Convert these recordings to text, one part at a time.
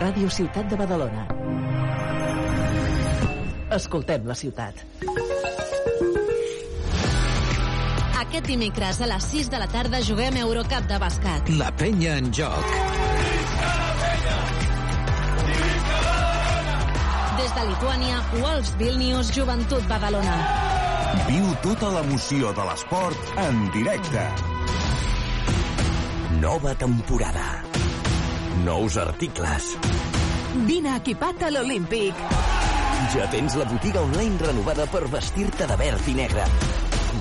Ràdio Ciutat de Badalona. Escoltem la ciutat. Aquest dimecres a les 6 de la tarda juguem Eurocup de bàsquet. La penya en joc. Des de Lituània, Wolves Vilnius, Joventut Badalona. Viu tota l'emoció de l'esport en directe. Nova temporada. Nous articles. Vine equipat a l'Olímpic. Ja tens la botiga online renovada per vestir-te de verd i negre.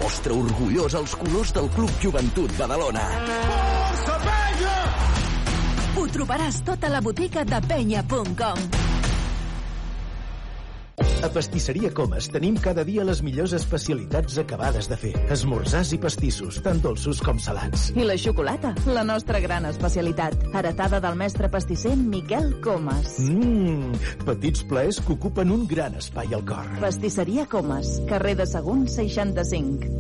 Mostra orgullós els colors del Club Joventut Badalona. Força penya! Ho trobaràs tot a la botiga de penya.com. A Pastisseria Comas tenim cada dia les millors especialitats acabades de fer. Esmorzars i pastissos, tant dolços com salats. I la xocolata, la nostra gran especialitat. Heretada del mestre pastisser Miquel Comas. Mmm, petits plaers que ocupen un gran espai al cor. Pastisseria Comas, carrer de Sagunt 65.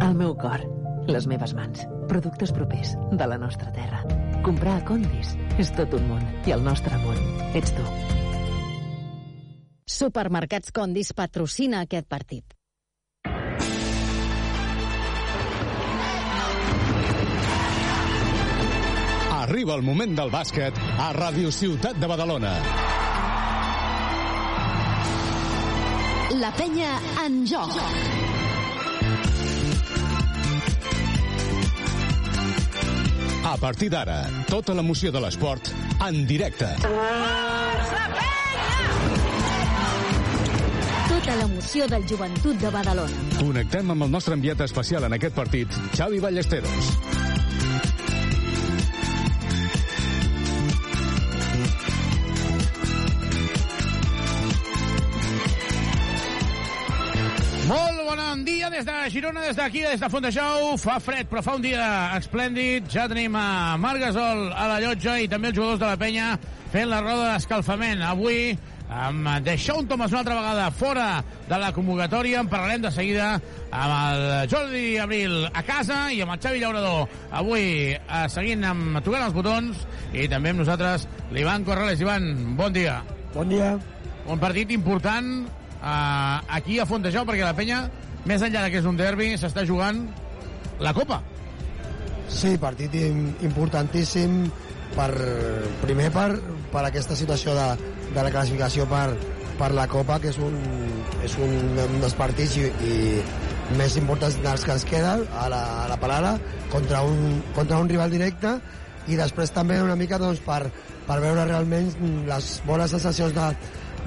El meu cor, les meves mans, productes propers de la nostra terra. Comprar a Condis és tot un món i el nostre món ets tu. Supermercats Condis patrocina aquest partit. Arriba el moment del bàsquet a Ràdio Ciutat de Badalona. La penya en joc. A partir d'ara, tota l'emoció de l'esport en directe. Tota l'emoció del joventut de Badalona. Connectem amb el nostre enviat especial en aquest partit, Xavi Ballesteros. Molt bon dia des de Girona, des d'aquí, des de Fontejau. Fa fred, però fa un dia esplèndid. Ja tenim a Marc Gasol a la llotja i també els jugadors de la penya fent la roda d'escalfament. Avui amb Deixón Thomas una altra vegada fora de la convocatòria. En parlarem de seguida amb el Jordi Abril a casa i amb el Xavi Llaurador. Avui eh, seguint amb tocant els botons i també amb nosaltres l'Ivan Corrales. Ivan, bon dia. Bon dia. Un partit important eh, aquí a Fontejau perquè la penya, més enllà que és un derbi, s'està jugant la Copa. Sí, partit im- importantíssim per, primer per, per aquesta situació de, de la classificació per, per la Copa, que és un, és un, un dels partits i, i més importants dels que ens queden a la, a la parada contra un, contra un rival directe i després també una mica doncs, per, per veure realment les bones sensacions de,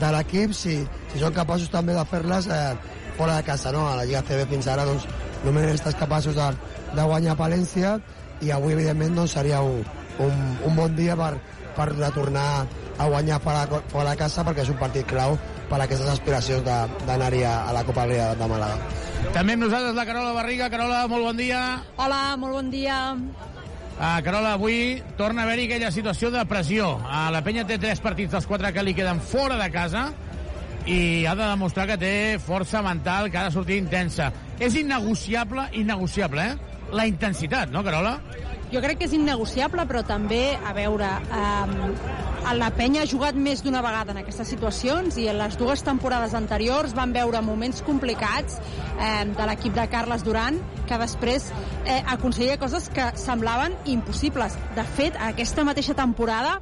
de l'equip si, si són capaços també de fer-les eh, fora de casa, no? A la Lliga CB fins ara doncs, només estat capaços de, de guanyar a Palència i avui evidentment doncs, seria un, un, un bon dia per, per retornar a guanyar fora, fora de casa perquè és un partit clau per a aquestes aspiracions de- d'anar-hi a, a la Copa Liga de Màlaga. També amb nosaltres la Carola Barriga. Carola, molt bon dia. Hola, molt bon dia. Uh, Carola, avui torna a haver-hi aquella situació de pressió. Uh, la penya té tres partits dels quatre que li queden fora de casa i ha de demostrar que té força mental, que ha de sortir intensa. És innegociable, innegociable, eh? La intensitat, no, Carola? Jo crec que és innegociable, però també, a veure, eh, la penya ha jugat més d'una vegada en aquestes situacions i en les dues temporades anteriors van veure moments complicats eh, de l'equip de Carles Duran que després eh, aconseguia coses que semblaven impossibles. De fet, aquesta mateixa temporada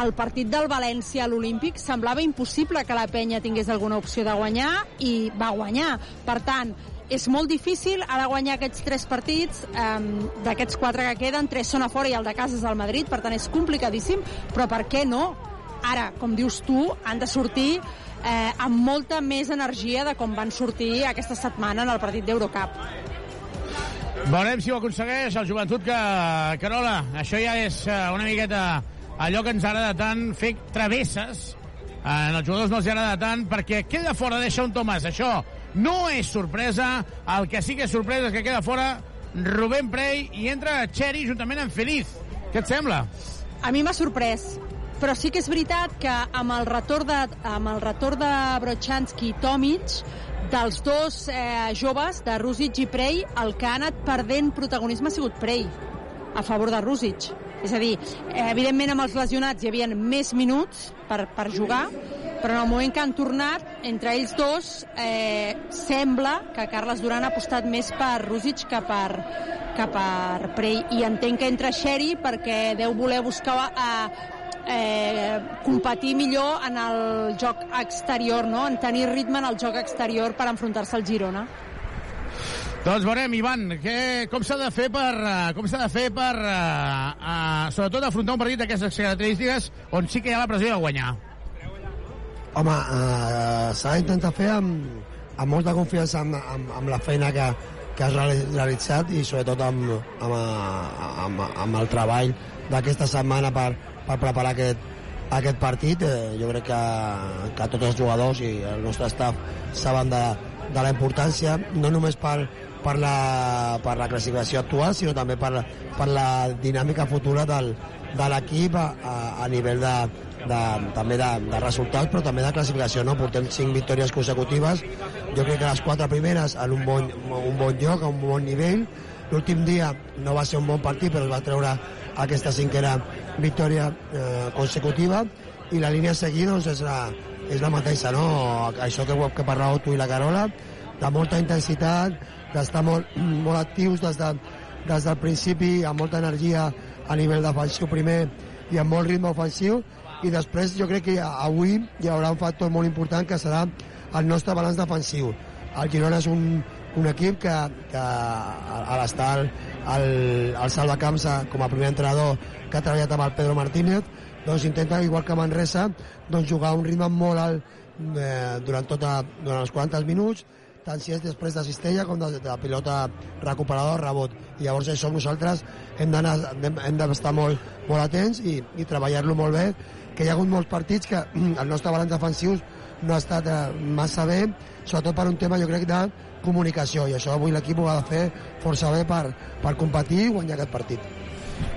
el partit del València a l'Olímpic semblava impossible que la penya tingués alguna opció de guanyar i va guanyar. Per tant, és molt difícil ara guanyar aquests tres partits eh, d'aquests quatre que queden, tres són a fora i el de casa és el Madrid, per tant és complicadíssim però per què no? Ara, com dius tu, han de sortir eh, amb molta més energia de com van sortir aquesta setmana en el partit d'Eurocup. Veurem si ho aconsegueix el joventut que... Carola, això ja és eh, una miqueta allò que ens agrada tant, fer travesses. Eh, en els jugadors no els agrada tant perquè queda fora, deixa un Tomàs. Això no és sorpresa. El que sí que és sorpresa és que queda fora Rubén Prey i entra Xeri juntament amb Feliz. Què et sembla? A mi m'ha sorprès, però sí que és veritat que amb el retorn de, amb el retorn de Brochanski i Tomic, dels dos eh, joves, de Rusic i Prey, el que ha anat perdent protagonisme ha sigut Prey, a favor de Rusic. És a dir, eh, evidentment amb els lesionats hi havia més minuts per, per jugar, però en el moment que han tornat, entre ells dos, eh, sembla que Carles Duran ha apostat més per Rusic que per, que per Prey. I entenc que entra Xeri perquè deu voler buscar eh, eh, competir millor en el joc exterior, no? en tenir ritme en el joc exterior per enfrontar-se al Girona. Doncs veurem, Ivan, que, com s'ha de fer per, uh, com s'ha de fer per, uh, uh, sobretot, afrontar un partit d'aquestes característiques on sí que hi ha la pressió de guanyar? Home, uh, s'ha d'intentar fer amb, amb molta confiança amb, amb, amb la feina que, que has realitzat i sobretot amb, amb, amb, amb el treball d'aquesta setmana per, per preparar aquest, aquest partit. Eh, jo crec que, que tots els jugadors i el nostre staff saben de, de la importància, no només per, per la, per la classificació actual, sinó també per, per la dinàmica futura del, de l'equip a, a, a nivell de, de, també de, de resultats, però també de classificació. No? Portem cinc victòries consecutives. Jo crec que les quatre primeres en un bon, un bon lloc, a un bon nivell. L'últim dia no va ser un bon partit, però es va treure aquesta cinquena victòria eh, consecutiva i la línia a seguir doncs, és, la, és la mateixa, no? això que, que parlàveu tu i la Carola, de molta intensitat, d'estar molt, molt actius des, de, des del principi, amb molta energia a nivell defensiu primer i amb molt ritme ofensiu i després jo crec que avui hi haurà un factor molt important que serà el nostre balanç defensiu. El Girona és un, un equip que, que a l'estar al, al, al Salvacamps com a primer entrenador que ha treballat amb el Pedro Martínez doncs intenta, igual que Manresa, doncs jugar un ritme molt alt eh, durant, tota, durant els 40 minuts tant si és després de cistella com de, de la pilota recuperador rebot. I llavors això nosaltres hem d'estar molt, molt atents i, i treballar-lo molt bé, que hi ha hagut molts partits que el nostre balanç defensiu no ha estat eh, massa bé, sobretot per un tema, jo crec, de comunicació, i això avui l'equip ho ha de fer força bé per, per competir i guanyar aquest partit.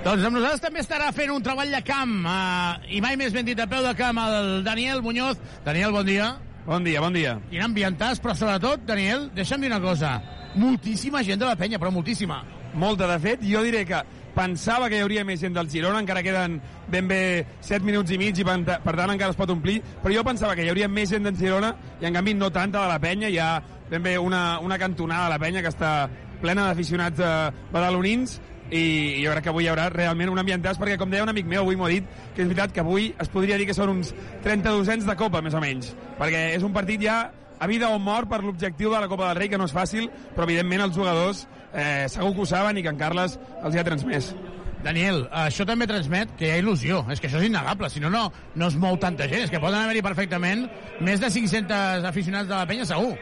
Doncs amb nosaltres també estarà fent un treball de camp, eh, i mai més ben dit a peu de camp, el Daniel Muñoz. Daniel, bon dia. Bon dia, bon dia. Quin ambientàs, però sobretot, Daniel, deixa'm dir una cosa. Moltíssima gent de la penya, però moltíssima. Molta, de fet, jo diré que pensava que hi hauria més gent del Girona, encara queden ben bé 7 minuts i mig i per, tant encara es pot omplir, però jo pensava que hi hauria més gent del Girona i en canvi no tanta de la penya, hi ha ben bé una, una cantonada de la penya que està plena d'aficionats eh, badalonins i jo crec que avui hi haurà realment un ambientàs perquè com deia un amic meu, avui m'ho ha dit que és veritat que avui es podria dir que són uns 32 de Copa, més o menys perquè és un partit ja a vida o mort per l'objectiu de la Copa del Rei, que no és fàcil, però evidentment els jugadors eh, segur que ho saben i que en Carles els hi ha transmès. Daniel, això també transmet que hi ha il·lusió. És que això és innegable. Si no, no, no es mou tanta gent. És que poden haver-hi perfectament més de 500 aficionats de la penya, segur.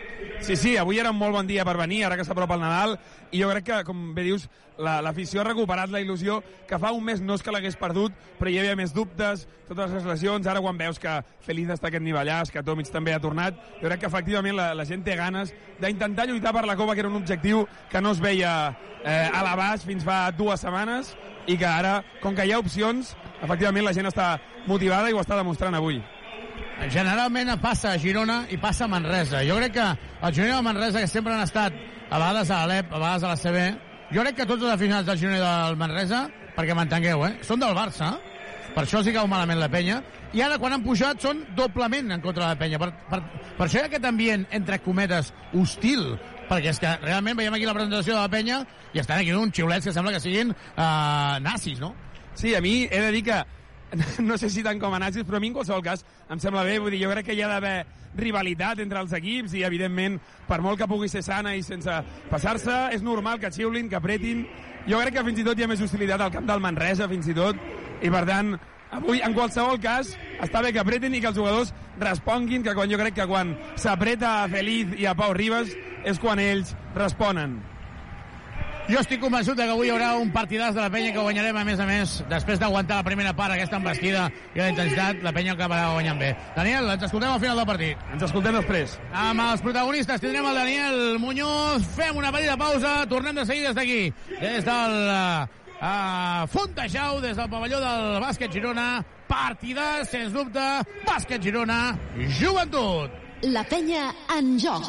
Sí, sí, avui era un molt bon dia per venir, ara que s'apropa el Nadal, i jo crec que, com bé dius, l'afició la, ha recuperat la il·lusió que fa un mes no és que l'hagués perdut, però hi havia més dubtes, totes les lesions, ara quan veus que Feliz està aquest nivellàs, que Tomic també ha tornat, jo crec que efectivament la, la gent té ganes d'intentar lluitar per la Copa, que era un objectiu que no es veia eh, a l'abast fins fa dues setmanes, i que ara, com que hi ha opcions, efectivament la gent està motivada i ho està demostrant avui. Generalment passa a Girona i passa a Manresa. Jo crec que el Girona i el Manresa, que sempre han estat a vegades a l'Alep, a vegades a la CB, jo crec que tots els aficionats del Girona del Manresa, perquè m'entengueu, eh, són del Barça, per això hi cau malament la penya, i ara quan han pujat són doblement en contra de la penya. Per, per, per això hi ha aquest ambient, entre cometes, hostil, perquè és que realment veiem aquí la presentació de la penya i estan aquí uns xiulets que sembla que siguin uh, nazis, no? Sí, a mi he de dir que no sé si tant com a nazis, però a mi en qualsevol cas em sembla bé, vull dir, jo crec que hi ha d'haver rivalitat entre els equips i evidentment per molt que pugui ser sana i sense passar-se és normal que xiulin, que apretin. Jo crec que fins i tot hi ha més hostilitat al camp del Manresa fins i tot. I per tant avui en qualsevol cas està bé que apretin i que els jugadors responguin que quan jo crec que quan s'apreta a Feliz i a Pau Ribas és quan ells responen Jo estic convençut que avui hi haurà un partidàs de la penya que guanyarem, a més a més, després d'aguantar la primera part, aquesta embestida i la intensitat, la penya acabarà guanyant bé. Daniel, ens escoltem al final del partit. Ens escoltem després. Amb els protagonistes tindrem el Daniel Muñoz. Fem una petita pausa. Tornem de seguida des d'aquí. Des del uh, Fontejau, des del pavelló del bàsquet Girona. Partida, sens dubte, bàsquet Girona, joventut. La penya en joc.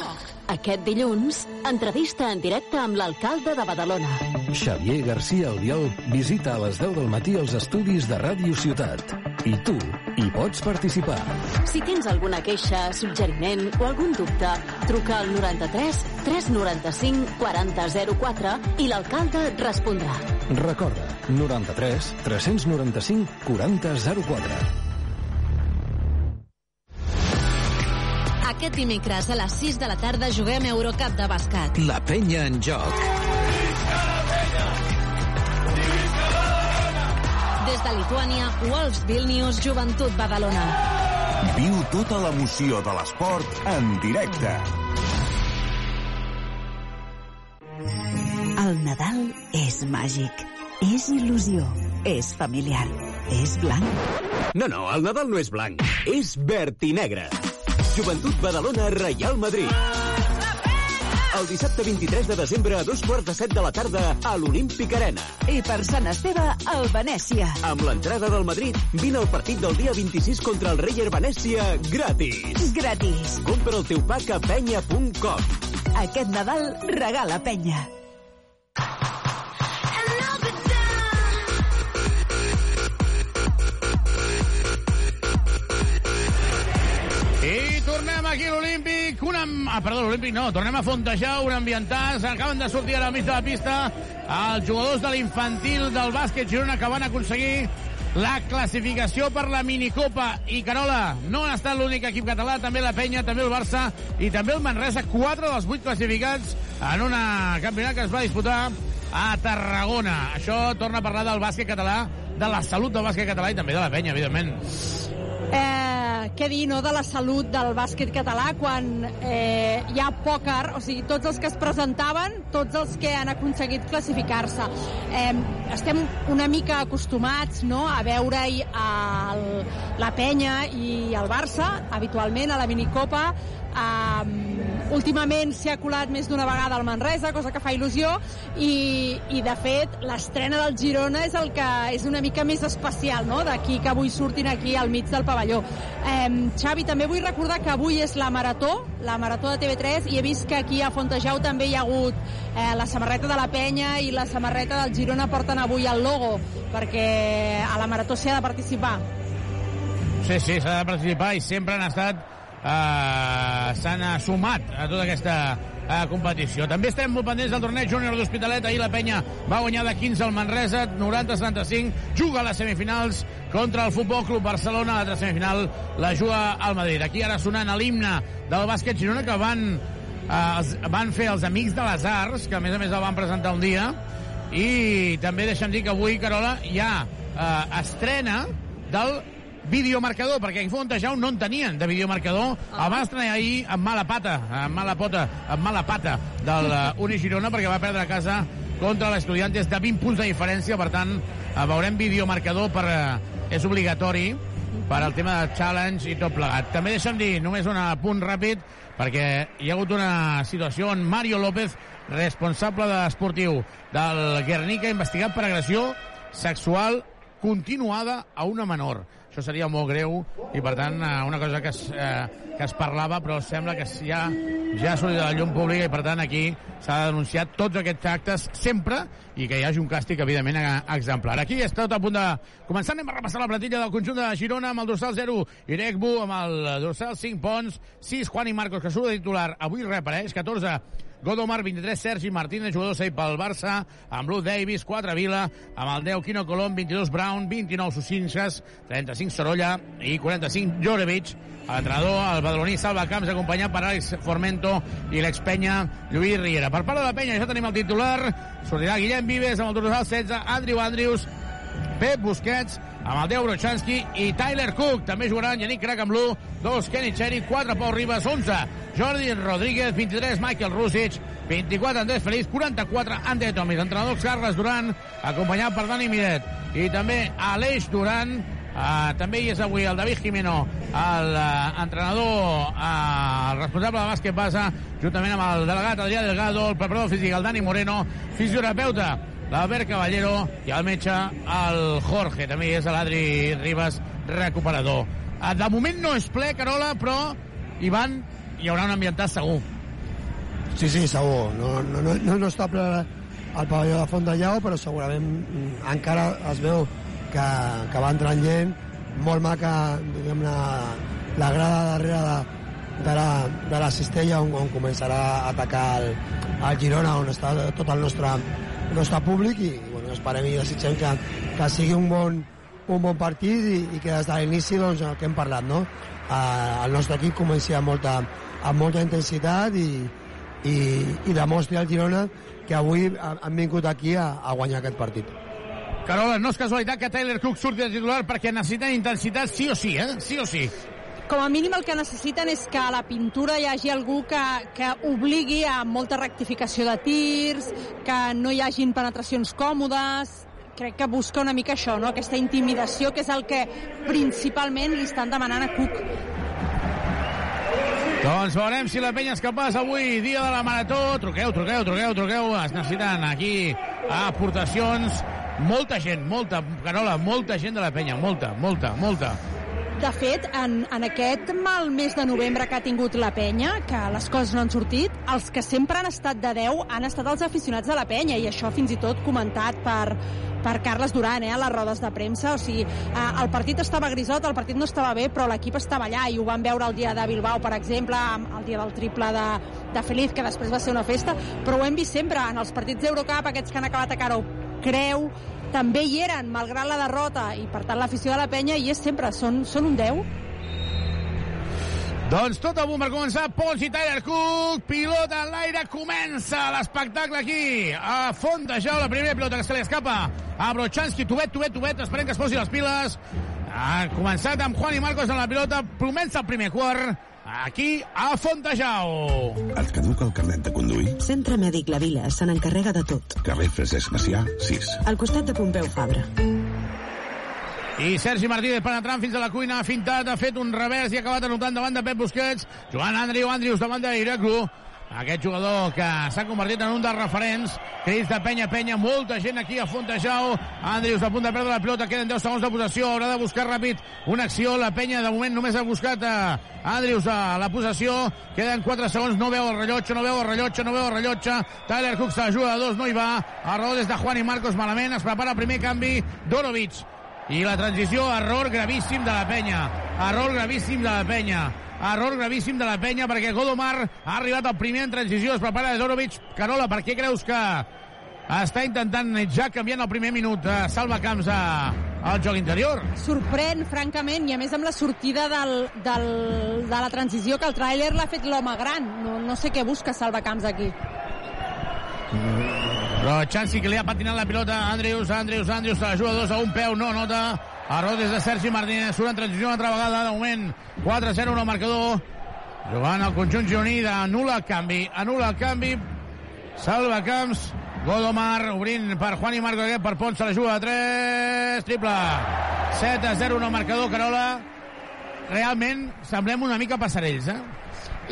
Aquest dilluns, entrevista en directe amb l'alcalde de Badalona. Xavier García Albiol visita a les 10 del matí els estudis de Ràdio Ciutat. I tu hi pots participar. Si tens alguna queixa, suggeriment o algun dubte, truca al 93 395 4004 i l'alcalde et respondrà. Recorda, 93 395 4004. Aquest dimecres a les 6 de la tarda juguem Eurocup de bàsquet. La penya en joc. Des de Lituània, Wolves Vilnius, Joventut Badalona. Viu tota l'emoció de l'esport en directe. El Nadal és màgic, és il·lusió, és familiar, és blanc. No, no, el Nadal no és blanc, és verd i negre. Joventut Badalona, Real Madrid. El dissabte 23 de desembre a dos quarts de set de la tarda a l'Olímpic Arena. I per Sant Esteve, el Venècia. Amb l'entrada del Madrid, vine al partit del dia 26 contra el Reyer Venècia gratis. Gratis. Compra el teu pack a penya.com. Aquest Nadal regala penya. Tornem aquí a l'Olímpic. Una... Ah, perdó, l'Olímpic no. Tornem a Fontejau, un ambientat. Acaben de sortir a la mig de la pista els jugadors de l'infantil del bàsquet Girona que van aconseguir la classificació per la minicopa. I Carola, no ha estat l'únic equip català, també la Penya, també el Barça i també el Manresa, quatre dels vuit classificats en un campionat que es va disputar a Tarragona. Això torna a parlar del bàsquet català, de la salut del bàsquet català i també de la Penya, evidentment. Eh, què dir, no?, de la salut del bàsquet català quan eh, hi ha pòquer, o sigui, tots els que es presentaven, tots els que han aconseguit classificar-se. Eh, estem una mica acostumats, no?, a veure-hi la Penya i el Barça, habitualment, a la minicopa, Um, últimament s'hi ha colat més d'una vegada al Manresa, cosa que fa il·lusió, i, i de fet l'estrena del Girona és el que és una mica més especial, no?, d'aquí que avui surtin aquí al mig del pavelló. Um, Xavi, també vull recordar que avui és la Marató, la Marató de TV3, i he vist que aquí a Fontejau també hi ha hagut eh, la samarreta de la Penya i la samarreta del Girona porten avui el logo, perquè a la Marató s'hi ha de participar. Sí, sí, s'ha de participar i sempre han estat eh, s'han sumat a tota aquesta eh, competició. També estem molt pendents del torneig júnior d'Hospitalet. Ahir la penya va guanyar de 15 al Manresa, 90-75. Juga a les semifinals contra el Futbol Club Barcelona. L'altra semifinal la juga al Madrid. Aquí ara sonant l'himne del bàsquet Girona que van, eh, els, van fer els Amics de les Arts, que a més a més el van presentar un dia. I també deixa'm dir que avui, Carola, hi ha eh, estrena del videomarcador, perquè aquí Fontejau no en tenien de videomarcador. Ah. El van estrenar ahir amb mala pata, amb mala pota, amb mala pata del uh, Uni Girona, perquè va perdre a casa contra l'Estudiantes de 20 punts de diferència, per tant, uh, veurem videomarcador per... Uh, és obligatori per al tema de challenge i tot plegat. També deixa'm dir només un punt ràpid, perquè hi ha hagut una situació on Mario López, responsable de esportiu del Guernica, investigat per agressió sexual continuada a una menor això seria molt greu i per tant eh, una cosa que es, eh, que es parlava però sembla que ja, ja ha sortit de la llum pública i per tant aquí s'ha de denunciar tots aquests actes sempre i que hi hagi un càstig evidentment exemplar. Aquí està tot a punt de començar, anem a repassar la platilla del conjunt de Girona amb el dorsal 0 Irecbu, amb el dorsal 5 Pons, 6 Juan i Marcos que surt de titular, avui reapareix, 14 Godomar, 23, Sergi Martínez, jugador cedit pel Barça, amb Blue Davis, 4 Vila, amb el 10 Quino Colom, 22 Brown, 29 Susinxas, 35 Sorolla i 45 Jorevic. L'entrenador, el badaloní Salva Camps, acompanyat per Àlex Formento i l'expenya Lluís Riera. Per part de la penya ja tenim el titular, sortirà Guillem Vives amb el dorsal 16, Andrew Andrews, Pep Busquets, 10 Brochanski i Tyler Cook. També jugaran Yannick Krakamblú, 2 Kenny Cherry, 4 Pau Ribas, 11 Jordi Rodríguez, 23 Michael Rusic, 24 Andrés Feliz, 44 Ante Tomis. Entrenador Carles Duran, acompanyat per Dani Miret. I també Aleix Duran, Uh, també hi és avui el David Jimeno, l'entrenador, uh, el responsable de bàsquet basa, juntament amb el delegat Adrià Delgado, el preparador físic, el Dani Moreno, fisioterapeuta, l'Albert Caballero i el metge, el Jorge. També és l'Adri Ribas, recuperador. Uh, de moment no és ple, Carola, però Ivan, hi haurà un ambientat segur. Sí, sí, segur. No, no, no, no, no està ple al pavelló de Font de Llau, però segurament mm, encara es veu que, que va entrant gent, molt maca, diguem la, la grada darrere de, de, la, de la cistella on, on començarà a atacar el, el Girona, on està tot el nostre, el nostre públic i bueno, esperem i desitgem que, que sigui un bon, un bon partit i, i que des de l'inici, doncs, el que hem parlat, no? Eh, el nostre equip comenci amb molta, amb molta intensitat i, i, i demostri al Girona que avui han vingut aquí a, a guanyar aquest partit. Carola, no és casualitat que Tyler Cook surti de titular perquè necessiten intensitat sí o sí, eh? Sí o sí. Com a mínim el que necessiten és que a la pintura hi hagi algú que, que obligui a molta rectificació de tirs, que no hi hagin penetracions còmodes, crec que busca una mica això, no? aquesta intimidació, que és el que principalment li estan demanant a Cook. Doncs veurem si la penya és capaç avui, dia de la marató. Truqueu, truqueu, truqueu, truqueu. Es necessiten aquí aportacions. Molta gent, molta, Carola, molta gent de la penya, molta, molta, molta. De fet, en, en aquest mal mes de novembre que ha tingut la penya, que les coses no han sortit, els que sempre han estat de 10 han estat els aficionats de la penya, i això fins i tot comentat per, per Carles Duran, eh, a les rodes de premsa. O sigui, eh, el partit estava grisot, el partit no estava bé, però l'equip estava allà, i ho vam veure el dia de Bilbao, per exemple, el dia del triple de, de Feliz, que després va ser una festa, però ho hem vist sempre en els partits d'Eurocup, aquests que han acabat a Caro Creu, també hi eren, malgrat la derrota, i per tant l'afició de la penya hi és sempre, són, són un 10. Doncs tot a punt per començar, Pons i Tyler Cook, pilota en l'aire, comença l'espectacle aquí, a Font de la primera pilota que se li escapa a Brochanski, tubet, tubet, tubet, esperem que es posi les piles, ha començat amb Juan i Marcos en la pilota, comença el primer quart, aquí a Fontejau. Et caduca el carnet de conduir? Centre Mèdic La Vila se n'encarrega de tot. Carrer Francesc Macià, 6. Al costat de Pompeu Fabra. I Sergi Martínez penetrant fins a la cuina, ha fintat, ha fet un revers i ha acabat anotant davant de Pep Busquets. Joan Andriu Andrius davant d'Ireclu. Aquest jugador que s'ha convertit en un dels referents. Crits de penya, penya, molta gent aquí a Fontejau. Andrius a punt de perdre la pilota, queden 10 segons de possessió, haurà de buscar ràpid una acció. La penya de moment només ha buscat a Andrius a la possessió. Queden 4 segons, no veu el rellotge, no veu el rellotge, no veu el rellotge. Tyler Cook s'ajuda a dos, no hi va. Error des de Juan i Marcos malament, es prepara el primer canvi. Dorovic i la transició, error gravíssim de la penya. Error gravíssim de la penya. Error gravíssim de la penya perquè Godomar ha arribat al primer en transició. Es prepara Dorovic. Carola, per què creus que està intentant ja canviant el primer minut eh, salva camps a, al joc interior? Sorprèn, francament, i a més amb la sortida del, del, de la transició que el tràiler l'ha fet l'home gran. No, no sé què busca salva camps aquí. Però Chansi que li ha patinat la pilota Andrius, Andrius, Andrius, se la juga dos a un peu, no nota. Error des de Sergi Martínez, surt en transició una altra vegada, de moment 4-0 el marcador. Jugant el conjunt gironí anul·la el canvi, anul·la el canvi, salva camps, Godomar obrint per Juan i Marco aquest per Pons, se la juga de 3, triple. 7 a 0 en el marcador, Carola. Realment semblem una mica passarells, eh?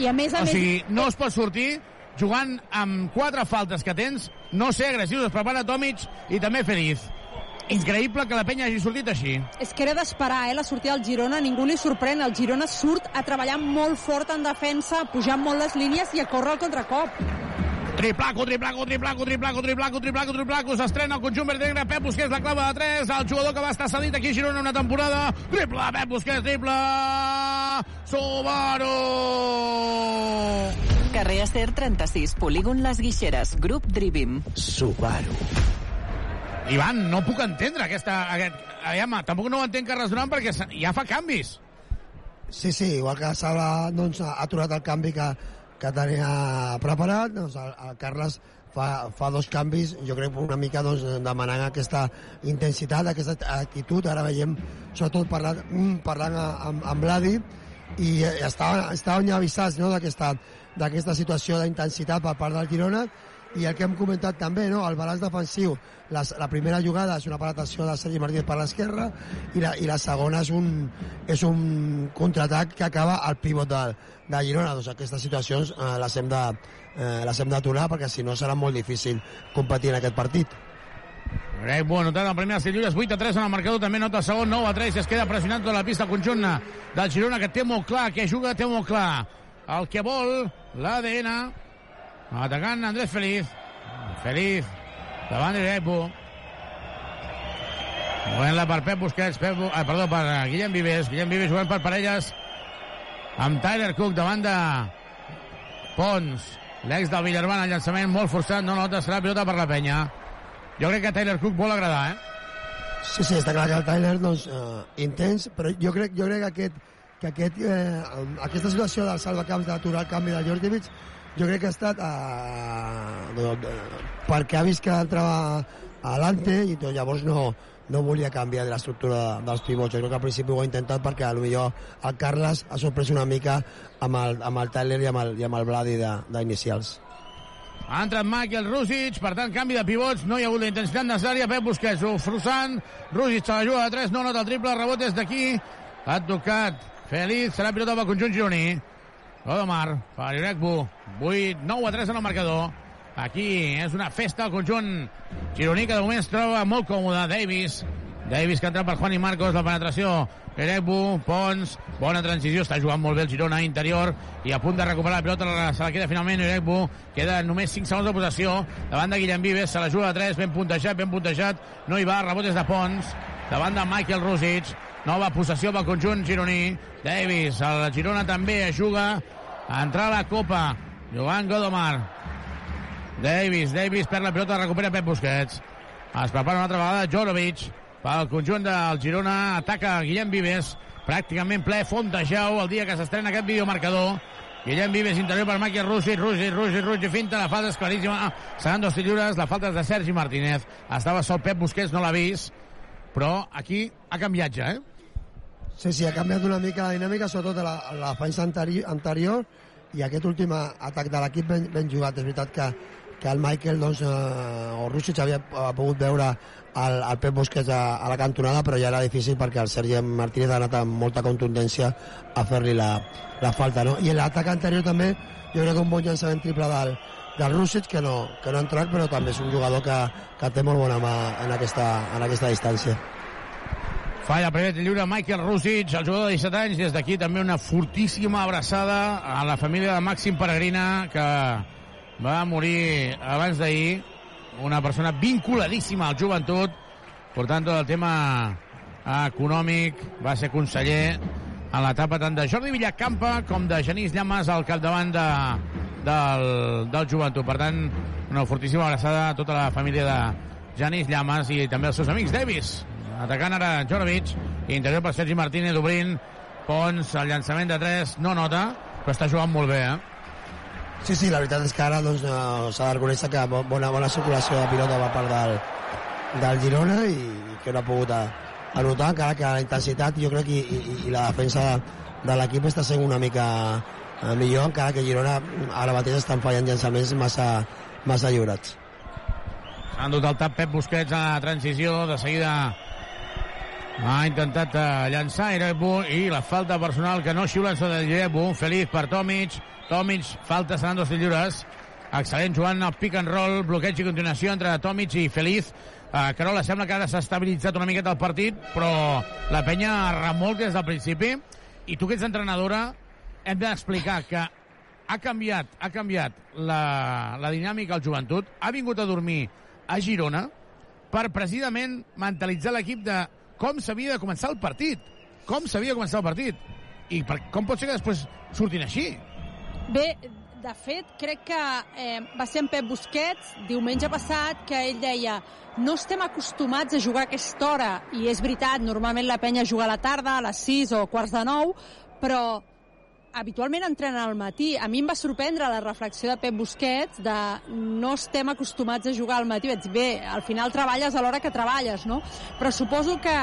I a més a o més... sigui, no es pot sortir jugant amb quatre faltes que tens, no ser agressius, es prepara Tomic i també Feliz. Increïble que la penya hagi sortit així. És que era d'esperar, eh, la sortida del Girona. Ningú li sorprèn. El Girona surt a treballar molt fort en defensa, pujant molt les línies i a córrer al contracop. Triplaco, triplaco, triplaco, triplaco, triplaco, triplaco, triplaco. S'estrena el conjunt verd negre. Pep Busquets, la clava de 3. El jugador que va estar cedit aquí a Girona una temporada. Triple, Pep Busquets, triple. Subaru. Carrer Acer 36, polígon Les Guixeres, grup Drivim. Subaru. Ivan, no puc entendre aquesta... Aquest, aviam, tampoc no ho entenc Carles Duran perquè ja fa canvis. Sí, sí, igual que Sala doncs, ha aturat el canvi que, que tenia preparat, doncs el, el Carles fa, fa dos canvis, jo crec una mica doncs, demanant aquesta intensitat, aquesta actitud. Ara veiem, sobretot parlant, mm, parlant amb, amb Vladi, i estaven, estaven ja avisats no, d'aquesta situació d'intensitat per part del Girona, i el que hem comentat també, no? el balanç defensiu. La, la primera jugada és una penetració de Sergi Martínez per l'esquerra i, la, i la segona és un, és un contraatac que acaba al pivot de, de Girona. Doncs aquestes situacions eh, les hem de eh, les hem d'aturar perquè si no serà molt difícil competir en aquest partit. Grec, bueno, notat el primer Estil Lliures, 8 a 3 en el marcador, també nota el segon, 9 a 3, es queda pressionant tota la pista conjunta del Girona, que té molt clar, que juga, té molt clar. El que vol, l'ADN, atacant Andrés Feliz, Feliz, davant de Grepo, movent-la per Pep Busquets, Pep, ah, perdó, per Guillem Vives, Guillem Vives jugant per parelles, amb Tyler Cook davant de Pons, l'ex del Villarban, el llançament molt forçat, no nota, serà pilota per la penya. Jo crec que Tyler Cook vol agradar, eh? Sí, sí, està clar que el Tyler, doncs, uh, intens, però jo crec, jo crec que aquest, que aquest, eh, aquesta situació del salvacamps d'aturar el canvi de Jordievich jo crec que ha estat uh, perquè ha vist que entrava a l'ante i tot, llavors no, no volia canviar de l'estructura dels pivots. Jo crec que al principi ho ha intentat perquè a lo millor el Carles ha sorprès una mica amb el, amb el Tyler i amb el, i amb el Vladi d'inicials. Ha entrat Michael Rusic, per tant, canvi de pivots, no hi ha hagut la intensitat necessària, Pep Busquets, Frusant, Rusic a la juga de 3, no nota el triple, rebot des d'aquí, ha tocat Feliz, serà pilota pel conjunt gironí. Odomar, per Irecbu, 8, 9 a 3 en el marcador. Aquí és una festa al conjunt. Gironí que de moment es troba molt còmode. Davis, Davis que entra per Juan i Marcos, la penetració. Erebu, Pons, bona transició, està jugant molt bé el Girona interior. I a punt de recuperar la pilota, se la queda finalment Erebu, queda només 5 segons de possessió, davant de Guillem Vives, se la juga a 3, ben puntejat, ben puntejat, no hi va, rebot des de Pons, davant de Michael Rusic, nova possessió pel conjunt gironí, Davis, el Girona també es juga a entrar a la Copa, jugant Godomar, Davis, Davis perd la pilota, recupera Pep Busquets, es prepara una altra vegada Jorovic, pel conjunt del Girona, ataca Guillem Vives, pràcticament ple Fontejau el dia que s'estrena aquest videomarcador. Guillem Vives interior per Màquia Russi, Russi, Russi, Russi, finta, la falta és claríssima. Ah, seran dos lliures, la falta és de Sergi Martínez. Estava sol Pep Busquets, no l'ha vist, però aquí ha canviat ja, eh? Sí, sí, ha canviat una mica la dinàmica, sobretot la, la defensa anterior, anterior i aquest últim atac de l'equip ben, ben jugat. És veritat que, que el Michael doncs, eh, o Rusic havia pogut veure el, el Pep Busquets a, a la cantonada, però ja era difícil perquè el Sergi Martínez ha anat amb molta contundència a fer-li la, la falta. No? I l'atac anterior també, jo crec que un bon llançament triple del, del Rusic, que no, que no ha entrat, però també és un jugador que, que té molt bona mà en aquesta, en aquesta distància. Falla primer lliure Michael Rusic, el jugador de 17 anys. Des d'aquí també una fortíssima abraçada a la família de Màxim Peregrina, que va morir abans d'ahir una persona vinculadíssima al joventut, portant tot el tema econòmic, va ser conseller en l'etapa tant de Jordi Villacampa com de Genís Llamas al capdavant de, del, del joventut. Per tant, una fortíssima abraçada a tota la família de Genís Llamas i també els seus amics. Davis, atacant ara Jorovic, interior per Sergi Martínez, obrint Pons, el llançament de 3, no nota, però està jugant molt bé, eh? Sí, sí, la veritat és que ara doncs, no, s'ha de reconèixer que bona, bona circulació de pilota per part del, del Girona i, i que no ha pogut anotar, encara que la intensitat jo crec i, i, i la defensa de, l'equip està sent una mica millor, encara que Girona ara mateix estan fallant llançaments massa, massa lliurats. S'ha endut el tap Pep Busquets a transició, de seguida ha intentat uh, llançar Irebu i la falta personal que no xiula en del Irebu, feliç per Tomic, Tomic, falta, seran dos lliures. Excel·lent jugant al pick and roll, bloqueig i continuació entre Tomic i Feliz. Uh, Carola sembla que ara s'ha estabilitzat una miqueta el partit, però la penya remolc des del principi. I tu que ets entrenadora, hem d'explicar que ha canviat, ha canviat la, la dinàmica al joventut, ha vingut a dormir a Girona per precisament mentalitzar l'equip de com s'havia de començar el partit. Com s'havia de començar el partit. I per, com pot ser que després surtin així? Bé, de fet, crec que eh, va ser en Pep Busquets, diumenge passat, que ell deia no estem acostumats a jugar a aquesta hora, i és veritat, normalment la penya juga a la tarda, a les 6 o quarts de 9, però habitualment entrenen al matí. A mi em va sorprendre la reflexió de Pep Busquets de no estem acostumats a jugar al matí. Vaig dir, bé, al final treballes a l'hora que treballes, no? Però suposo que,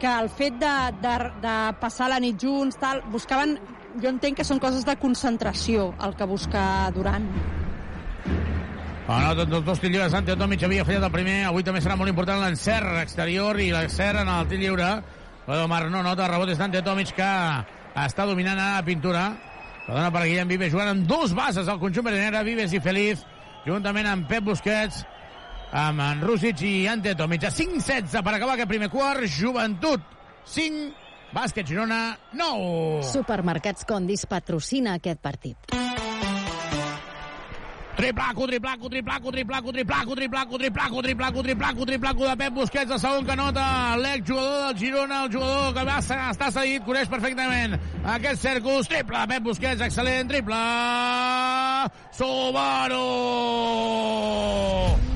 que el fet de, de, de passar la nit junts, tal, buscaven... Jo entenc que són coses de concentració el que busca Durant. La nota dels dos tirs lliures, Ante Tomic havia fallat el primer, avui també serà molt important l'encert exterior i l'encert en el tir lliure. Però Mar no nota, rebot és d'Ante Tomic que està dominant a pintura. La dona per Guillem Vives jugant amb dos bases al conjunt berenera, Vives i Feliz, juntament amb Pep Busquets, amb en Rússic i Ante Tomic. A 5-16 per acabar aquest primer quart, Joventut 5, Bàsquet Girona 9. Supermercats Condis patrocina aquest partit. Triplaco, triplaco, triplaco, triplaco, triplaco, triplaco, triplaco, triplaco, triplaco, triplaco de Pep Busquets, el segon que nota l'exjugador del Girona, el jugador que va estar cedit, coneix perfectament aquest cèrculs, triple de Pep Busquets, excel·lent, triple Subaru!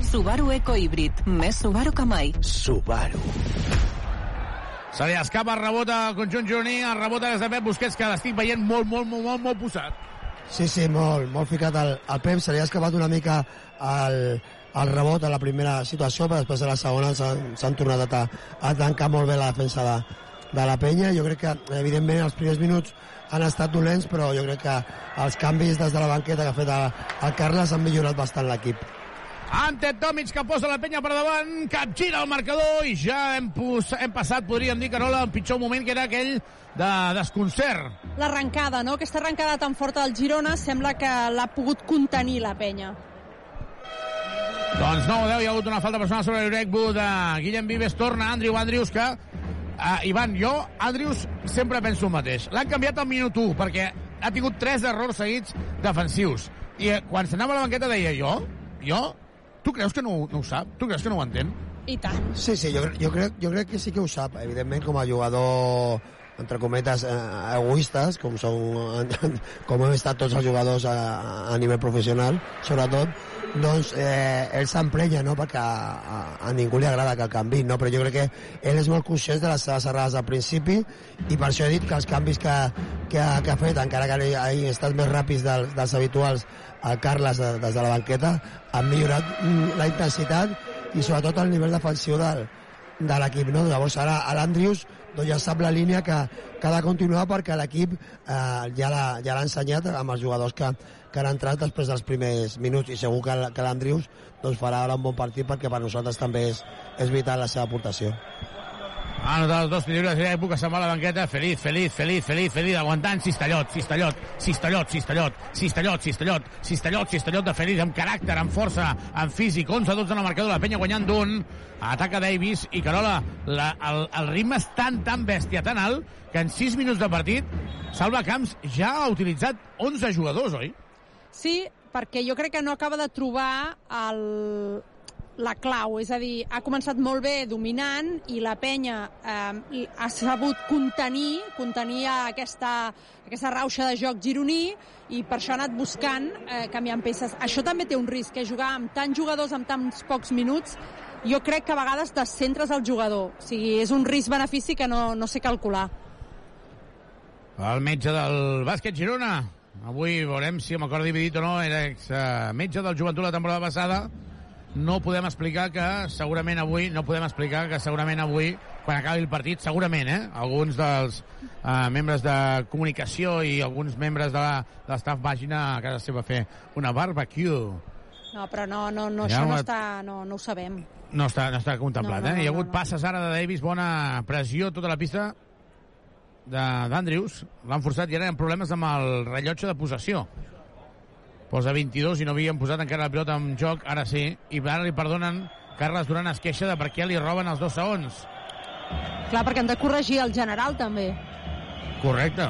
Subaru Eco Híbrid, més Subaru que mai. Subaru. Se li escapa el rebot al conjunt gironí, el rebot és de Pep Busquets, que l'estic veient molt, molt, molt, molt, molt posat. Sí, sí, molt, molt ficat al, al Pep. Se li ha escapat una mica el, el rebot a la primera situació, però després de la segona s'han tornat a, ta, a tancar molt bé la defensa de, de la penya. Jo crec que, evidentment, els primers minuts han estat dolents, però jo crec que els canvis des de la banqueta que ha fet el, el Carles han millorat bastant l'equip. Ante Tomic que posa la penya per davant, capgira el marcador i ja hem, pos, hem passat, podríem dir, Carola, el pitjor moment que era aquell de desconcert. L'arrencada, no? Aquesta arrencada tan forta del Girona sembla que l'ha pogut contenir la penya. Doncs 9-10, hi ha hagut una falta personal sobre l'Urecbu de Guillem Vives, torna Andrew Andrius, que uh, Ivan, jo, Andrius, sempre penso el mateix. L'han canviat al minut 1, perquè ha tingut tres errors seguits defensius. I eh, quan s'anava a la banqueta deia, jo? Jo? Tu creus que no, no ho sap? Tu creus que no ho entén? I tant. Sí, sí, jo, jo, crec, jo crec que sí que ho sap. Evidentment, com a jugador entre cometes, eh, egoistes, com, són, com hem estat tots els jugadors a, a nivell professional, sobretot, doncs eh, ell s'emprenya, no?, perquè a, a, a ningú li agrada que el canvi, no? Però jo crec que ell és molt conscient de les seves errades al principi i per això he dit que els canvis que, que, que ha fet, encara que hagi estat més ràpids dels, dels habituals, el Carles des de la banqueta, han millorat la intensitat i sobretot el nivell defensiu del, de l'equip, no? Llavors ara l'Andrius doncs ja sap la línia que, que ha de continuar perquè l'equip eh, ja l'ha ja ensenyat amb els jugadors que, que han entrat després dels primers minuts i segur que, que l'Andrius doncs, farà ara un bon partit perquè per nosaltres també és, és vital la seva aportació. Ha anotat els dos lliures i l'època se'n va a la banqueta. Feliz, feliz, feliz, feliz, feliz, aguantant Cistellot, Cistellot, Cistellot, Cistellot, Cistellot, Cistellot, Cistellot, Cistellot de Feliz, amb caràcter, amb força, amb físic, 11-12 en el marcador, la penya guanyant d'un, ataca Davis, i Carola, la, el, el ritme és tan, tan bèstia, tan alt, que en 6 minuts de partit, Salva Camps ja ha utilitzat 11 jugadors, oi? Sí, perquè jo crec que no acaba de trobar el, la clau, és a dir, ha començat molt bé dominant i la penya eh, ha sabut contenir, contenir aquesta, aquesta rauxa de joc gironí i per això ha anat buscant eh, canviant peces. Això també té un risc, que eh, jugar amb tants jugadors amb tants pocs minuts jo crec que a vegades descentres el jugador. O sigui, és un risc-benefici que no, no sé calcular. El metge del bàsquet Girona. Avui veurem si amb acord dividit o no era ex uh, metge del joventut la temporada passada no podem explicar que segurament avui, no podem explicar que segurament avui, quan acabi el partit, segurament, eh, alguns dels eh, membres de comunicació i alguns membres de l'estaf vagin a casa seva a fer una barbecue. No, però no, no, no ja això no, està, no, no ho sabem. No està, no està contemplat, no, no, eh? No, Hi ha hagut no, no. passes ara de Davis, bona pressió tota la pista d'Andrews. L'han forçat i ara hi ha problemes amb el rellotge de possessió posa 22 i no havien posat encara la pilota en joc, ara sí, i ara li perdonen Carles Duran es queixa de per què li roben els dos segons. Clar, perquè han de corregir el general, també. Correcte.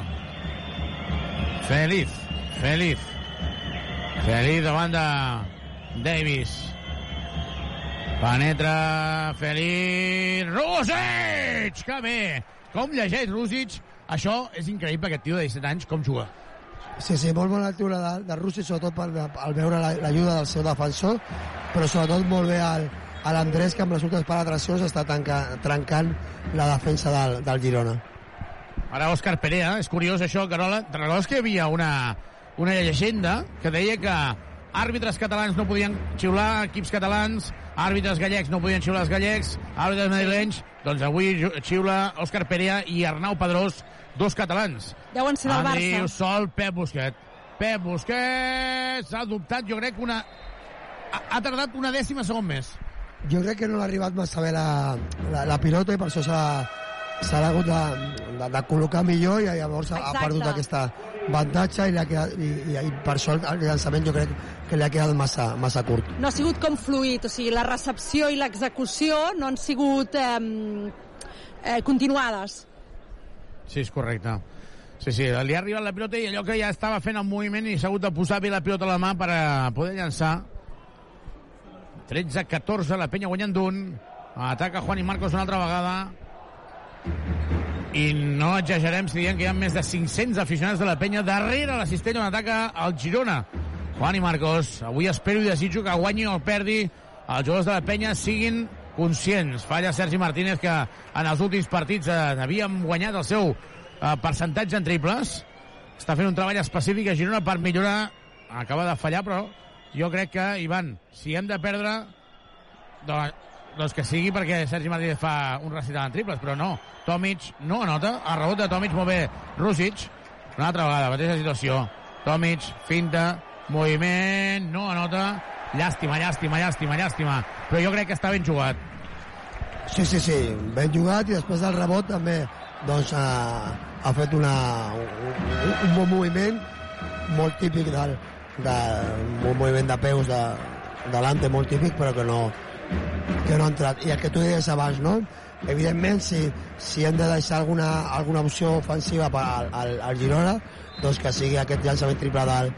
Feliz, feliz. Feliz davant de Davis. Penetra Feliz Rússic! Que bé! Com llegeix Rússic? Això és increïble, aquest tio de 17 anys, com juga. Sí, sí, molt bona lectura de, de Russi, sobretot per, al veure l'ajuda del seu defensor, però sobretot molt bé al, a l'Andrés, que amb les últimes penetracions està tanca, trencant la defensa del, del Girona. Ara Òscar Perea, és curiós això, Carola. Recordes que hi havia una, una llegenda que deia que àrbitres catalans no podien xiular equips catalans, àrbitres gallecs no podien xiular els gallecs, àrbitres madrilenys, doncs avui xiula Òscar Perea i Arnau Pedrós, dos catalans. Deuen ser del Andriu, Barça. Sol, Pep Busquet. Pep Busquets ha adoptat, jo crec, una... Ha, ha tardat una dècima segon més. Jo crec que no l'ha arribat massa bé la, la, la pilota i per això s'ha s'ha hagut de, de, de col·locar millor i llavors ha, ha Exacte. perdut aquesta avantatge i, quedat, i, i, i per això el, el llançament jo crec que li ha quedat massa, massa curt. No ha sigut com fluid, o sigui, la recepció i l'execució no han sigut eh, eh, continuades. Sí, és correcte. Sí, sí, li ha arribat la pilota i allò que ja estava fent el moviment i s'ha hagut de posar bé la pilota a la mà per a poder llançar. 13-14, la penya guanyant d'un. Ataca Juan i Marcos una altra vegada. I no exagerem si diem que hi ha més de 500 aficionats de la penya darrere la cistella on ataca el Girona. Juan i Marcos, avui espero i desitjo que guanyi o perdi els jugadors de la penya siguin conscients. Falla Sergi Martínez que en els últims partits eh, havíem guanyat el seu eh, percentatge en triples. Està fent un treball específic a Girona per millorar. Acaba de fallar, però jo crec que, Ivan, si hem de perdre, doncs, doncs que sigui perquè Sergi Martínez fa un recital en triples, però no. Tomic no anota. A rebot de Tomic molt bé Rusic. Una altra vegada, mateixa situació. Tomic, finta, moviment, no anota. Llàstima, llàstima, llàstima, llàstima. Però jo crec que està ben jugat. Sí, sí, sí, ben jugat i després del rebot també doncs, ha, ha fet una, un, un bon moviment molt típic del, de, un moviment de peus de, delante molt típic però que no, que no ha entrat i el que tu deies abans no? evidentment si, si hem de deixar alguna, alguna opció ofensiva per al, al, al Girona doncs que sigui aquest llançament triple del,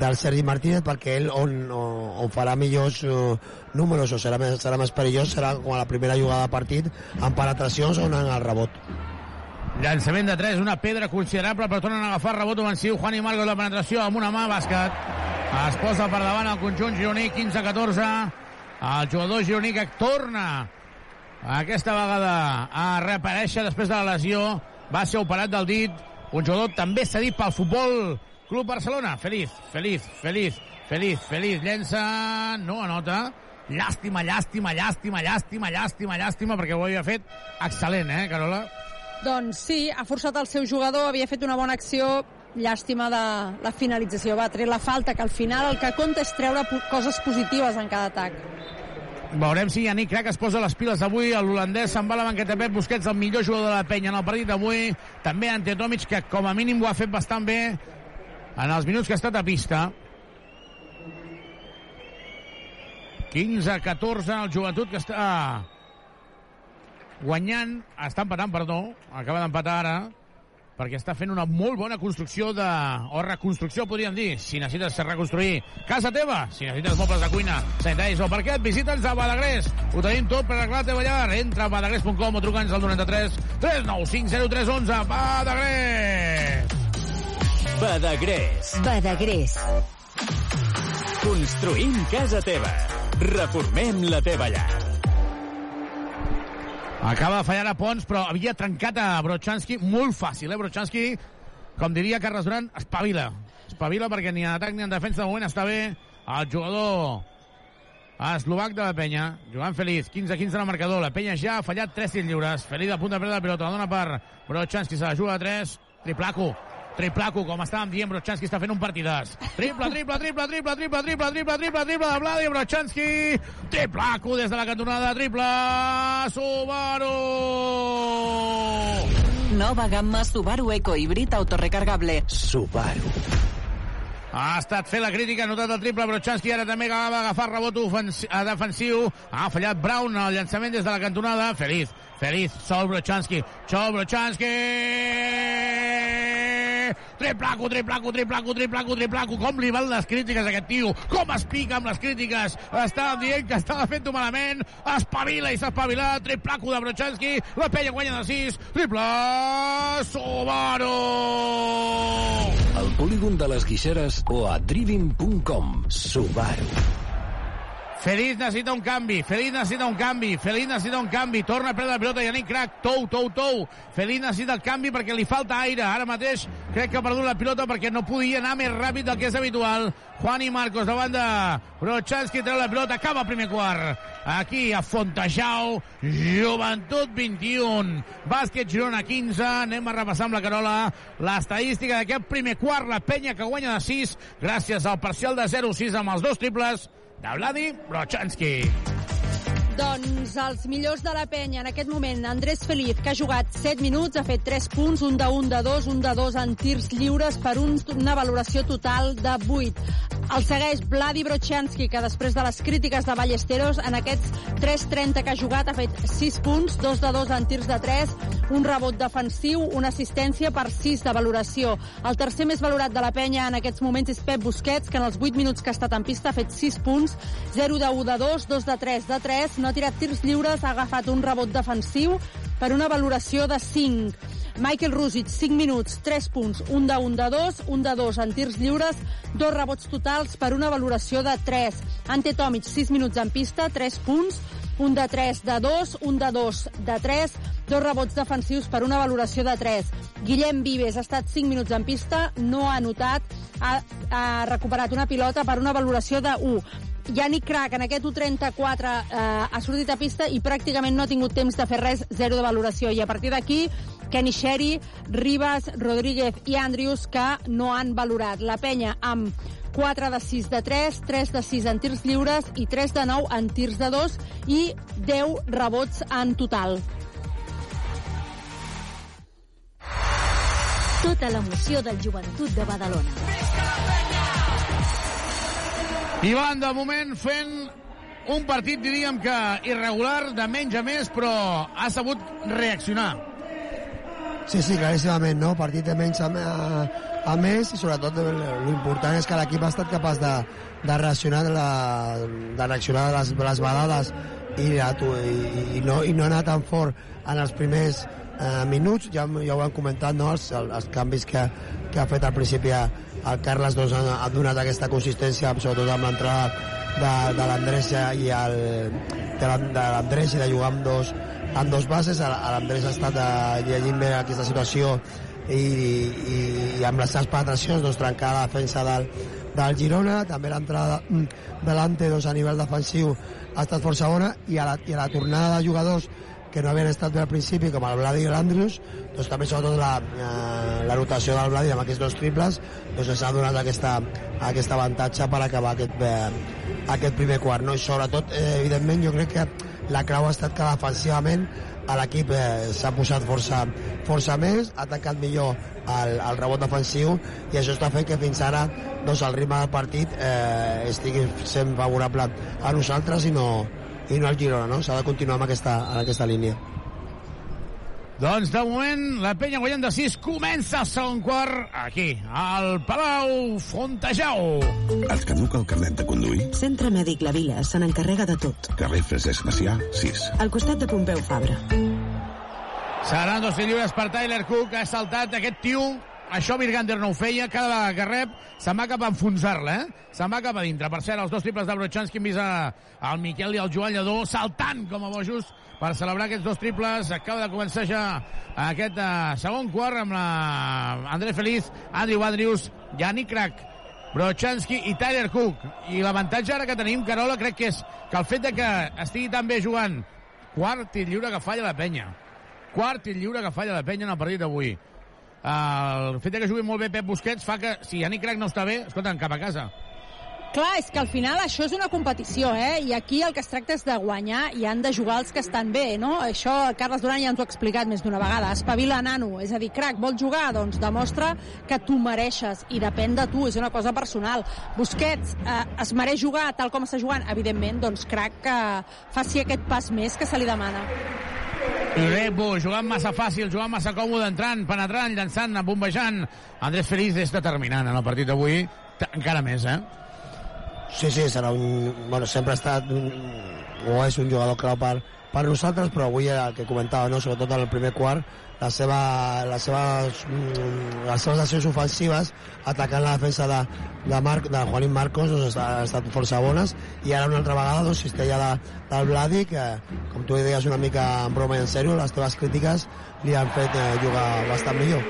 del Sergi Martínez perquè ell on, on, farà millors uh, números o serà més, serà més perillós serà com a la primera jugada de partit en penetracions o en el rebot Llançament de 3, una pedra considerable, però tornen a agafar rebot ofensiu. Juan i Marcos la penetració amb una mà, bàsquet. Es posa per davant el conjunt gironí, 15-14. El jugador gironí que torna aquesta vegada a reaparèixer després de la lesió. Va ser operat del dit. Un jugador també cedit pel futbol Club Barcelona. Feliz, feliz, feliz, feliz, feliz. Llença, no anota. Llàstima, llàstima, llàstima, llàstima, llàstima, llàstima, perquè ho havia fet excel·lent, eh, Carola? Doncs sí, ha forçat el seu jugador, havia fet una bona acció, llàstima de la finalització, va tret la falta, que al final el que compta és treure coses positives en cada atac. Veurem si Yannick Crac es posa les piles avui. L'holandès se'n va a la banqueta Pep Busquets, el millor jugador de la penya en el partit d'avui. També Ante Tomic, que com a mínim ho ha fet bastant bé en els minuts que ha estat a pista. 15-14 el joventut que està guanyant, està empatant, perdó, acaba d'empatar ara, perquè està fent una molt bona construcció de... o reconstrucció, podríem dir. Si necessites reconstruir casa teva, si necessites mobles de cuina, sanitaris o parquet, visita'ns a Badagrés. Ho tenim tot per arreglar la teva llar. Entra a badagrés.com o truca'ns al 93 395 0311. Badagrés! Badagrés. Badagrés. Construïm casa teva. Reformem la teva llar. Acaba de fallar a Pons, però havia trencat a Brochanski molt fàcil, eh? Brochanski, com diria Carles Duran, espavila. Espavila perquè ni en atac ni en defensa de moment està bé el jugador eslovac de la penya, jugant feliç, 15-15 en el marcador. La penya ja ha fallat 3 tirs lliures. Feliç a punt de perdre la pilota, la dona per Brochanski, se la juga a 3, triplaco. Triplaco, com estàvem dient, Brochanski està fent un partidàs. Triple, triple, triple, triple, triple, triple, triple, triple, triple de Vladi Brochanski. Triplaco des de la cantonada, triple, Subaru! Nova gamma Subaru Eco Híbrid autorecargable. Subaru. Ha estat fer la crítica, ha notat el triple Brochanski, ara també va agafar rebot defensiu. Ha fallat Brown al llançament des de la cantonada. Feliz, feliz, sol Brochanski, sol Brochanski! Triplaco, triplaco, triplaco, triplaco, triplaco. Com li van les crítiques a aquest tio? Com es pica amb les crítiques? Estava dient que estava fent-ho malament. Espavila i s'ha espavilat. Triplaco de Brochanski. La penya guanya de 6. Triple Subaru! Al polígon de les Guixeres o a driving.com. Subaru. Feliz necessita un canvi, Feliz necessita un canvi, Feliz necessita un canvi, torna a perdre la pilota, Yannick Crac, tou, tou, tou. Feliz necessita el canvi perquè li falta aire. Ara mateix crec que ha perdut la pilota perquè no podia anar més ràpid del que és habitual. Juan i Marcos davant de Brochanski, treu la pilota, acaba el primer quart. Aquí a Fontejau, Joventut 21, Bàsquet Girona 15. Anem a repassar amb la Carola l'estadística d'aquest primer quart. La penya que guanya de 6 gràcies al parcial de 0-6 amb els dos triples de Vladi Brochanski. Doncs els millors de la penya en aquest moment, Andrés Feliz, que ha jugat 7 minuts, ha fet 3 punts, un de 1 de 2, un de 2 en tirs lliures per un, una valoració total de 8. El segueix Vladi Brochanski, que després de les crítiques de Ballesteros, en aquests 3.30 que ha jugat ha fet 6 punts, 2 de 2 en tirs de 3, un rebot defensiu, una assistència per 6 de valoració. El tercer més valorat de la penya en aquests moments és Pep Busquets, que en els 8 minuts que ha estat en pista ha fet 6 punts, 0 de 1 de 2, 2 de 3 de 3, no ha tirat tirs lliures, ha agafat un rebot defensiu per una valoració de 5. Michael Rusic, 5 minuts, 3 punts, un de 1 de 2, un de 2 en tirs lliures, dos rebots totals per una valoració de 3. Ante Tomic, 6 minuts en pista, 3 punts, un de 3 de 2, un de 2 de 3, dos rebots defensius per una valoració de 3. Guillem Vives ha estat 5 minuts en pista, no ha anotat, ha, ha recuperat una pilota per una valoració de 1. Yannick Crac en aquest 1.34 eh, ha sortit a pista i pràcticament no ha tingut temps de fer res, zero de valoració. I a partir d'aquí, Kenny Sherry, Ribas, Rodríguez i Andrius que no han valorat. La penya amb 4 de 6 de 3, 3 de 6 en tirs lliures i 3 de 9 en tirs de 2 i 10 rebots en total. Tota l'emoció del joventut de Badalona. Ivan, de moment, fent un partit, diríem que irregular, de menys a més, però ha sabut reaccionar. Sí, sí, claríssimament, no? Partit de menys a, a, a més i sobretot l'important és que l'equip ha estat capaç de, de reaccionar de, la, de reaccionar les, les balades i, i, i, no, i no anar tan fort en els primers eh, minuts, ja, ja ho hem comentat, no? els, els canvis que, que ha fet al principi el Carles doncs, ha, ha donat aquesta consistència, sobretot amb l'entrada de, de l'Andrés i el, de l'Andrés i de jugar amb dos, amb dos bases. L'Andrés ha estat eh, llegint bé aquesta situació i, i, i amb les seves penetracions doncs, trencar la defensa del, del Girona, també l'entrada de l'Ante doncs, a nivell defensiu ha estat força bona i a la, i a la tornada de jugadors que no havien estat bé al principi, com el Vladi i l'Andrius, doncs també sobretot la, eh, la rotació del Vladi amb aquests dos triples, doncs s'ha donat aquesta, aquest avantatge per acabar aquest, eh, aquest primer quart. No? I sobretot, eh, evidentment, jo crec que la clau ha estat que defensivament l'equip eh, s'ha posat força, força més, ha atacat millor el, el rebot defensiu i això està fent que fins ara doncs, el ritme del partit eh, estigui sent favorable a nosaltres i no, i no al Girona, no? S'ha de continuar amb aquesta, en aquesta línia. Doncs de moment la penya guanyant de 6 comença el segon quart aquí, al Palau Fontejau. Et caduca el carnet de conduir? Centre Mèdic La Vila se n'encarrega de tot. Carrer Francesc Macià, 6. Al costat de Pompeu Fabra. Seran dos lliures per Tyler Cook, ha saltat aquest tio això Virgander no ho feia, cada vegada que rep se'n va cap a enfonsar-la, eh? Se'n va cap a dintre. Per cert, els dos triples de Brochanski hem vist a, al Miquel i al Joan Lledó saltant com a bojos per celebrar aquests dos triples. Acaba de començar ja aquest uh, segon quart amb la André Feliz, Andrew Andrews, Yannick Crac, Brochanski i Tyler Cook. I l'avantatge ara que tenim, Carola, crec que és que el fet de que estigui tan bé jugant quart tir lliure que falla la penya. Quart tir lliure que falla la penya en el partit d'avui el fet que jugui molt bé Pep Busquets fa que si Yannick Crac no està bé, escolta'm, cap a casa. Clar, és que al final això és una competició, eh? I aquí el que es tracta és de guanyar i han de jugar els que estan bé, no? Això Carles Duran ja ens ho ha explicat més d'una vegada. Espavila, nano. És a dir, crac, vol jugar? Doncs demostra que tu mereixes i depèn de tu, és una cosa personal. Busquets eh, es mereix jugar tal com està jugant? Evidentment, doncs crac que faci aquest pas més que se li demana. Rebu, jugant massa fàcil, jugant massa còmode, entrant, penetrant, llançant, bombejant. Andrés Feliz és determinant en el partit d'avui, encara més, eh? Sí, sí, serà un... Bueno, sempre ha estat un, o és un jugador clau per, per nosaltres, però avui el que comentava, no? sobretot en el primer quart, la seva, les, seves, mm, les seves accions ofensives atacant la defensa de, de, Marc, de Juanín Marcos doncs, ha, ha estat força bones i ara una altra vegada doncs, cistella de, del Bladi que com tu deies una mica en broma i en sèrio les teves crítiques li han fet eh, jugar bastant millor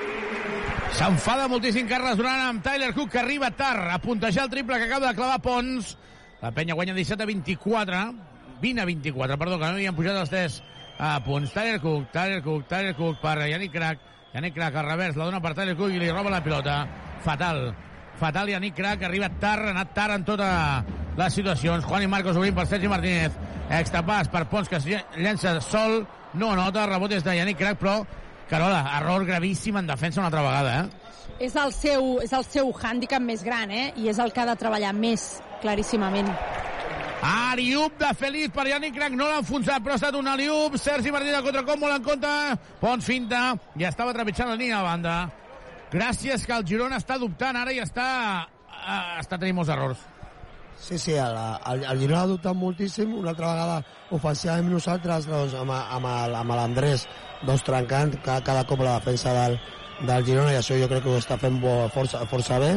S'enfada moltíssim Carles Duran amb Tyler Cook, que arriba tard a puntejar el triple que acaba de clavar Pons. La penya guanya 17 a 24, 20 a 24, perdó, que no havien pujat els 3 a punts. Tyler Cook, Tyler Cook, Tyler Cook per Yannick Crack. Yannick Crack al revers, la dona per Tyler Cook i li roba la pilota. Fatal. Fatal Yannick Crack, arriba tard, ha anat tard en totes les situacions. Juan i Marcos obrint per Sergi Martínez. Extrapàs per Pons, que es llença sol. No anota, rebot és de Yannick Crack, però Carola, error gravíssim en defensa una altra vegada, eh? És el seu, és el seu hàndicap més gran, eh? I és el que ha de treballar més, claríssimament. Ariup de Feliz per Yannick Crac, no l'ha enfonsat, però ha estat un Ariup. Sergi Martínez contra com molt en compte. Pons finta, i estava trepitjant la línia de banda. Gràcies que el Girona està dubtant ara i està, uh, està tenint molts errors. Sí, sí, el, el, el Girona ha dubtat moltíssim, una altra vegada ofensivament nosaltres doncs, amb, amb, amb l'Andrés doncs, trencant cada, cada cop la defensa del, del Girona i això jo crec que ho està fent bo, força, força bé.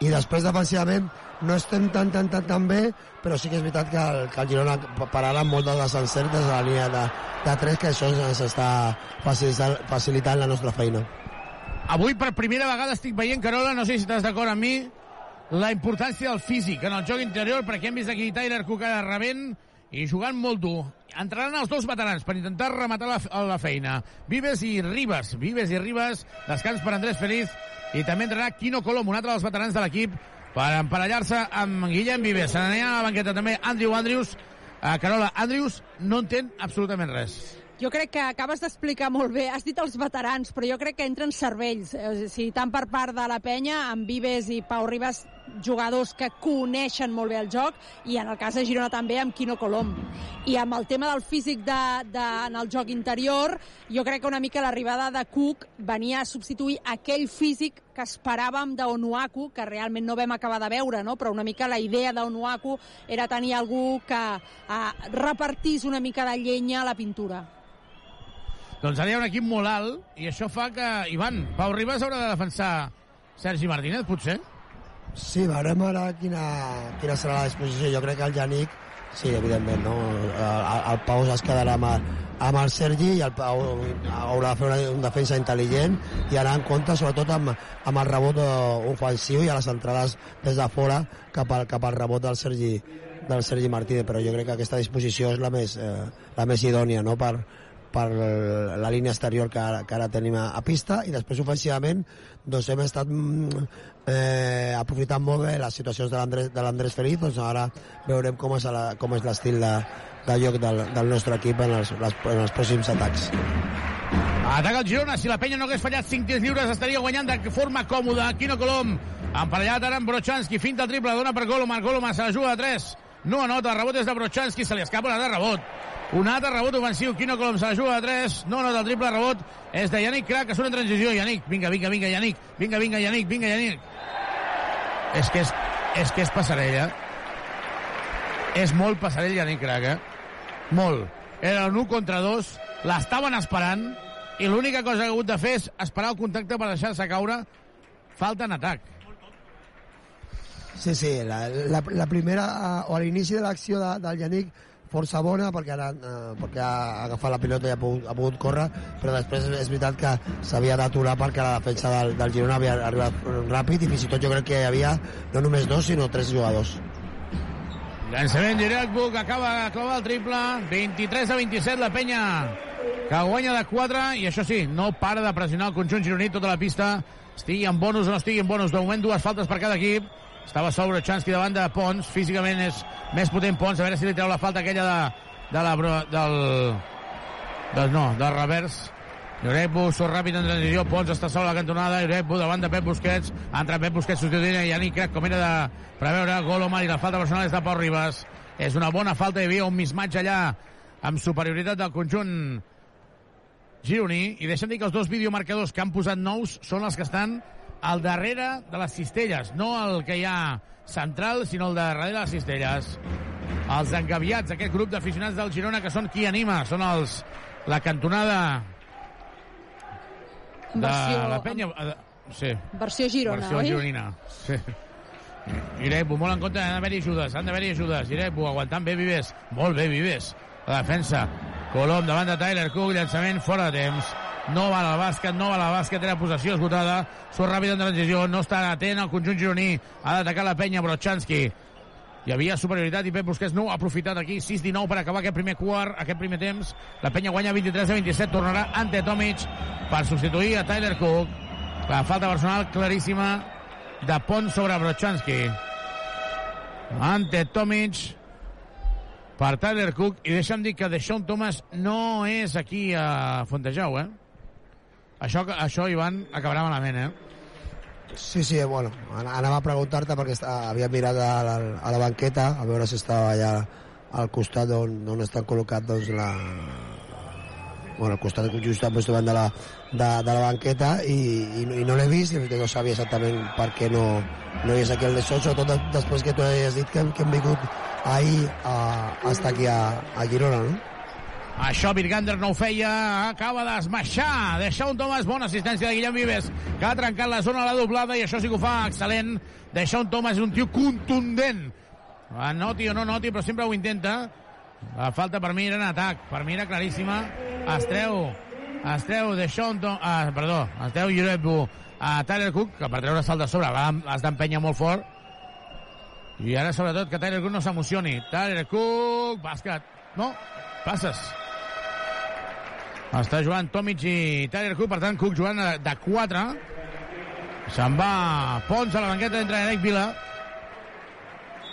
I després defensivament no estem tan tan tan tan bé però sí que és veritat que el, que el Girona pararà molt de les encertes a la línia de, de 3 que això ens està facilitant, facilitant la nostra feina. Avui per primera vegada estic veient, Carola, no sé si estàs d'acord amb mi, la importància del físic en el joc interior, perquè hem vist aquí Tyler Cook rebent i jugant molt dur. Entraran els dos veterans per intentar rematar la, la feina. Vives i Ribas. Vives i Ribas, descans per Andrés Feliz. I també entrarà Quino Colom, un altre dels veterans de l'equip, per emparellar-se amb Guillem Vives. Se n'anirà a la banqueta també Andrew Andrews. Uh, Carola, Andrews no entén absolutament res. Jo crec que acabes d'explicar molt bé. Has dit els veterans, però jo crec que entren cervells. O sigui, tant per part de la penya, amb Vives i Pau Ribas, jugadors que coneixen molt bé el joc, i en el cas de Girona també amb Quino Colom. I amb el tema del físic de, de, en el joc interior, jo crec que una mica l'arribada de Cook venia a substituir aquell físic que esperàvem d'Onuaku, que realment no vam acabar de veure, no? però una mica la idea d'Onuaku era tenir algú que eh, repartís una mica de llenya a la pintura. Doncs ara hi ha un equip molt alt i això fa que, Ivan, Pau Ribas haurà de defensar Sergi Martínez, potser? Sí, veurem ara quina, quina serà la disposició. Jo crec que el Janic, sí, evidentment, no? El, el Pau es quedarà amb el, amb el Sergi i el Pau haurà de fer una, una defensa intel·ligent i anar en compte sobretot amb, amb el rebot ofensiu i a les entrades des de fora cap al, cap al rebot del Sergi del Sergi Martínez, però jo crec que aquesta disposició és la més, eh, la més idònia no? per, per la línia exterior que ara, que ara tenim a, a pista i després ofensivament doncs hem estat mm, eh, aprofitant molt bé les situacions de l'Andrés Feliz doncs ara veurem com és, la, com és l'estil de, de joc del, del nostre equip en els, les, en els pròxims atacs. Ataca el Girona, si la penya no hagués fallat 5 tirs lliures estaria guanyant de forma còmoda. Quino Colom, emparellat ara amb Brochanski. Finta triple, dona per Goloman Goloman se la juga de 3, no anota, rebot és de Brochanski, se li escapa la de rebot un altre rebot ofensiu, Quino Colom se la juga de 3, no nota el triple rebot, és de Yannick Crac, que surt en transició, Yannick, vinga, vinga, vinga, Yannick, vinga, vinga, Yannick, vinga, Yannick. És que és, és que és passarella. És molt passarell Yannick Crac, eh? Molt. Era un 1 contra 2, l'estaven esperant, i l'única cosa que ha hagut de fer és esperar el contacte per deixar-se caure. Falta en atac. Sí, sí, la, la, la primera, o a l'inici de l'acció de, del Yannick, força bona perquè, ara, eh, perquè ha agafat la pilota i ha pogut, ha pogut córrer però després és veritat que s'havia d'aturar perquè la defensa del, del Girona havia arribat ràpid i fins i tot jo crec que hi havia no només dos sinó tres jugadors. Llançament directe, que acaba de clavar el triple. 23 a 27 la penya que guanya de 4 i això sí, no para de pressionar el conjunt gironí tota la pista. Estigui en bonus o no estigui en bonus de moment dues faltes per cada equip estava sobre Chansky davant de Pons, físicament és més potent Pons, a veure si li treu la falta aquella de, de la, del, del, no, del revers. Llorepo, surt ràpid en transició, Pons està sol a la cantonada, Llorepo davant de Pep Busquets, entra Pep Busquets substituint i Yannick Crac, com era de preveure, Golomar i la falta personal és de Pau Ribas. És una bona falta, hi havia un mismatge allà amb superioritat del conjunt gironí, i deixem dir que els dos videomarcadors que han posat nous són els que estan al darrere de les cistelles, no el que hi ha central, sinó el de darrere de les cistelles. els engaviats, aquest grup d'aficionats del Girona, que són qui anima, són els la cantonada de Versió- la penya... eh, Sí, Versió Girona, versió oi? gironina. Sí. Irebu, molt en compte, han d'haver-hi ajudes, han d'haver-hi ajudes. Irebu, aguantant bé Vives. Molt bé Vives. La defensa. Colom davant de Tyler Cook, llançament fora de temps. No val al bàsquet, no val al bàsquet, era possessió esgotada. Surt ràpid en transició, no està atent al conjunt gironí. Ha d'atacar la penya, Brochanski. Hi havia superioritat i Pep Busquets no ha aprofitat aquí. 6-19 per acabar aquest primer quart, aquest primer temps. La penya guanya 23 a 27, tornarà ante Tomic per substituir a Tyler Cook. La falta personal claríssima de Pont sobre Brochanski. Ante Tomic per Tyler Cook i deixa'm dir que Deixón Thomas no és aquí a Fontejau, eh? Això, això Ivan, acabarà malament, eh? Sí, sí, bueno, an- anava a preguntar-te perquè havia mirat a la, a la banqueta a veure si estava allà al costat on, on estan col·locat doncs, la, bueno, al costat just doncs, davant de la, de, de la banqueta i, i, i no l'he vist i no sabia exactament per què no, no hi és aquí el de Sol, sobretot de- després que tu has dit que, hem- que hem vingut ahir a, a estar aquí a, a Girona, no? Això Virgander no ho feia, acaba d'esmaixar. Deixa un Thomas, bona assistència de Guillem Vives, que ha trencat la zona a la doblada i això sí que ho fa excel·lent. Deixa un Thomas és un tio contundent. Ah, Noti o no noti, però sempre ho intenta. La falta per mi era en atac, per mi era claríssima. Es treu, es treu deixa un Thomas, ah, perdó, es treu Yurebu a Tyler Cook, que per treure salt de sobre va- has d'empènyer molt fort. I ara, sobretot, que Tyler Cook no s'emocioni. Tyler Cook, bàsquet. No, passes. Està jugant Tomic i Tyler Cook, per tant, Cook jugant de- de 4. Se'n va Pons a la banqueta entre Eric Vila.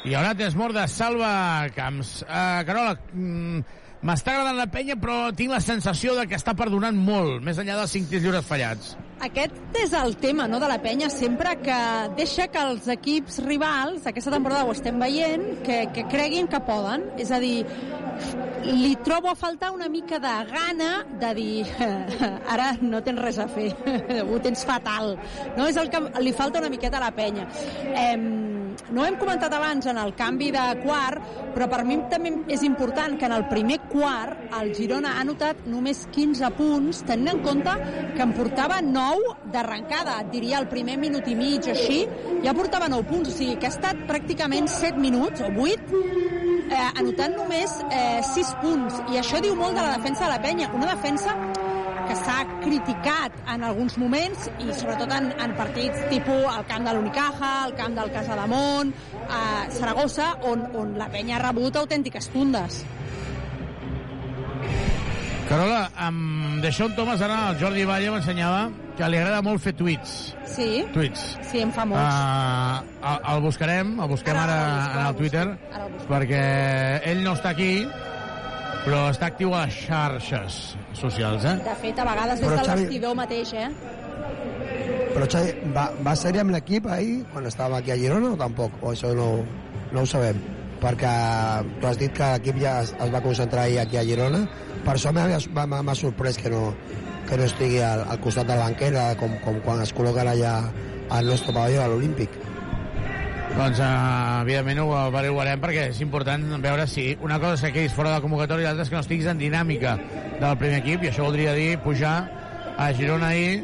I haurà temps mort de Salva Camps. Uh, Carola, mm, m'està agradant la penya, però tinc la sensació de que està perdonant molt, més enllà dels 5 tirs lliures fallats. Aquest és el tema no, de la penya, sempre que deixa que els equips rivals, aquesta temporada ho estem veient, que, que creguin que poden. És a dir, li trobo a faltar una mica de gana de dir ara no tens res a fer, ho tens fatal. No? És el que li falta una miqueta a la penya. Eh, no hem comentat abans en el canvi de quart, però per mi també és important que en el primer quart el Girona ha notat només 15 punts, tenint en compte que en portava 9 d'arrencada, et diria el primer minut i mig així, ja portava 9 punts, o sigui que ha estat pràcticament 7 minuts o 8 eh, anotant només eh, 6 punts, i això diu molt de la defensa de la penya, una defensa que s'ha criticat en alguns moments i sobretot en, en partits tipus el camp de l'Unicaja, el camp del Casademont, a Saragossa, on, on la penya ha rebut autèntiques tundes. Carola, amb Deixón Thomas ara el Jordi Valle m'ensenyava que li agrada molt fer tuits. Sí, Tuits. sí, en fa molts. Uh, el, el buscarem, el busquem ara, busco, en el Twitter, Ara el perquè ell no està aquí, però està actiu a les xarxes socials, eh? De fet, a vegades des Però, del Xavi- vestidor mateix, eh? Però Xavi, va, va ser amb l'equip ahir quan estàvem aquí a Girona o tampoc? O això no, no ho sabem? Perquè tu has dit que l'equip ja es, es va concentrar ahir aquí a Girona. Per això m'ha sorprès que no, que no estigui al, al costat de la banquera com, com quan es col·loquen allà al nostre pavelló, a l'Olímpic. Doncs, uh, evidentment, ho averiguarem perquè és important veure si una cosa és que quedis fora de la convocatòria i l'altra és que no estiguis en dinàmica del primer equip i això voldria dir pujar a Girona ahir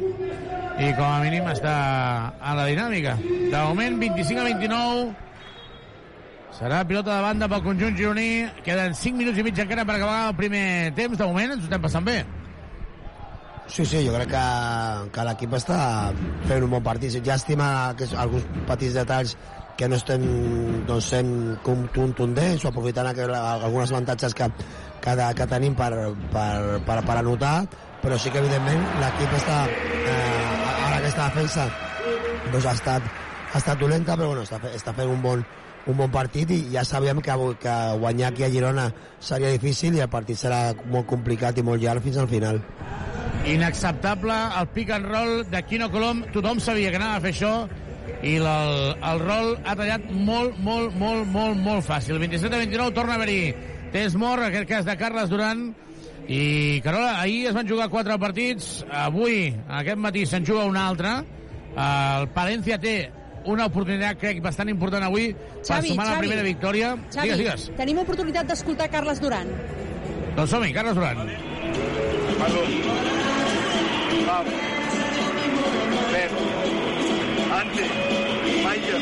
i com a mínim està en la dinàmica. De moment, 25 a 29 serà pilota de banda pel conjunt gironí. Queden 5 minuts i mig encara per acabar el primer temps. De moment ens ho estem passant bé. Sí, sí, jo crec que, que l'equip està fent un bon partit. Llàstima que alguns petits detalls que no estem doncs, sent contundents o aprofitant alguns avantatges que, que, que tenim per, per, per, per anotar, però sí que evidentment l'equip està eh, ara aquesta defensa doncs, ha, estat, ha estat dolenta, però bueno, està, està fent un bon, un bon partit i ja sabíem que, que guanyar aquí a Girona seria difícil i el partit serà molt complicat i molt llarg fins al final. Inacceptable el pick and roll de Quino Colom. Tothom sabia que anava a fer això i el, el rol ha tallat molt, molt, molt, molt, molt fàcil. 27 a 29 torna a haver-hi temps mort, aquest cas de Carles Duran. I, Carola, ahir es van jugar quatre partits, avui, aquest matí, se'n juga un altre. El Palencia té una oportunitat, crec, bastant important avui per Xavi, sumar la Xavi. primera victòria. Xavi, Digues, digues. tenim oportunitat d'escoltar Carles Duran. Doncs som-hi, Carles Duran. Pau. Pep. Ante. Maica.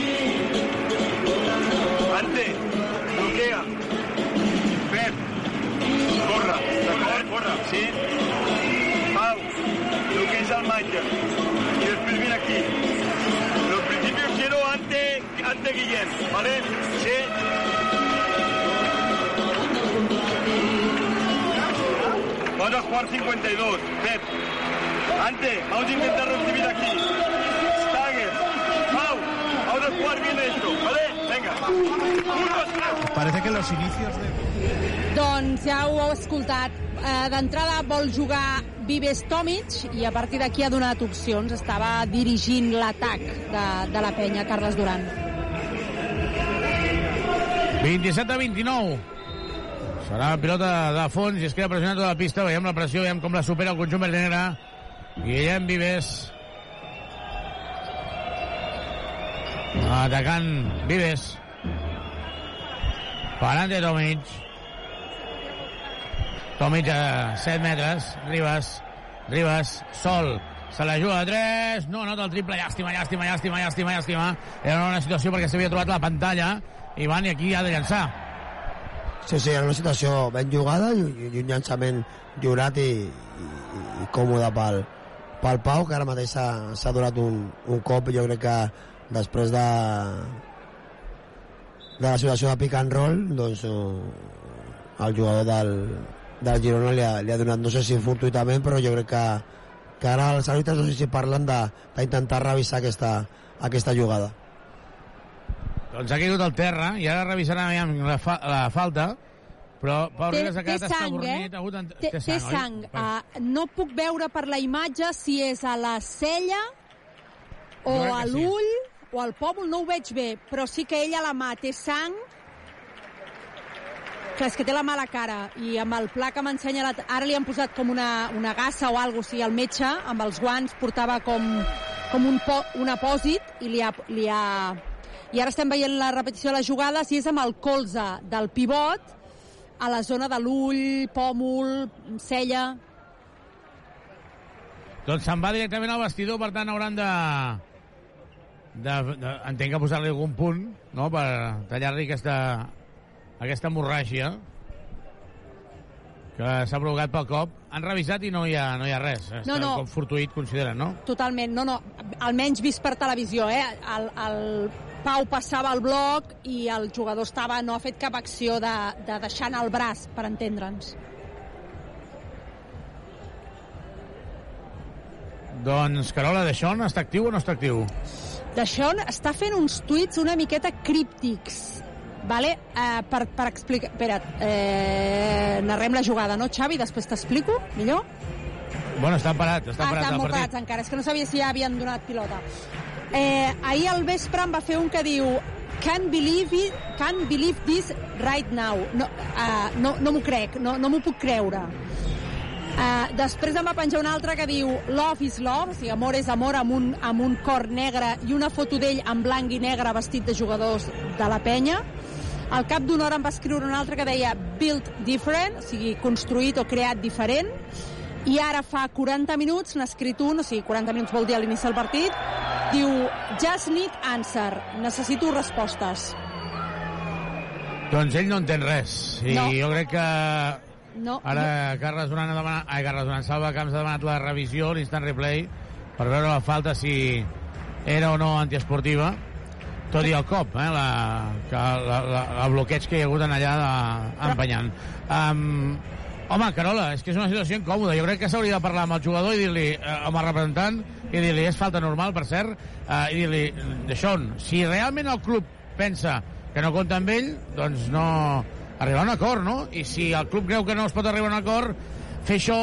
Ante. Bloquea. Pep. Corre. Corre. Sí. Pau. Bloqueis al Maica. Ante, ante Guillem. ¿Vale? Sí. Vamos a jugar 52. Pep. Ante, vamos a intentar recibir aquí. Stagger. Pau, vamos a jugar bien esto, ¿vale? Venga. Parece que los inicios de... Doncs ja ho heu escoltat. Eh, D'entrada vol jugar Vives Tomic i a partir d'aquí ha donat opcions. Estava dirigint l'atac de, de la penya, Carles Duran. 27 a 29. Serà pilota de fons i es queda pressionant tota la pista. Veiem la pressió, veiem com la supera el conjunt verd negre. Guillem Vives. Atacant Vives. Parant de Tomic. Tomic a 7 metres. Ribas. Ribas. Sol. Se la juga a 3. No nota el triple. Llàstima, llàstima, llàstima, llàstima, llàstima. Era una situació perquè s'havia trobat la pantalla. Ivan, i aquí ha de llançar. Sí, sí, era una situació ben jugada i, i un llançament lliurat i, i, i còmode pel, pel Pau, que ara mateix s'ha s'ha donat un, un cop, jo crec que després de, de la situació de pick and roll, doncs eh, el jugador del, del Girona li ha, li ha donat, no sé si fortuitament, però jo crec que, que ara els àrbitres no sé si parlen de- d'intentar revisar aquesta, aquesta jugada. Doncs ha caigut al terra i ara revisarà aviam la, fa la falta, però Pau Té, Ribas ha té quedat sang, estabornit. eh? Ha hagut en... Té, té sang. oi? Uh, no puc veure per la imatge si és a la cella o crec a que sí. l'ull o al pòmul, no ho veig bé, però sí que ella a la mà té sang que és que té la mala cara i amb el pla que m'ensenya la... ara li han posat com una, una gassa o alguna cosa, o sigui, el metge amb els guants portava com, com un, po, un apòsit i li ha, li ha... i ara estem veient la repetició de la jugada si és amb el colze del pivot a la zona de l'ull, pòmul, cella... Doncs se'n va directament al vestidor, per tant hauran de... de, de entenc que posar-li algun punt, no?, per tallar-li aquesta, aquesta hemorràgia que s'ha provocat pel cop. Han revisat i no hi ha, no hi ha res. Està No, no. com fortuït, consideren, no? Totalment, no, no, almenys vist per televisió, eh? El, el Pau passava el bloc i el jugador estava, no ha fet cap acció de, de deixar anar el braç, per entendre'ns. Doncs, Carola, Deixón està actiu o no està actiu? D'això està fent uns tuits una miqueta críptics, vale? Eh, per, per explicar... Espera't, eh, narrem la jugada, no, Xavi? Després t'explico, millor? Bueno, està parat, està ah, parat estan partit. parats encara, és que no sabia si ja havien donat pilota. Eh, ahir al vespre em va fer un que diu can't believe it, can't believe this right now. No, uh, no, no m'ho crec, no, no m'ho puc creure. Uh, després em va penjar un altre que diu Love is love, o sigui, amor és amor amb un, amb un cor negre i una foto d'ell en blanc i negre vestit de jugadors de la penya. Al cap d'una hora em va escriure un altre que deia Built different, o sigui, construït o creat diferent. I ara fa 40 minuts n'ha escrit un, o sigui, 40 minuts vol dir a l'inici del partit, diu Just need answer, necessito respostes. Doncs ell no entén res. I No. jo crec que No, Ara Carles Duran ha demanat... Ai, Carles Duran, Salva Camps ha demanat la revisió, l'instant replay, per veure la falta si era o no antiesportiva. Tot i el cop, eh, la, que la, la, el bloqueig que hi ha hagut en allà de, empenyant. Um, home, Carola, és que és una situació incòmoda. Jo crec que s'hauria de parlar amb el jugador i dir-li, eh, amb el representant, i dir-li, és falta normal, per cert, eh, i dir-li, Deixón, si realment el club pensa que no compta amb ell, doncs no arribar a un acord, no? I si el club creu que no es pot arribar a un acord, fer això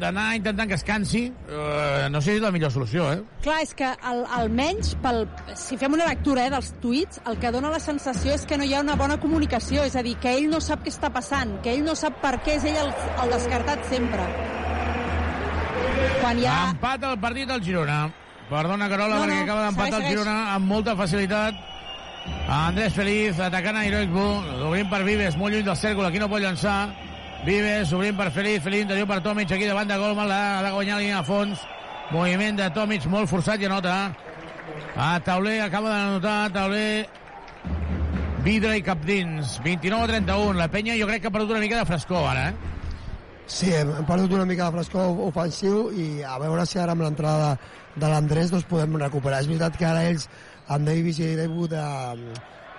d'anar intentant que es cansi, eh, no sé si és la millor solució, eh? Clar, és que al, almenys, pel, si fem una lectura eh, dels tuits, el que dona la sensació és que no hi ha una bona comunicació, és a dir, que ell no sap què està passant, que ell no sap per què és ell el, el descartat sempre. Quan hi ha... Empat el partit del Girona. Perdona, Carola, No, perquè no, acaba d'empatar el Girona amb molta facilitat. Andrés Feliz atacant a Heroic Bull, obrint per Vives, molt lluny del cèrcol, aquí no pot llançar. Vives, obrint per Feliz, Feliz interior per Tomic, aquí davant de Golman, l'ha de guanyar línia de fons. Moviment de Tomic molt forçat i anota. A Tauler acaba d'anotar, Tauler vidre i cap dins. 29 a 31. La penya jo crec que ha perdut una mica de frescor ara, eh? Sí, hem, perdut una mica de frescor ofensiu i a veure si ara amb l'entrada de, de l'Andrés doncs podem recuperar. És veritat que ara ells, amb Davis i David, a,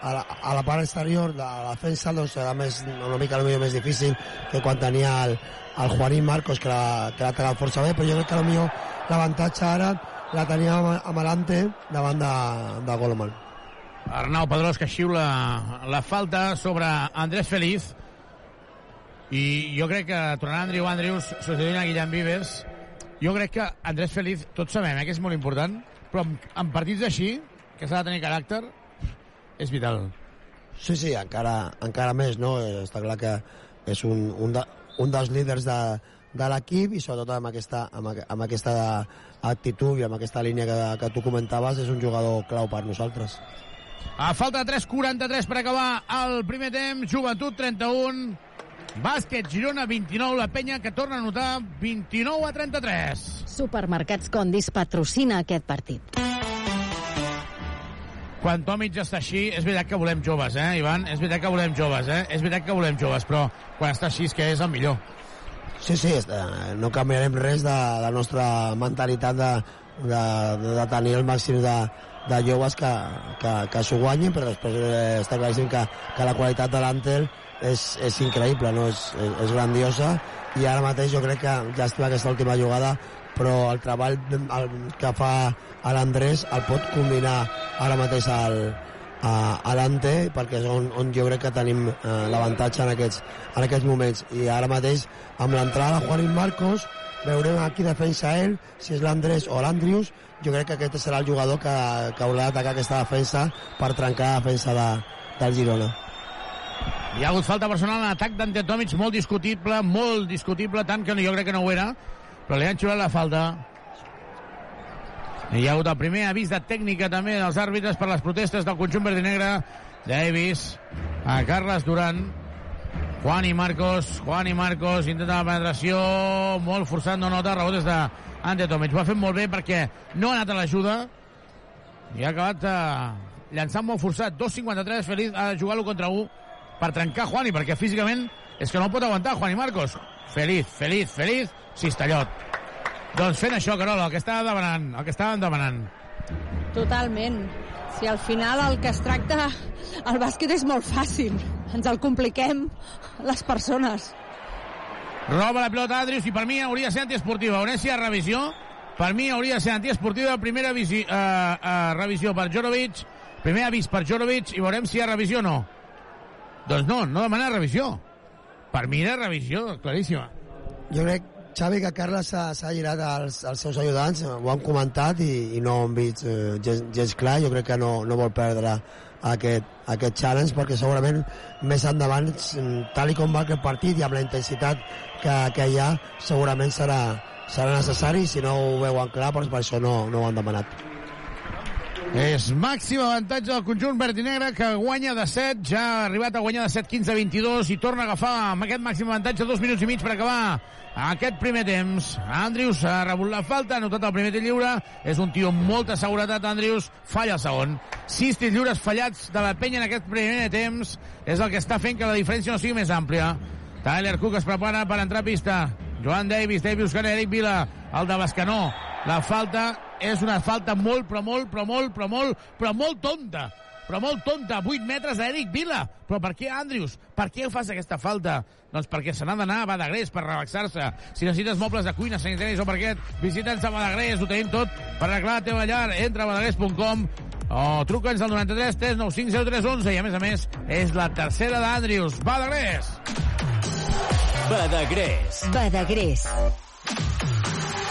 a, la, a la part exterior de la defensa doncs serà més, una mica potser més difícil que quan tenia el, el Juanín Marcos que l'ha que l'ha atacat força bé, però jo crec que potser l'avantatge ara la tenia amb, amb l'Ante davant de, de Goldman. Arnau Pedrós que xiula la falta sobre Andrés Feliz i jo crec que tornarà Andrew Andrews substituint a Guillem Vives jo crec que Andrés Feliz tots sabem eh, que és molt important però en, en partits així que s'ha de tenir caràcter és vital Sí, sí, encara, encara més, no? Eh, Està clar que és un, un, de, un dels líders de, de l'equip i sobretot amb aquesta, amb, amb aquesta actitud i amb aquesta línia que, que tu comentaves és un jugador clau per nosaltres. a falta de 3.43 per acabar el primer temps Joventut 31 Bàsquet Girona 29 la penya que torna a notar 29 a 33 Supermercats Condis patrocina aquest partit. Quan Tomic està així, és veritat que volem joves, eh, Ivan? És veritat que volem joves, eh? És veritat que volem joves, però quan està així és que és el millor. Sí, sí, no canviarem res de la nostra mentalitat de, de, de tenir el màxim de, de joves que, que, que s'ho guanyin, però després eh, està claríssim que, que la qualitat de l'Antel és, és increïble, no? és, és, és grandiosa i ara mateix jo crec que llàstima aquesta última jugada però el treball el, que fa l'Andrés el pot combinar ara mateix al, a, a l'Ante perquè és on, on jo crec que tenim eh, l'avantatge en, aquests, en aquests moments. I ara mateix amb l'entrada de Juanín Marcos veurem a qui defensa ell si és l'Andrés o l'Andrius. Jo crec que aquest serà el jugador que, que haurà d'atacar aquesta defensa per trencar la defensa de, del Girona. Hi ha hagut falta personal en atac d'Ante Tomic, molt discutible, molt discutible, tant que jo crec que no ho era, però li han xiulat la falta. I hi ha hagut el primer avís de tècnica també dels àrbitres per les protestes del conjunt verd i negre. Davis, a Carles Duran, Juan i Marcos, Juan i Marcos, intenta la penetració, molt forçat, no nota, rebotes de Ante Tomic. Ho ha fet molt bé perquè no ha anat a l'ajuda i ha acabat eh, llançant molt forçat. 2.53, Feliz ha de jugar-lo contra 1 per trencar Juani, perquè físicament és que no pot aguantar Juan i Marcos. Feliz, feliz, feliz, Cistellot. Doncs fent això, Carola, el que estava demanant, el que estaven demanant. Totalment. Si al final el que es tracta el bàsquet és molt fàcil. Ens el compliquem les persones. Roba la pilota Andrius i per mi hauria de ser antiesportiva. Ha revisió. Per mi hauria de ser antiesportiva. Primera visi, uh, uh, revisió per Jorovic. Primer avís per Jorovic i veurem si hi ha revisió o no. Doncs no, no demana revisió. Per mi era revisió, claríssima. Jo crec, Xavi, que Carles s'ha girat als, als seus ajudants, ho han comentat i, i no ho han vist eh, gens, gens clar. Jo crec que no, no vol perdre aquest, aquest challenge perquè segurament més endavant, tal i com va aquest partit i amb la intensitat que, que hi ha, segurament serà, serà necessari. Si no ho veuen clar, doncs per això no, no ho han demanat. És màxim avantatge del conjunt verd i negre que guanya de 7, ja ha arribat a guanyar de 7, 15 a 22 i torna a agafar amb aquest màxim avantatge dos minuts i mig per acabar aquest primer temps. Andrius ha rebut la falta, ha notat el primer tir lliure, és un tio amb molta seguretat, Andrius, falla el segon. Sis tirs lliures fallats de la penya en aquest primer temps és el que està fent que la diferència no sigui més àmplia. Tyler Cook es prepara per entrar a pista. Joan Davis, Davis buscant Eric Vila, el de Bascanó. La falta és una falta molt, però molt, però molt, però molt, però molt tonta. Però molt tonta, 8 metres d'Eric Vila. Però per què, Andrius? Per què fas aquesta falta? Doncs perquè se n'ha d'anar a Badagrés per relaxar-se. Si necessites mobles de cuina, sanitaris o parquet, visita'ns a Badagrés, ho tenim tot per arreglar la teva llar. Entra a badagrés.com o truca'ns al 93 395 0311 i a més a més és la tercera d'Andrius. Badagrés! Badagrés. Badagrés.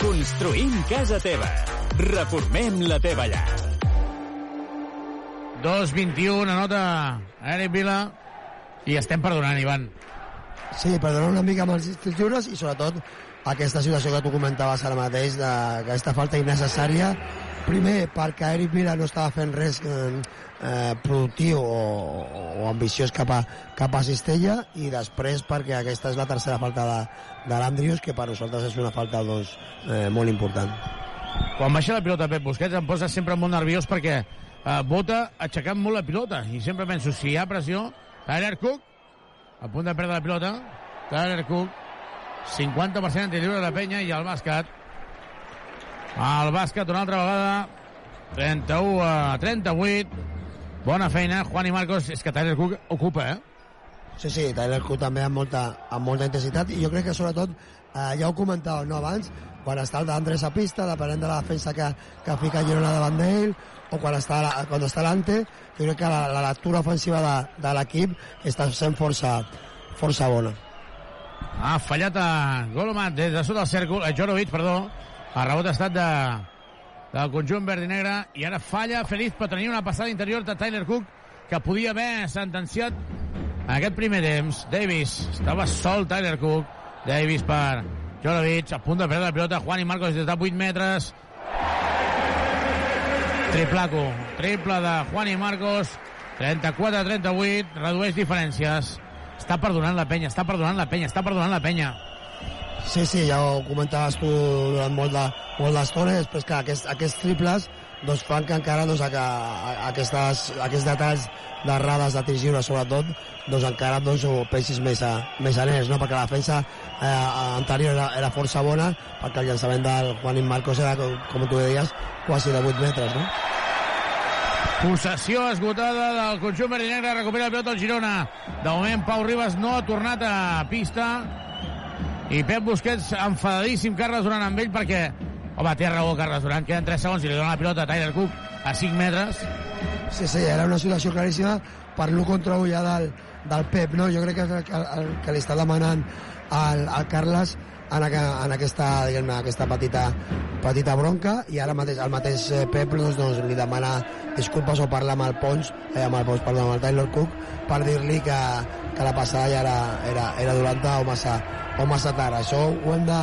Construïm casa teva. Reformem la teva llar. 2-21, anota Eric Vila i estem perdonant, Ivan. Sí, perdonar una mica amb els tirs i sobretot aquesta situació que tu comentaves ara mateix, d'aquesta falta innecessària primer perquè Eric Mira no estava fent res eh, eh, productiu o, o ambiciós cap a, cap a Cistella i després perquè aquesta és la tercera falta de, de l'Andrius que per nosaltres és una falta doncs, eh, molt important. Quan baixa la pilota Pep Busquets em posa sempre molt nerviós perquè eh, vota aixecant molt la pilota i sempre penso, si hi ha pressió Tyler Cook a punt de perdre la pilota Tyler Cook 50% de lliure de penya i el bàsquet. El bàsquet una altra vegada 31 a 38 bona feina, Juan i Marcos. És que Tyler Cook ocupa, eh? Sí, sí, Tyler Cook també amb molta, amb molta intensitat. I jo crec que sobretot, eh, ja ho comentàvem no, abans, quan està el d'Andrés a pista, depenent de la defensa que, que fica Girona davant d'ell, o quan està, quan està l'Ante, jo crec que la, la lectura ofensiva de, de l'equip està sent força, força bona. Ha fallat a Golomat des de sota el cèrcol, a Jorovic, perdó. El rebot ha estat de, del conjunt verd i negre i ara falla Feliz per tenir una passada interior de Tyler Cook que podia haver sentenciat en aquest primer temps. Davis estava sol Tyler Cook. Davis per Jorovic a punt de perdre la pilota. Juan i Marcos des de 8 metres. Triplaco. Triple de Juan i Marcos. 34-38. Redueix diferències. Està perdonant la penya, està perdonant la penya, està perdonant la penya. Sí, sí, ja ho comentaves tu durant molt de, molt després que aquests, aquests triples doncs fan que encara doncs, a, aquestes, aquests detalls d'errades de tirs lliures sobretot doncs encara doncs, ho pensis més a, més a nens, no? perquè la defensa eh, anterior era, era força bona perquè el llançament del Juanín Marcos era, com, com tu deies, quasi de 8 metres no? Possessió esgotada del conjunt verd recupera el pilota el Girona. De moment Pau Ribas no ha tornat a pista i Pep Busquets enfadadíssim Carles Duran amb ell perquè home, té raó Carles Duran, queden 3 segons i li dona la pilota a Tyler Cook a 5 metres Sí, sí, era una situació claríssima per l'1 contra 1 ja del, del Pep, no? Jo crec que, que, que, que li està demanant al, al Carles en, en aquesta, diguem aquesta petita, petita bronca i ara mateix el mateix eh, Pep doncs, doncs, li demana disculpes o parla amb el Pons, eh, amb el Pons, perdó, amb el Taylor Cook per dir-li que, que la passada ja era, era, era dolenta o massa, o massa tard. Això ho hem de,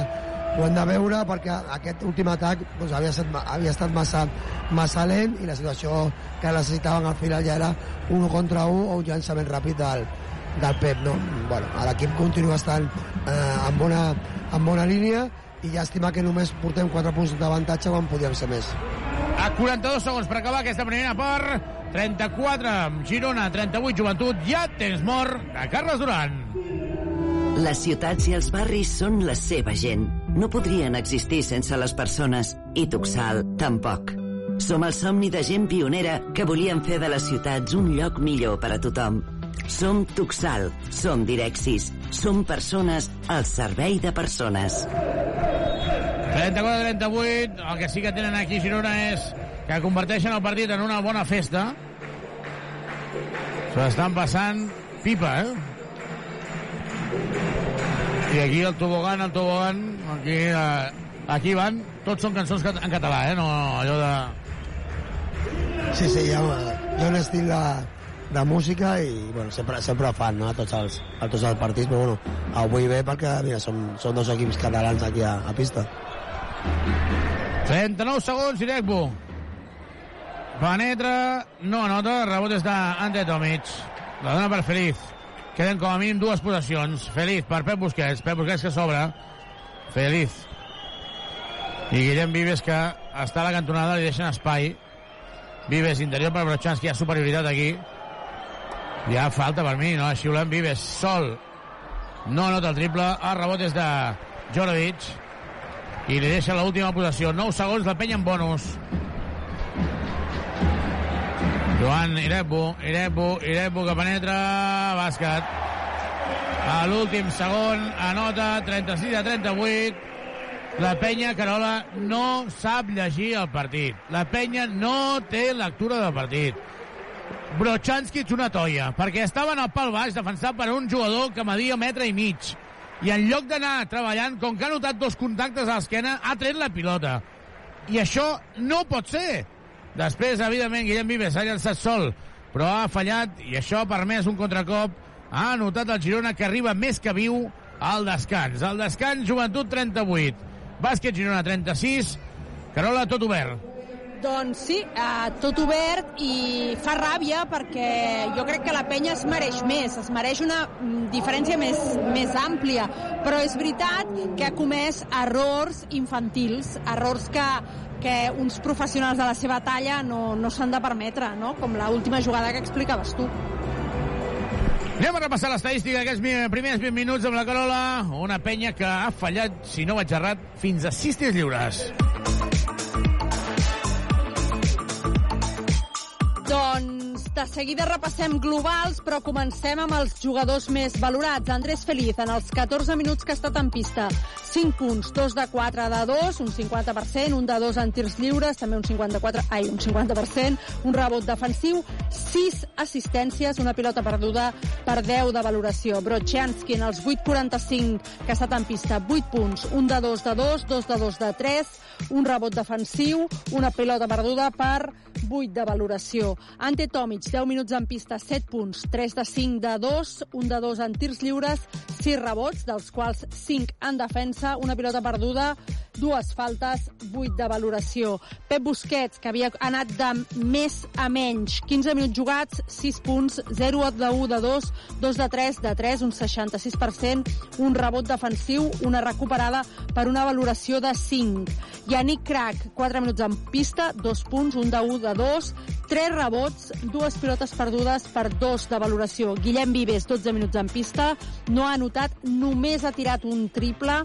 ho hem de veure perquè aquest últim atac doncs, havia, estat, havia estat massa, massa lent i la situació que necessitaven al final ja era un contra un o un llançament ràpid del, del Pep. No? Bueno, L'equip continua estant eh, en, bona, en bona línia i llàstima que només portem 4 punts d'avantatge quan podíem ser més. A 42 segons per acabar aquesta primera part. 34, Girona, 38, Joventut. Ja tens mort de Carles Duran. Les ciutats i els barris són la seva gent. No podrien existir sense les persones. I Tuxal, tampoc. Som el somni de gent pionera que volien fer de les ciutats un lloc millor per a tothom. Som Tuxal, som Direxis, som persones al servei de persones. 34-38, el que sí que tenen aquí Girona és que converteixen el partit en una bona festa. Se l'estan passant pipa, eh? I aquí el tobogan, el tobogan, aquí, eh, aquí van, tots són cançons en català, eh? No allò de... Sí, sí, hi ha, hi ha un estil de, de música i bueno, sempre, sempre fan no? a, tots els, a tots els partits, però bueno, avui bé perquè mira, són, són dos equips catalans aquí a, a pista. 39 segons, Irecbo. Penetra, no anota, rebot és d'Ante Tomic. La dona per Feliz. Queden com a mínim dues possessions. Feliz per Pep Busquets. Pep Busquets que s'obre. Feliz. I Guillem Vives que està a la cantonada, li deixen espai. Vives interior per Brochanski, hi ha superioritat aquí. Hi ha falta per mi, no? Volem Vives sol. No anota el triple. El rebot és de Jorovic. I li deixa l'última possessió. 9 segons, la penya en bonus. Joan Irebu, Irebu, Irebu que penetra, bàsquet. A l'últim segon, anota 36 a 38. La penya, Carola, no sap llegir el partit. La penya no té lectura del partit. Brochanski ets una toia, perquè estava en el pal baix defensat per un jugador que media metre i mig. I en lloc d'anar treballant, com que ha notat dos contactes a l'esquena, ha tret la pilota. I això no pot ser. Després, evidentment, Guillem Vives s'ha llançat sol, però ha fallat i això ha permès un contracop. Ha anotat el Girona que arriba més que viu al descans. Al descans, Joventut 38. Bàsquet Girona 36. Carola, tot obert. Doncs sí, eh, tot obert i fa ràbia perquè jo crec que la penya es mereix més, es mereix una mm, diferència més, més àmplia, però és veritat que ha comès errors infantils, errors que, que uns professionals de la seva talla no, no s'han de permetre, no? com l'última jugada que explicaves tu. Anem a repassar l'estadística d'aquests primers 20 minuts amb la Carola. Una penya que ha fallat, si no vaig errat, fins a 6 tirs lliures. Doncs de seguida repassem globals, però comencem amb els jugadors més valorats. Andrés Feliz, en els 14 minuts que ha estat en pista, 5 punts, 2 de 4 de 2, un 50%, un de 2 en tirs lliures, també un 54, ai, un 50%, un rebot defensiu, 6 assistències, una pilota perduda per 10 de valoració. Brochanski, en els 8.45 que ha estat en pista, 8 punts, un de 2 de 2, 2 de 2 de 3, un rebot defensiu, una pilota perduda per 8 de valoració. Ante Tomic, 10 minuts en pista, 7 punts, 3 de 5 de 2, un de 2 en tirs lliures, 6 rebots, dels quals 5 en defensa, una pilota perduda, dues faltes, 8 de valoració. Pep Busquets, que havia anat de més a menys, 15 minuts jugats, 6 punts, 0 de 1 de 2, 2 de 3 de 3, un 66%, un rebot defensiu, una recuperada per una valoració de 5. Yannick Crac, 4 minuts en pista, 2 punts, un de 1 de 2, 3 rebots, dues pilotes perdudes per 2 de valoració. Guillem Vives, 12 minuts en pista, no ha anotat, només ha tirat un triple,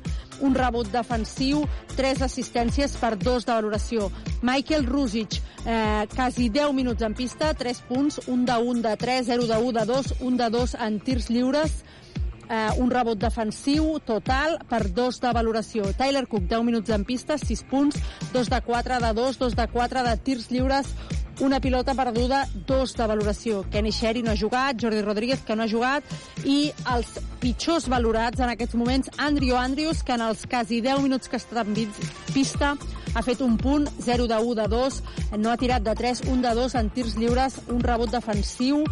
un rebot defensiu, 3 assistències per 2 de valoració. Michael Rusic, eh, quasi 10 minuts en pista, 3 punts, un de 1 de 3, 0 de 1 de 2, un de 2 en tirs lliures, eh, un rebot defensiu total per 2 de valoració. Tyler Cook, 10 minuts en pista, 6 punts, 2 de 4 de 2, 2 de 4 de tirs lliures, una pilota perduda, 2 de valoració. Kenny Sherry no ha jugat, Jordi Rodríguez, que no ha jugat, i els pitjors valorats en aquests moments, Andrew Andrews, que en els quasi 10 minuts que està en pista ha fet un punt, 0 de 1 de 2, no ha tirat de 3, un de 2 en tirs lliures, un rebot defensiu,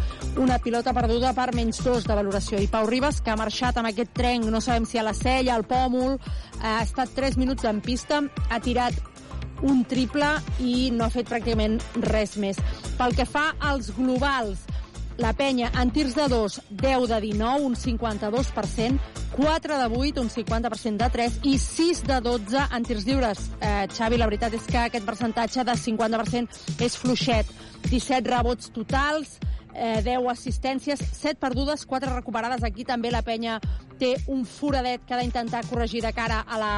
una pilota perduda per menys 2 de valoració. I Pau Ribas, que ha marxat amb aquest trenc, no sabem si a la cella, al pòmul, ha estat 3 minuts en pista, ha tirat un triple i no ha fet pràcticament res més. Pel que fa als globals, la penya en tirs de 2, 10 de 19, un 52%, 4 de 8, un 50% de 3 i 6 de 12 en tirs lliures. Eh, Xavi, la veritat és que aquest percentatge de 50% és fluixet. 17 rebots totals, eh, 10 assistències, 7 perdudes, 4 recuperades. Aquí també la penya té un foradet que ha d'intentar corregir de cara a la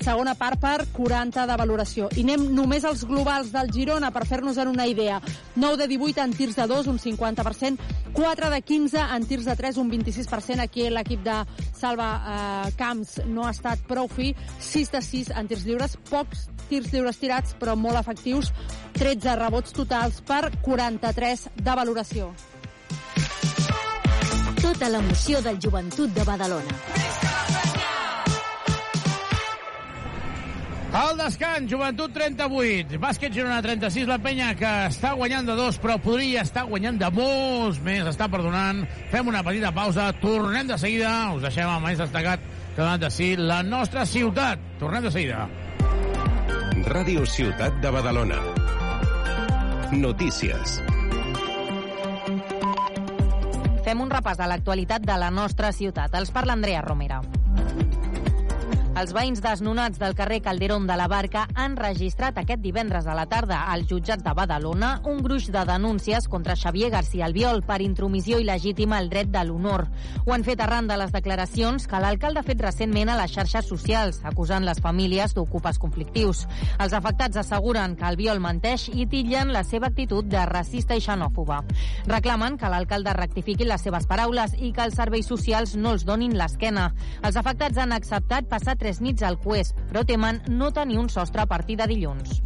segona part per 40 de valoració. I anem només als globals del Girona per fer-nos en una idea. 9 de 18 en tirs de 2, un 50%, 4 de 15 en tirs de 3, un 26%. Aquí l'equip de Salva eh, Camps no ha estat prou fi. 6 de 6 en tirs lliures, pocs tirs lliures tirats, però molt efectius. 13 rebots totals per 43 de valoració. Tota l'emoció del joventut de Badalona. Al descans, Joventut 38, Bàsquet Girona 36, la penya que està guanyant de dos, però podria estar guanyant de molts més, està perdonant. Fem una petita pausa, tornem de seguida, us deixem el més destacat que ha donat de si la nostra ciutat. Tornem de seguida. Ràdio Ciutat de Badalona. Notícies. Fem un repàs de l'actualitat de la nostra ciutat. Els parla Andrea Romera. Els veïns desnonats del carrer Calderón de la Barca han registrat aquest divendres a la tarda als jutjats de Badalona un gruix de denúncies contra Xavier García Albiol per intromissió il·legítima al dret de l'honor. Ho han fet arran de les declaracions que l'alcalde ha fet recentment a les xarxes socials, acusant les famílies d'ocupes conflictius. Els afectats asseguren que Albiol menteix i titllen la seva actitud de racista i xenòfoba. Reclamen que l'alcalde rectifiqui les seves paraules i que els serveis socials no els donin l'esquena. Els afectats han acceptat passar tres nits al Cuest, però temen no tenir un sostre a partir de dilluns.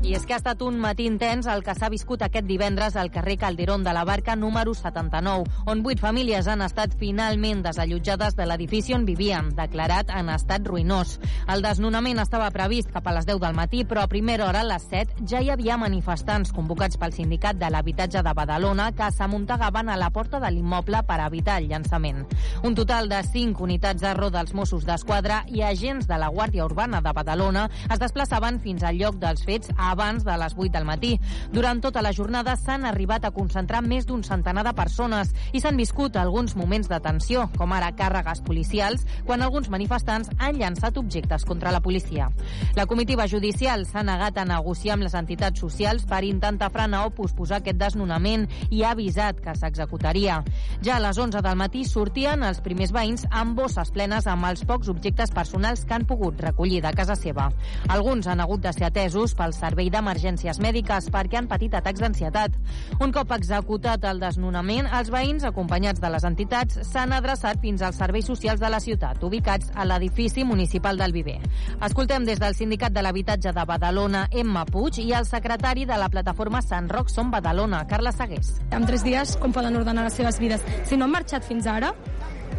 I és que ha estat un matí intens el que s'ha viscut aquest divendres al carrer Calderón de la Barca número 79, on vuit famílies han estat finalment desallotjades de l'edifici on vivien, declarat en estat ruïnós. El desnonament estava previst cap a les 10 del matí, però a primera hora, a les 7, ja hi havia manifestants convocats pel sindicat de l'habitatge de Badalona que s'amuntegaven a la porta de l'immoble per evitar el llançament. Un total de 5 unitats de ro dels Mossos d'Esquadra i agents de la Guàrdia Urbana de Badalona es desplaçaven fins al lloc dels fets abans de les 8 del matí. Durant tota la jornada s'han arribat a concentrar més d'un centenar de persones i s'han viscut alguns moments de tensió, com ara càrregues policials, quan alguns manifestants han llançat objectes contra la policia. La comitiva judicial s'ha negat a negociar amb les entitats socials per intentar frenar o posposar aquest desnonament i ha avisat que s'executaria. Ja a les 11 del matí sortien els primers veïns amb bosses plenes amb els pocs objectes personals que han pogut recollir de casa seva. Alguns han hagut de ser atesos pel servei d'emergències mèdiques perquè han patit atacs d'ansietat. Un cop executat el desnonament, els veïns, acompanyats de les entitats, s'han adreçat fins als serveis socials de la ciutat, ubicats a l'edifici municipal del Viver. Escoltem des del Sindicat de l'Habitatge de Badalona, Emma Puig, i el secretari de la plataforma Sant Roc Som Badalona, Carles Segués. En tres dies, com poden ordenar les seves vides? Si no han marxat fins ara,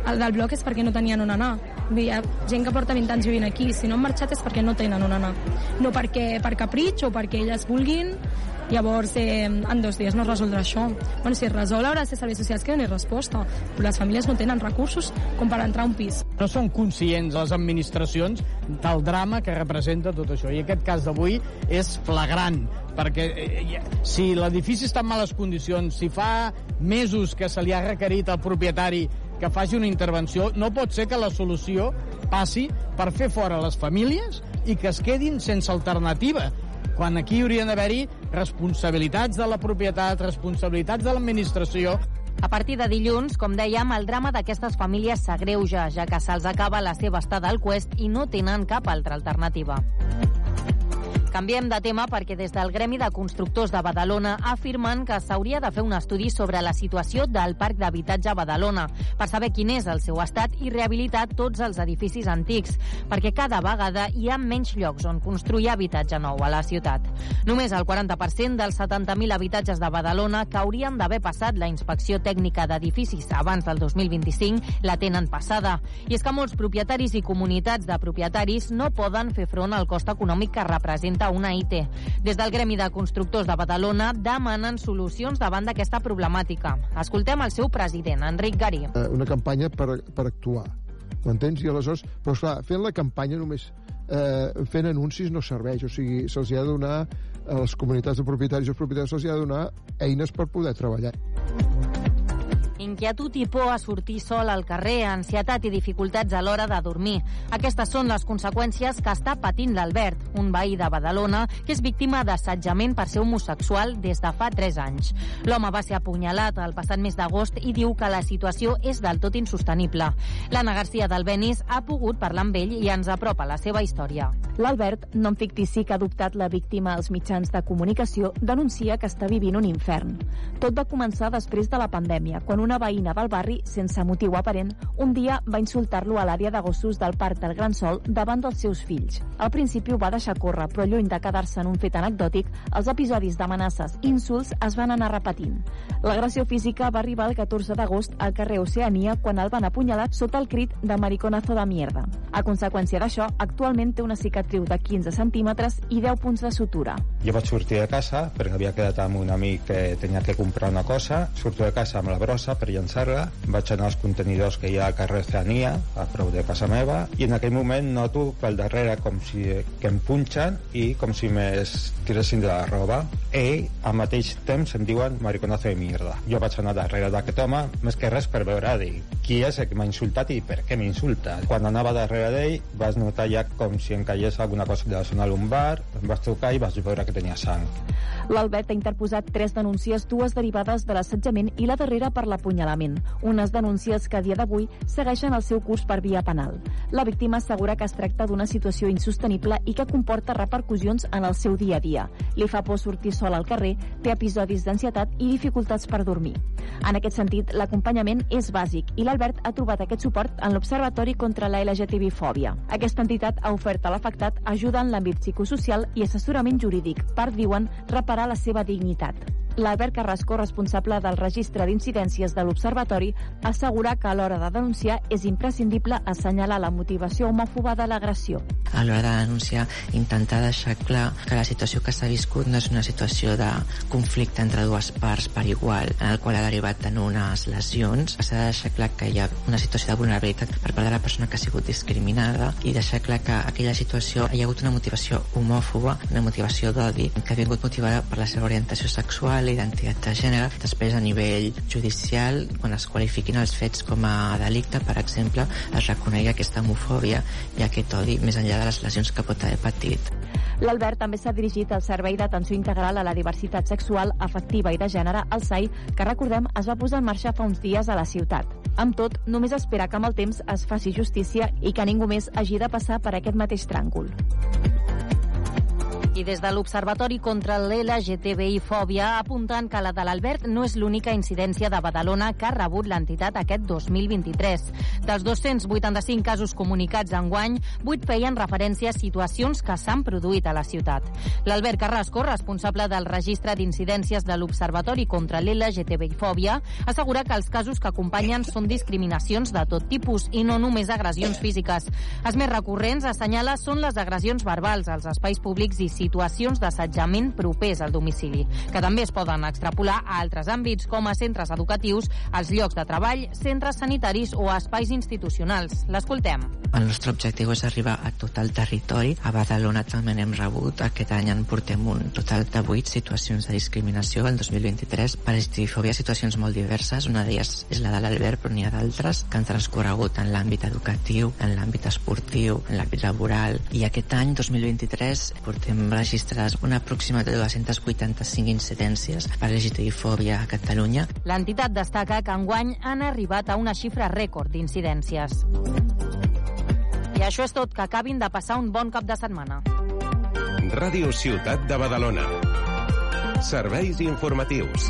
el del bloc és perquè no tenien on anar. Hi ha gent que porta 20 anys vivint aquí. Si no han marxat és perquè no tenen on anar. No perquè per capritx o perquè elles vulguin. Llavors, eh, en dos dies no es resoldrà això. Bueno, si es resol, haurà de ser serveis socials que donin resposta. Però les famílies no tenen recursos com per entrar a un pis. No són conscients les administracions del drama que representa tot això. I aquest cas d'avui és flagrant perquè eh, si l'edifici està en males condicions, si fa mesos que se li ha requerit al propietari que faci una intervenció, no pot ser que la solució passi per fer fora les famílies i que es quedin sense alternativa quan aquí haurien d'haver-hi responsabilitats de la propietat, responsabilitats de l'administració. A partir de dilluns, com dèiem, el drama d'aquestes famílies s'agreuja, ja que se'ls acaba la seva estada al Quest i no tenen cap altra alternativa. Canviem de tema perquè des del Gremi de Constructors de Badalona afirmen que s'hauria de fer un estudi sobre la situació del Parc d'Habitatge a Badalona per saber quin és el seu estat i rehabilitar tots els edificis antics, perquè cada vegada hi ha menys llocs on construir habitatge nou a la ciutat. Només el 40% dels 70.000 habitatges de Badalona que haurien d'haver passat la inspecció tècnica d'edificis abans del 2025 la tenen passada. I és que molts propietaris i comunitats de propietaris no poden fer front al cost econòmic que representa una IT. Des del Gremi de Constructors de Badalona demanen solucions davant d'aquesta problemàtica. Escoltem el seu president, Enric Garí. Eh, una campanya per, per actuar. M'entens? I aleshores, però esclar, fent la campanya només eh, fent anuncis no serveix, o sigui, se'ls ha de donar a les comunitats de propietaris i els propietaris se'ls ha de donar eines per poder treballar. Inquietud i por a sortir sol al carrer, ansietat i dificultats a l'hora de dormir. Aquestes són les conseqüències que està patint l'Albert, un veí de Badalona que és víctima d'assetjament per ser homosexual des de fa 3 anys. L'home va ser apunyalat el passat mes d'agost i diu que la situació és del tot insostenible. L'Anna Garcia del Benis ha pogut parlar amb ell i ens apropa la seva història. L'Albert, nom fictici que ha adoptat la víctima als mitjans de comunicació, denuncia que està vivint un infern. Tot va començar després de la pandèmia, quan una veïna del barri, sense motiu aparent, un dia va insultar-lo a l'àrea de gossos del Parc del Gran Sol davant dels seus fills. Al principi ho va deixar córrer, però lluny de quedar-se en un fet anecdòtic, els episodis d'amenaces i insults es van anar repetint. L'agressió física va arribar el 14 d'agost al carrer Oceania quan el van apunyalar sota el crit de mariconazo de mierda. A conseqüència d'això, actualment té una cicatriu de 15 centímetres i 10 punts de sutura. Jo vaig sortir de casa perquè havia quedat amb un amic que tenia que comprar una cosa. Surto de casa amb la brossa per llançar-la. Vaig anar als contenidors que hi ha a carrer Oceania, a prop de casa meva, i en aquell moment noto pel darrere com si que em punxen i com si més tiressin de la roba. I al mateix temps em diuen mariconazo de mierda. Jo vaig anar darrere d'aquest home, més que res per veure dir qui és el que m'ha insultat i per què m'insulta. Quan anava darrere d'ell vas notar ja com si em caigués alguna cosa de la zona lumbar, em vaig trucar i vaig veure que tenia sang. L'Albert ha interposat tres denúncies, dues derivades de l'assetjament i la darrera per l'apunyalament. Unes denúncies que a dia d'avui segueixen el seu curs per via penal. La víctima assegura que es tracta d'una situació insostenible i que comporta repercussions en el seu dia a dia. Li fa por sortir sol al carrer, té episodis d'ansietat i dificultats per dormir. En aquest sentit, l'acompanyament és bàsic i l'Albert ha trobat aquest suport en l'Observatori contra la LGTB-fòbia. Aquesta entitat ha ofert a l'afectat ajuda en l'àmbit psicosocial i assessorament jurídic per, diuen, reparar la seva dignitat. L'Albert Carrasco, responsable del registre d'incidències de l'Observatori, assegura que a l'hora de denunciar és imprescindible assenyalar la motivació homòfoba de l'agressió. A l'hora de denunciar, intentar deixar clar que la situació que s'ha viscut no és una situació de conflicte entre dues parts per igual, en el qual ha derivat en unes lesions. S'ha de deixar clar que hi ha una situació de vulnerabilitat per part de la persona que ha sigut discriminada i deixar clar que aquella situació hi ha hagut una motivació homòfoba, una motivació d'odi, que ha vingut motivada per la seva orientació sexual, l'identitat de gènere. Després, a nivell judicial, quan es qualifiquin els fets com a delicte, per exemple, es reconegui aquesta homofòbia i aquest odi més enllà de les lesions que pot haver patit. L'Albert també s'ha dirigit al Servei d'Atenció Integral a la Diversitat Sexual, Afectiva i de Gènere, el SAI, que recordem es va posar en marxa fa uns dies a la ciutat. Amb tot, només espera que amb el temps es faci justícia i que ningú més hagi de passar per aquest mateix tràngol. I des de l'Observatori contra l'LGTBI-fòbia apunten que la de l'Albert no és l'única incidència de Badalona que ha rebut l'entitat aquest 2023. Dels 285 casos comunicats en guany, 8 feien referència a situacions que s'han produït a la ciutat. L'Albert Carrasco, responsable del registre d'incidències de l'Observatori contra l'LGTBI-fòbia, assegura que els casos que acompanyen són discriminacions de tot tipus i no només agressions físiques. Els més recurrents, assenyala, són les agressions verbals als espais públics i situacions d'assetjament propers al domicili, que també es poden extrapolar a altres àmbits, com a centres educatius, als llocs de treball, centres sanitaris o espais institucionals. L'escoltem. El nostre objectiu és arribar a tot el territori. A Badalona també n'hem rebut. Aquest any en portem un total de 8 situacions de discriminació el 2023 per estifòbia, situacions molt diverses. Una d'elles és la de l'Albert, però n'hi ha d'altres que han transcorregut en l'àmbit educatiu, en l'àmbit esportiu, en l'àmbit laboral. I aquest any, 2023, portem registrades una aproximat de 285 incidències per LGTBI-fòbia a Catalunya. L'entitat destaca que enguany han arribat a una xifra rècord d'incidències. I això és tot, que acabin de passar un bon cap de setmana. Ràdio Ciutat de Badalona. Serveis informatius.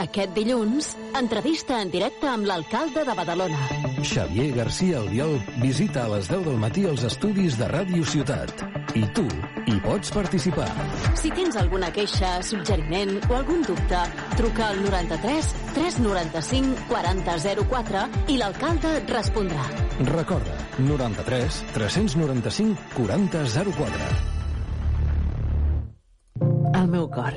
Aquest dilluns, entrevista en directe amb l'alcalde de Badalona. Xavier García Albiol visita a les 10 del matí els estudis de Ràdio Ciutat. I tu hi pots participar. Si tens alguna queixa, suggeriment o algun dubte, truca al 93 395 4004 i l'alcalde et respondrà. Recorda, 93 395 4004. El meu cor,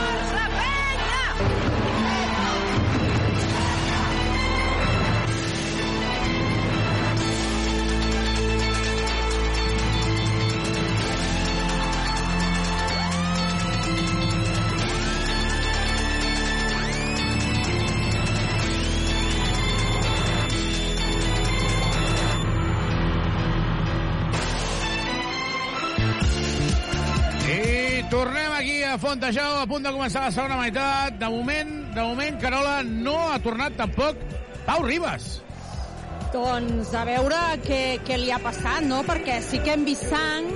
Tornem aquí a Fontejau, a punt de començar la segona meitat. De moment, de moment, Carola no ha tornat tampoc Pau Ribas. Doncs a veure què, què li ha passat, no? Perquè sí que hem vist sang,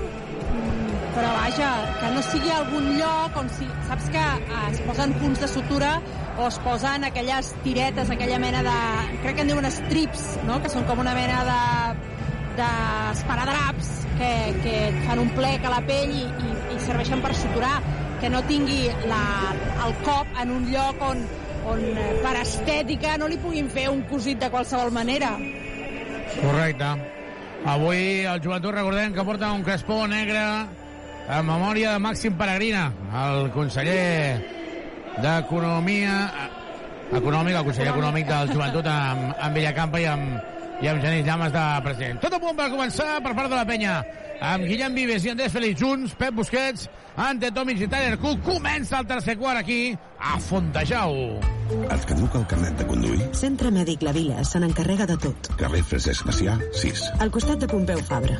però vaja, que no sigui algun lloc on si, saps que eh, es posen punts de sutura o es posen aquelles tiretes, aquella mena de... crec que en diuen strips, no? que són com una mena de d'esparadraps que, que fan un plec a la pell i, i, i serveixen per suturar que no tingui la, el cop en un lloc on, on eh, per estètica no li puguin fer un cosit de qualsevol manera. Correcte. Avui el joventut recordem que porta un crespó negre en memòria de Màxim Peregrina, el conseller d'Economia econòmic, el conseller econòmic del joventut amb, amb Villacampa i amb, i amb Genís Llames de president. Tot a punt per començar per part de la penya amb Guillem Vives i Andrés Félix junts, Pep Busquets, Ante Tomic i Tyler Cook. Comença el tercer quart aquí a Fontejau. Et caduca el carnet de conduir? Centre Mèdic La Vila se n'encarrega de tot. Carrer Francesc Macià, 6. Al costat de Pompeu Fabra.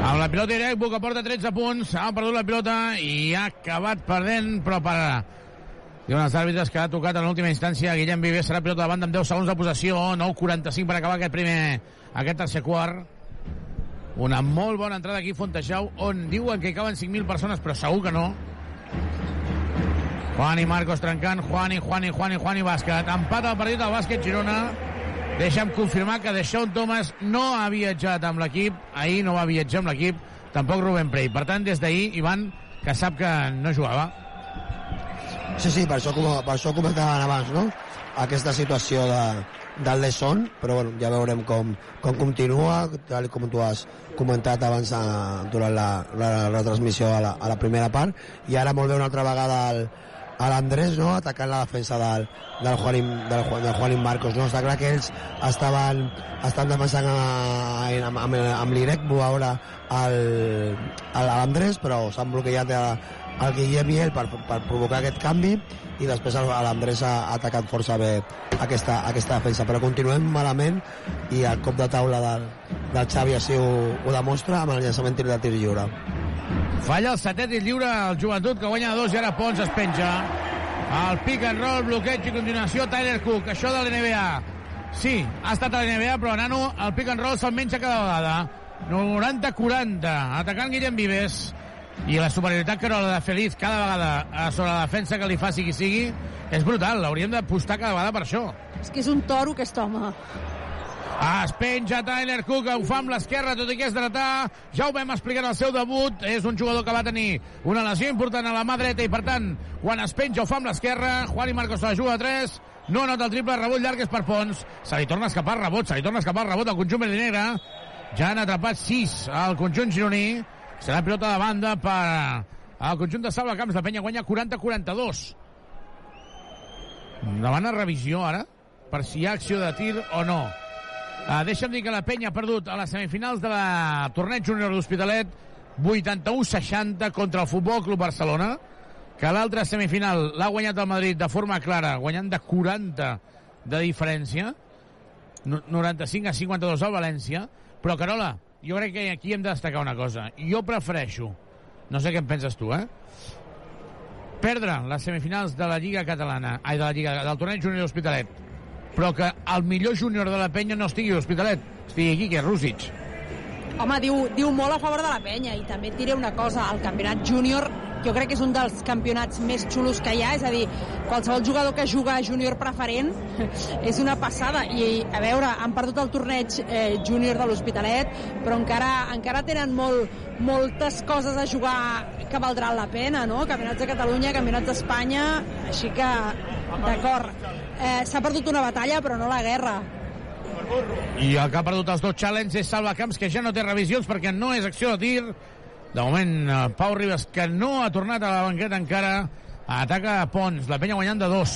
Amb la pilota directa, que porta 13 punts, ha perdut la pilota i ha acabat perdent, però per Diuen els àrbitres que ha tocat en l'última instància Guillem Vives serà pilota davant amb 10 segons de possessió 9.45 per acabar aquest primer aquest tercer quart una molt bona entrada aquí a Fontejau on diuen que hi caben 5.000 persones però segur que no. Juan i Marcos trencant Juan i Juan i Juan i Juan i bàsquet. Empat el partit del bàsquet Girona. Deixa'm confirmar que Deixón Thomas no ha viatjat amb l'equip. Ahir no va viatjar amb l'equip tampoc Rubén Prey per tant des d'ahir Ivan que sap que no jugava. Sí, sí, per això, per això comentàvem abans, no? Aquesta situació de, del Leson, però bueno, ja veurem com, com continua, tal com tu has comentat abans a, durant la, la, la transmissió a la, a la primera part, i ara molt bé una altra vegada el, a l'Andrés, no?, atacant la defensa del, del, Juanín, del, Juan- del Juanín Marcos, no? Està clar que ells estaven, estan defensant a, amb, amb, amb l'Irecbu ara el- a l'Andrés, però s'han bloquejat a, el Guillem i ell per, per provocar aquest canvi i després l'Andrés ha atacat força bé aquesta, aquesta defensa però continuem malament i el cop de taula del, del Xavi així ho, ho demostra amb el llançament de tir lliure Falla el setè tir lliure el joventut que guanya dos i ara Pons es penja. El pick and roll, bloqueig i continuació Tyler Cook. Això de l'NBA. Sí, ha estat a l'NBA, però Nano el pick and roll se'l menja cada vegada. 90-40, atacant Guillem Vives. I la superioritat que era la de Feliz cada vegada sobre la defensa que li faci qui sigui és brutal. L'hauríem d'apostar cada vegada per això. És que és un toro, aquest home. Ah, Es penja Tyler Cook, ho fa amb l'esquerra, tot i que és dretà. Ja ho vam explicar en el seu debut. És un jugador que va tenir una lesió important a la mà dreta i, per tant, quan es penja ho fa amb l'esquerra. Juan i Marcos la juga a 3. No nota el triple, rebot llarg és per Pons. Se li torna a escapar rebot, se li torna a escapar rebot al conjunt negre. Ja han atrapat 6 al conjunt gironí. Serà pilota de banda per al conjunt de Salva Camps. La penya guanya 40-42. Demana revisió ara per si hi ha acció de tir o no. Uh, deixa'm dir que la penya ha perdut a les semifinals de la torneig júnior d'Hospitalet 81-60 contra el Futbol Club Barcelona que l'altra semifinal l'ha guanyat el Madrid de forma clara, guanyant de 40 de diferència no- 95 a 52 al València però Carola, jo crec que aquí hem de destacar una cosa jo prefereixo no sé què en penses tu, eh? perdre les semifinals de la Lliga Catalana, ai, de la Lliga, del torneig júnior d'Hospitalet, però que el millor júnior de la penya no estigui a l'Hospitalet, estigui aquí, que és Rússic. Home, diu, diu molt a favor de la penya i també et diré una cosa, el campionat júnior jo crec que és un dels campionats més xulos que hi ha, és a dir, qualsevol jugador que juga júnior preferent és una passada i a veure, han perdut el torneig eh, júnior de l'Hospitalet però encara, encara tenen molt, moltes coses a jugar que valdran la pena, no? Campionats de Catalunya, campionats d'Espanya, així que d'acord, eh, s'ha perdut una batalla però no la guerra I el que ha perdut els dos challenges és Salva Camps, que ja no té revisions perquè no és acció de tir. De moment, eh, Pau Ribas, que no ha tornat a la banqueta encara, ataca a Pons, la penya guanyant de dos.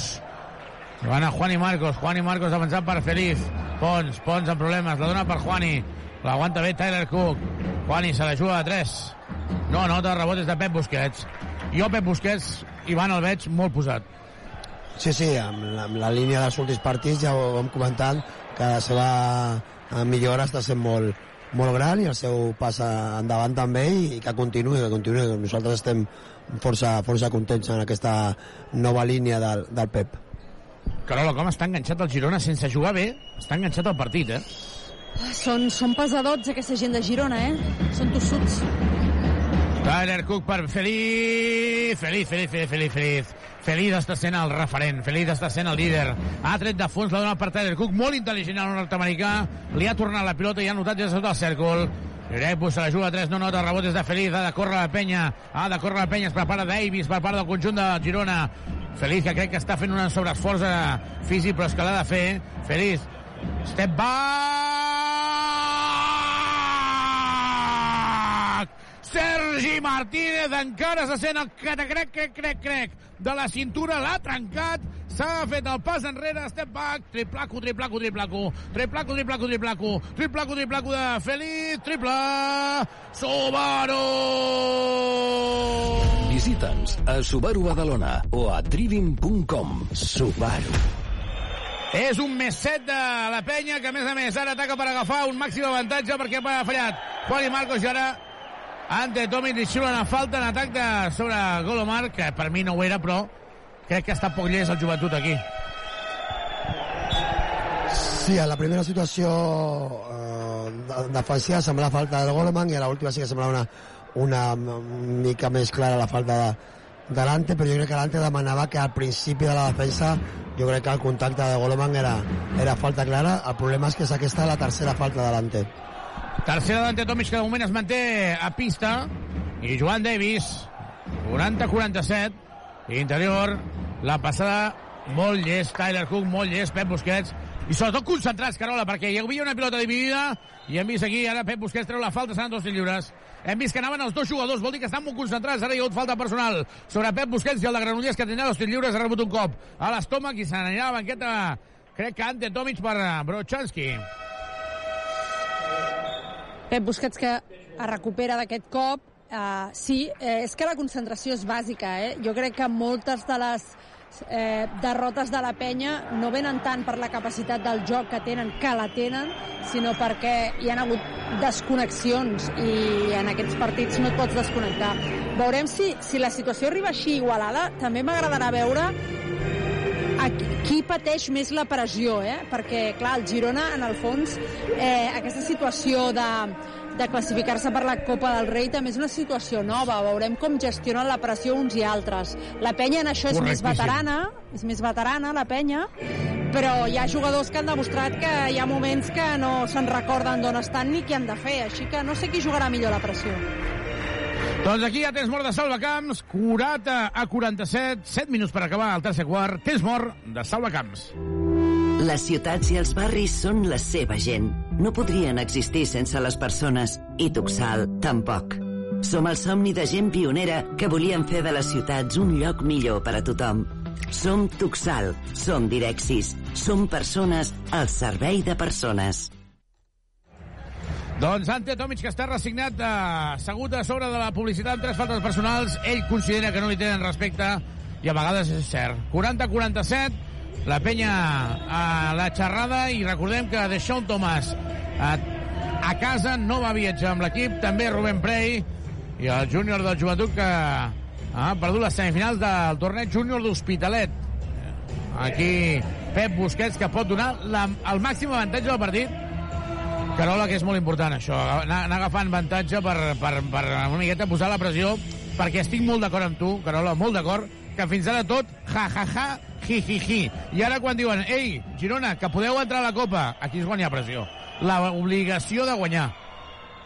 Van a Juan i Marcos, Juan i Marcos avançant per Feliz. Pons, Pons amb problemes, la dona per Juani. L'aguanta bé Tyler Cook. Juani se la juga a 3. No nota rebotes de Pep Busquets. Jo, Pep Busquets, Ivan el veig molt posat. Sí, sí, amb la, amb la línia dels últims partits ja ho hem comentat que la seva eh, millora està sent molt, molt gran i el seu pas endavant també i, i que continuï, que continuï. Nosaltres estem força, força contents en aquesta nova línia del, del Pep. Carola, com està enganxat el Girona sense jugar bé? Està enganxat al partit, eh? Són, són pesadots aquesta gent de Girona, eh? Són tossuts. Tyler Cook per Feliz. Feliz, Feliz, Feliz, Feliz, Feliz. Feliz està sent el referent, Feliz està sent el líder. Ha tret de fons, la dona per Tyler Cook, molt intel·ligent el nord-americà. Li ha tornat la pilota i ha notat ja sota el cèrcol. Lloret se la juga a 3, no nota, rebot és de Feliz, ha de córrer la penya, ha de córrer la penya, es prepara Davis per part del conjunt de Girona. Feliz, que crec que està fent un sobreesforç eh, físic, però és que l'ha de fer. Feliz, step back! Sergi Martínez encara se sent el crec, crec, crec, crec, de la cintura, l'ha trencat, s'ha fet el pas enrere, step back, triplaco, triplaco, triplaco, triplaco, triplaco, triplaco, triplaco, triplaco de Feliz, triple, Subaru! Visita'ns a Subaru Badalona o a trivim.com. Subaru. És un més 7 de la penya, que a més a més ara ataca per agafar un màxim avantatge perquè ha fallat Juan i Marcos i ara Ante Tomic xiula una falta en atac de sobre Golomar, que per mi no ho era, però crec que està poc llest el joventut aquí. Sí, a la primera situació eh, defensiva semblava falta del Goleman i a l'última sí que semblava una, una mica més clara la falta de, de l'Ante, però jo crec que l'Ante demanava que al principi de la defensa jo crec que el contacte de Goleman era, era falta clara. El problema és que és aquesta la tercera falta de l'Ante. Tercera d'Ante Tomic, que de moment es manté a pista. I Joan Davis, 40-47. Interior, la passada molt llest, Tyler Cook, molt llest, Pep Busquets, i sobretot concentrats, Carola, perquè hi havia una pilota dividida i hem vist aquí, ara Pep Busquets treu la falta, seran dos lliures. Hem vist que anaven els dos jugadors, vol dir que estan molt concentrats, ara hi ha hagut falta personal sobre Pep Busquets i el de Granollers, que tindrà dos lliures, ha rebut un cop a l'estómac i se n'anirà a la banqueta, crec que Ante Tomic per Brochanski. Pep Busquets que es recupera d'aquest cop. Uh, sí, eh, és que la concentració és bàsica. Eh? Jo crec que moltes de les eh, derrotes de la penya no venen tant per la capacitat del joc que tenen, que la tenen, sinó perquè hi han hagut desconnexions i en aquests partits no et pots desconnectar. Veurem si, si la situació arriba així igualada. També m'agradarà veure qui, pateix més la pressió, eh? perquè, clar, el Girona, en el fons, eh, aquesta situació de, de classificar-se per la Copa del Rei també és una situació nova. Veurem com gestionen la pressió uns i altres. La penya en això és més veterana, és més veterana, la penya, però hi ha jugadors que han demostrat que hi ha moments que no se'n recorden d'on estan ni què han de fer, així que no sé qui jugarà millor la pressió. Doncs aquí ha temps mort de Salvacamps, 40 a 47, 7 minuts per acabar el tercer quart, temps mort de Salvacamps. Les ciutats i els barris són la seva gent. No podrien existir sense les persones, i Tuxal tampoc. Som el somni de gent pionera que volien fer de les ciutats un lloc millor per a tothom. Som Tuxal, som Direxis, som persones al servei de persones. Doncs Ante Tomic, que està resignat, eh, assegut a sobre de la publicitat amb tres faltes personals, ell considera que no li tenen respecte i a vegades és cert. 40-47, la penya a la xerrada i recordem que Deixón Tomàs a, a casa no va viatjar amb l'equip, també Rubén Prey i el júnior del joventut que ha perdut les semifinals del torneig júnior d'Hospitalet. Aquí Pep Busquets que pot donar la, el màxim avantatge del partit Carola, que és molt important això, anar, anar agafant avantatge per, per, per una miqueta posar la pressió, perquè estic molt d'acord amb tu, Carola, molt d'acord, que fins ara tot, ja, ja, ja, hi, hi, hi. I ara quan diuen, ei, Girona, que podeu entrar a la Copa, aquí quan hi ha pressió. L'obligació de guanyar.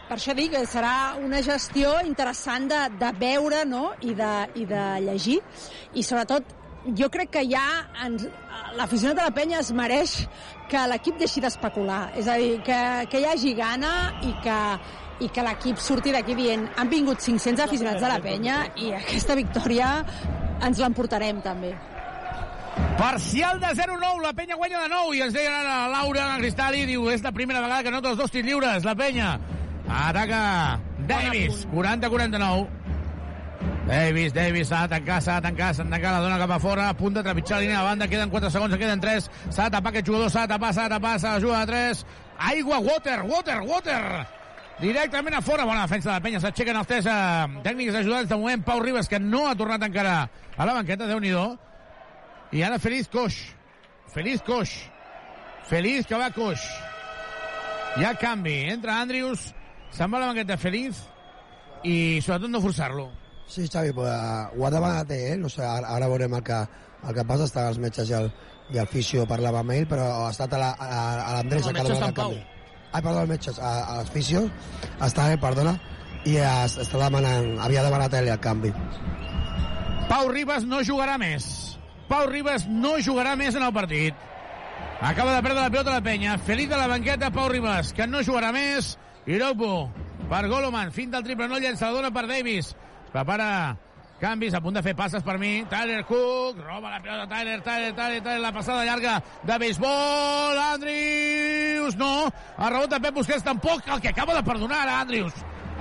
Per això dic que serà una gestió interessant de, de veure no? I, de, i de llegir. I sobretot jo crec que ja ens, l'aficionat de la penya es mereix que l'equip deixi d'especular. És a dir, que, que hi hagi gana i que, i que l'equip surti d'aquí dient han vingut 500 aficionats de la penya i aquesta victòria ens l'emportarem també. Parcial de 0-9, la penya guanya de nou i ens deien ara Laura en el Cristalli, diu, és la primera vegada que nota els dos tirs lliures, la penya. Ataca Davis, 40-49. Davis, Davis, s'ha de tancar, s'ha de tancar, s'ha de tancar, la dona cap a fora, a punt de trepitjar la línia de banda, queden 4 segons, queden 3, s'ha de tapar aquest jugador, s'ha de tapar, s'ha de tapar, s'ha de jugar a 3, aigua, water, water, water, directament a fora. Bona defensa de la penya. S'aixequen els tres eh, tècnics ajudants. De moment, Pau Ribas, que no ha tornat encara a la banqueta. déu nhi I ara Feliz Coix. Feliz Coix. Feliz que va Coix. Hi ha canvi. Entra Andrius, se'n va a la banqueta Feliz i sobretot no forçar-lo. Sí, Xavi, pues, uh, ho ha demanat ell, no sé, ara, ara veurem el que, el que passa, estan els metges i el, i el fisio parlava amb ell, però ha estat a l'Andrés la, a, a l'Andrés No, a està en canvi. Ai, perdó, el metge, a, a el fisio, està ell, perdona, i es, està demanant, havia demanat ell el canvi. Pau Ribas no jugarà més. Pau Ribas no jugarà més en el partit. Acaba de perdre la pilota la penya. Feliz de la banqueta, Pau Ribas, que no jugarà més. Iropo per Goloman. Fin del triple, no llença, la dona per Davis. Prepara canvis, a punt de fer passes per mi. Tyler Cook, roba la pilota Tyler, Tyler, Tyler, Tyler, la passada llarga de béisbol. Andrius, no. El rebot de Pep Busquets tampoc. El que acaba de perdonar ara, Andrius.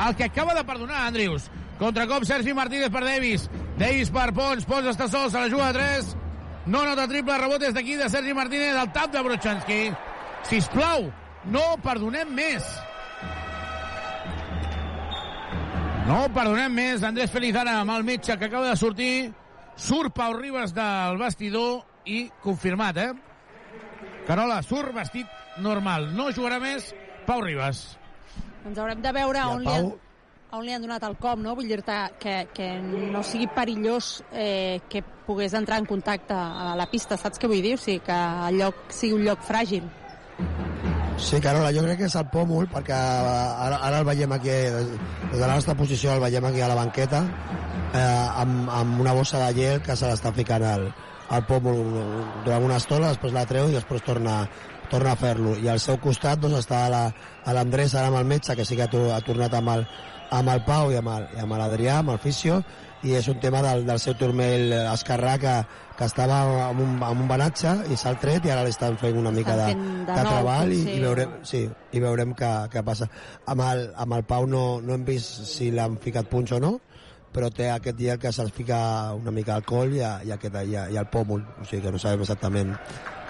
El que acaba de perdonar, Andrius. Contracop Sergi Martínez per Davis. Davis per Pons. Pons està sol, se la juga a 3. No nota triple, rebot des d'aquí de Sergi Martínez, al tap de Brochanski. Sisplau, no perdonem més. No perdonem més. Andrés Felizana amb el metge que acaba de sortir. Surt Pau Ribas del vestidor i confirmat, eh? Carola, surt vestit normal. No jugarà més Pau Ribas. Doncs haurem de veure on, li han, Pau- on li han donat el cop, no? Vull dir-te que, que no sigui perillós eh, que pogués entrar en contacte a la pista, saps què vull dir? O sigui, que el lloc sigui un lloc fràgil. Sí, Carola, jo crec que és el pòmul, perquè ara, ara el veiem aquí, des, des de la nostra posició el veiem aquí a la banqueta, eh, amb, amb una bossa de gel que se l'està ficant al, al pòmul durant una estona, després la treu i després torna, torna a fer-lo. I al seu costat doncs, està l'Andrés, ara amb el metge, que sí que ha, ha tornat amb el, amb el Pau i amb el- i amb l'Adrià, amb el fisio, i és un tema del, del seu turmell esquerrà que, que estava amb un, amb un banatge i s'ha tret i ara li estan fent una mica de, de de treball i, i veurem, sí, i veurem què, què passa. Amb el, amb el Pau no, no hem vist si l'han ficat punts o no, però té aquest dia que se'ls fica una mica al coll i, a, i, aquest, i, a, i al pòmul, o sigui que no sabem exactament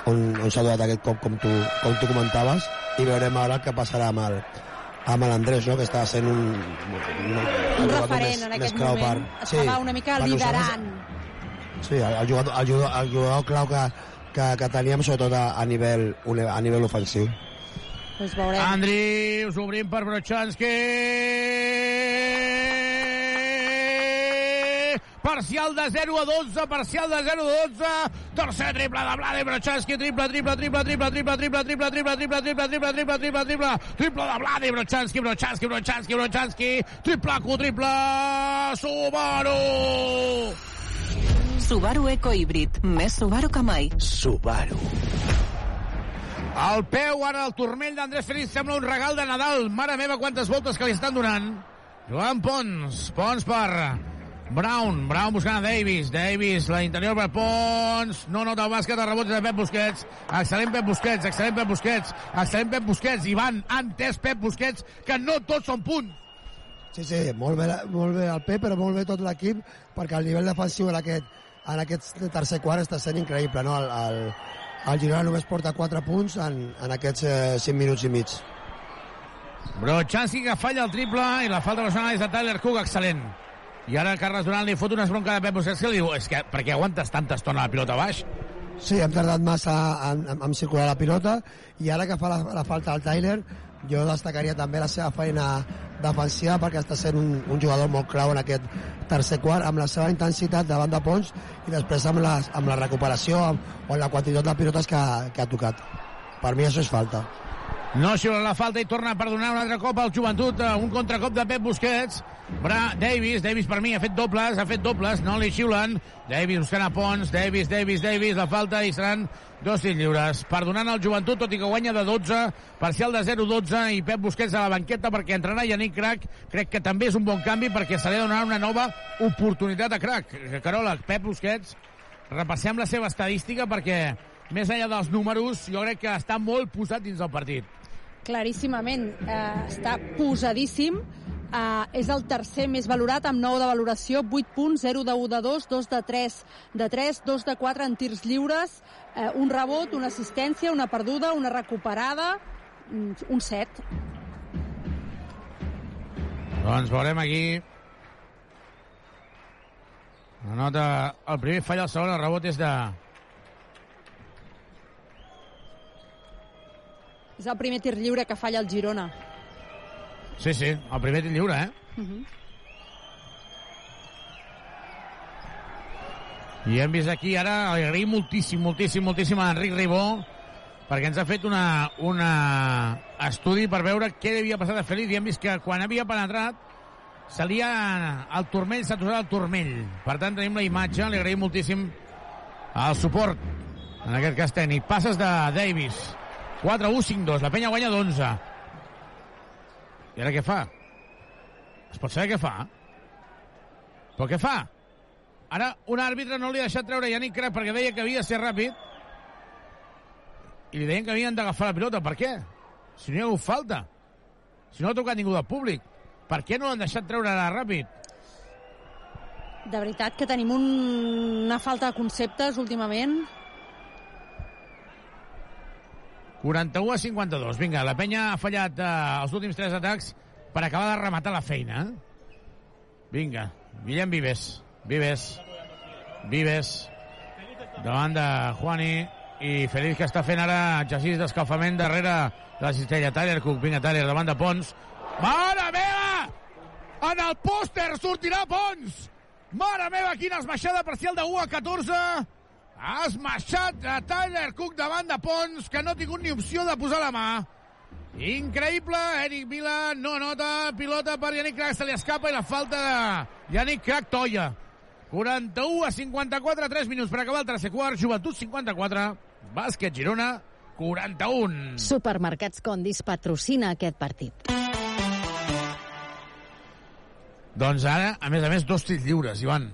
on, on s'ha donat aquest cop com tu, com tu comentaves i veurem ara què passarà amb el, amb l'Andrés, no? que està sent un, un, Un referent en aquest moment. Estava una mica per liderant. Sí, el, el, jugador, el, jugador, el jugador clau que, que, que teníem sobretot a, a, nivell, a nivell ofensiu. Doncs veurem. Andrius, obrim per Brochanski. Parcial de 0 a 12, parcial de 0 a 12. Tercer triple de Vlade Brochanski, triple, triple, triple, triple, triple, triple, triple, triple, triple, triple, triple, triple, triple, triple, triple de Vlade Brochanski, Brochanski, Brochanski, Brochanski, triple, triple, Subaru! Subaru Eco Híbrid. Més Subaru que mai. Subaru. El peu, ara el turmell d'Andrés Feliz sembla un regal de Nadal. Mare meva, quantes voltes que li estan donant. Joan Pons, Pons per Brown, Brown buscant a Davis, Davis, la interior per Pons, no nota el bàsquet, el rebot de Pep Busquets, excel·lent Pep Busquets, excel·lent Pep Busquets, excel·lent Pep Busquets, i van, ha entès Pep Busquets que no tots són punts. Sí, sí, molt bé, molt bé el Pep, però molt bé tot l'equip, perquè el nivell defensiu en aquest, en aquest tercer quart està sent increïble, no? El, el, el Girona només porta 4 punts en, en aquests eh, 5 minuts i mig. Brochanski que falla el triple i la falta personal és de Tyler Cook, excel·lent. I ara Carles Durant li fot una esbronca de Pep Busquets que li diu, és que per què aguantes tanta estona la pilota baix? Sí, hem tardat massa en, en, en circular la pilota. I ara que fa la, la falta al Tyler jo destacaria també la seva feina defensiva perquè està sent un, un jugador molt clau en aquest tercer quart amb la seva intensitat davant de Pons i després amb, les, amb la recuperació amb, o amb la quantitat de pilotes que, que ha tocat. Per mi això és falta No xiula la falta i torna a perdonar un altre cop al joventut, eh, un contracop de Pep Busquets. Bra Davis, Davis per mi ha fet dobles, ha fet dobles, no li xiulen. Davis buscant a Pons, Davis, Davis, Davis, la falta i seran dos tirs lliures. Perdonant el joventut, tot i que guanya de 12, parcial de 0-12 i Pep Busquets a la banqueta perquè entrarà Yannick Crac. Crec que també és un bon canvi perquè se li donat una nova oportunitat a Crac. Carola, Pep Busquets, repassem la seva estadística perquè més enllà dels números, jo crec que està molt posat dins del partit. claríssimament eh, està posadíssim eh, és el tercer més valorat amb 9 de valoració 8 punts, 0 de 1 de 2 2 de 3 de 3, 2 de 4 en tirs lliures eh, un rebot, una assistència una perduda, una recuperada mm, un 7 Doncs veurem aquí. Anota el primer falla, el segon, el rebot és de... És el primer tir lliure que falla el Girona. Sí, sí, el primer tir lliure, eh? Uh -huh. I hem vist aquí ara, li agraïm moltíssim, moltíssim, moltíssim a Enric Ribó perquè ens ha fet una, una estudi per veure què havia passat a Félix i hem vist que quan havia penetrat salia el turmell, s'ha tornat el turmell. Per tant, tenim la imatge, li agraïm moltíssim el suport, en aquest cas tècnic. Passes de Davis. 4-1-5-2, la penya guanya d'11. I ara què fa? Es pot saber què fa? Però què fa? Ara un àrbitre no li ha deixat treure Yannick Crac perquè deia que havia de ser ràpid i li deien que havien d'agafar la pilota. Per què? Si no hi ha hagut falta. Si no ha tocat ningú del públic. Per què no l'han deixat treure ara ràpid? De veritat que tenim un... una falta de conceptes últimament. 41 a 52. Vinga, la penya ha fallat eh, els últims tres atacs per acabar de rematar la feina. eh? Vinga, Guillem Vives. Vives. Vives. Davant de Juani i Feliz que està fent ara exercici d'escalfament darrere de la cistella. Tyler Cook, vinga Tyler, davant de Pons. Mare meva! En el pòster sortirà Pons! Mare meva, quina esmaixada parcial de 1 a 14! Ha esmaixat a Tyler Cook davant de Pons, que no ha tingut ni opció de posar la mà. Increïble, Eric Vila no nota, pilota per Yannick Crac, se li escapa i la falta de Yannick Crac toia. 41 a 54, 3 minuts per acabar el tercer quart, Joventut 54, Bàsquet Girona 41. Supermercats Condis patrocina aquest partit. Doncs ara, a més a més, dos tirs lliures, Ivan.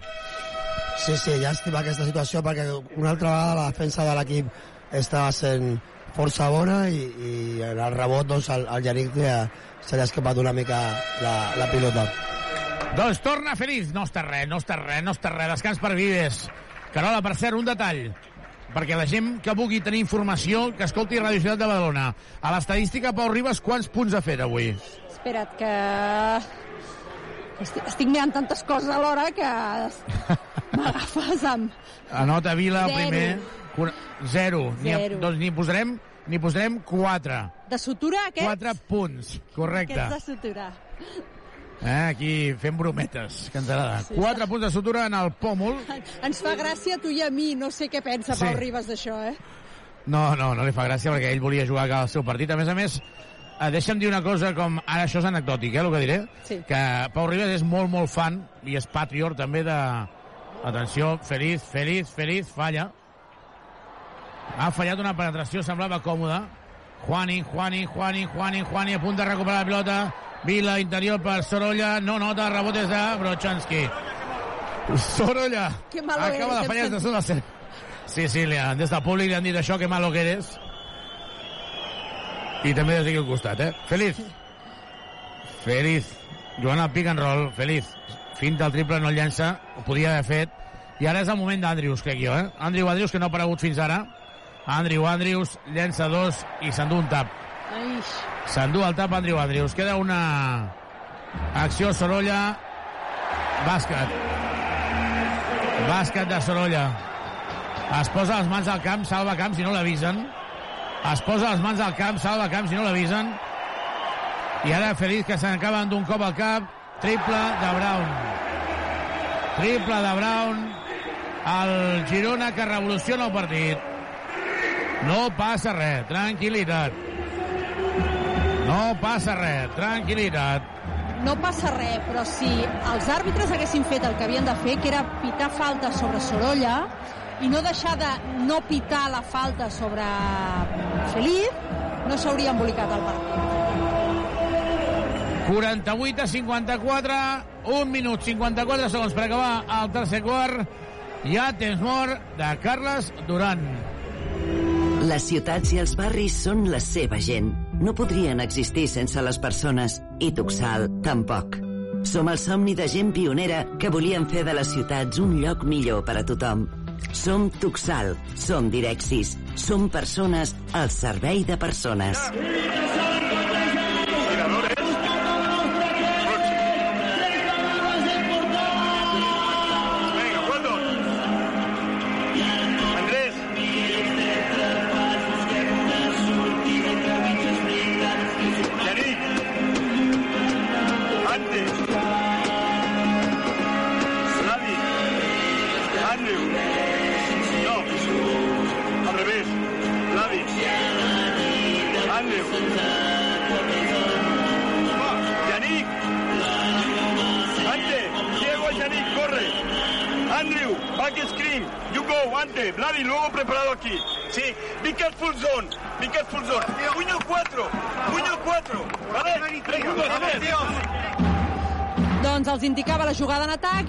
Sí, sí, llàstima aquesta situació perquè una altra vegada la defensa de l'equip estava sent força bona i, i en el rebot doncs, el, el Yannick se li ha escapat una mica la, la pilota. Doncs torna Feliz. No està res, no està res, no està res. Descans per Vives. Carola, per cert, un detall perquè la gent que vulgui tenir informació que escolti Radio Ciutat de Badalona. A l'estadística, Pau Ribas, quants punts ha fet avui? Espera't, que... Estic, estic mirant tantes coses alhora que m'agafes amb... Anota Vila, Zero. primer. Zero. N'hi ha- Zero. Doncs n'hi posarem, n'hi posarem quatre. De sutura, aquests? Quatre punts, correcte. Aquests de sutura. Eh, aquí fem brometes, que ens agrada. Sí. Quatre punts de sutura en el pòmul. Ens fa gràcia a tu i a mi, no sé què pensa Sí. Pau Ribas d'això, eh? No, no, no li fa gràcia perquè ell volia jugar al seu partit. A més a més, eh, deixa'm dir una cosa com... Ara això és anecdòtic, eh, el que diré. Sí. Que Pau Ribas és molt, molt fan i és patriot també de... Atenció, Feliz, Feliz, Feliz, falla. Ha fallat una penetració, semblava còmoda. Juani, Juani, Juani, Juani, Juani, a punt de recuperar la pilota. Vila, interior per Sorolla, no nota, rebotes de Brochanski. Sorolla Que acaba eres, de fallar des de la ser... Sí, sí, li han, des del públic li han dit això, que malo que eres. I també des d'aquí al costat, eh? Feliz. Feliz. Jugant al pick and roll. Feliz. Finta el triple, no el llença. Ho podia haver fet. I ara és el moment d'Andrius, crec jo, eh? Andrew Andrius, que no ha aparegut fins ara. Andrew Andrius llença dos i s'endú un tap. S'endú el tap Andrew Andrius. Queda una acció Sorolla. Bàsquet. Bàsquet de Sorolla. Es posa les mans al camp, salva camps i no l'avisen. Es posa les mans al camp, salva camps i no l'avisen. I ara Feliz que s'acaben d'un cop al cap. Triple de Brown. Triple de Brown. El Girona que revoluciona el partit. No passa res, tranquil·litat. No passa res, tranquil·litat. no passa res, però si els àrbitres haguessin fet el que havien de fer, que era pitar falta sobre Sorolla, i no deixar de no pitar la falta sobre Feliz, no s'hauria embolicat el partit. 48 a 54, 1 minut 54 segons per acabar el tercer quart. Hi ha temps mort de Carles Duran. Les ciutats i els barris són la seva gent. No podrien existir sense les persones, i Tuxal tampoc. Som el somni de gent pionera que volien fer de les ciutats un lloc millor per a tothom. Som Tuxal, som Direxis, som persones al servei de persones.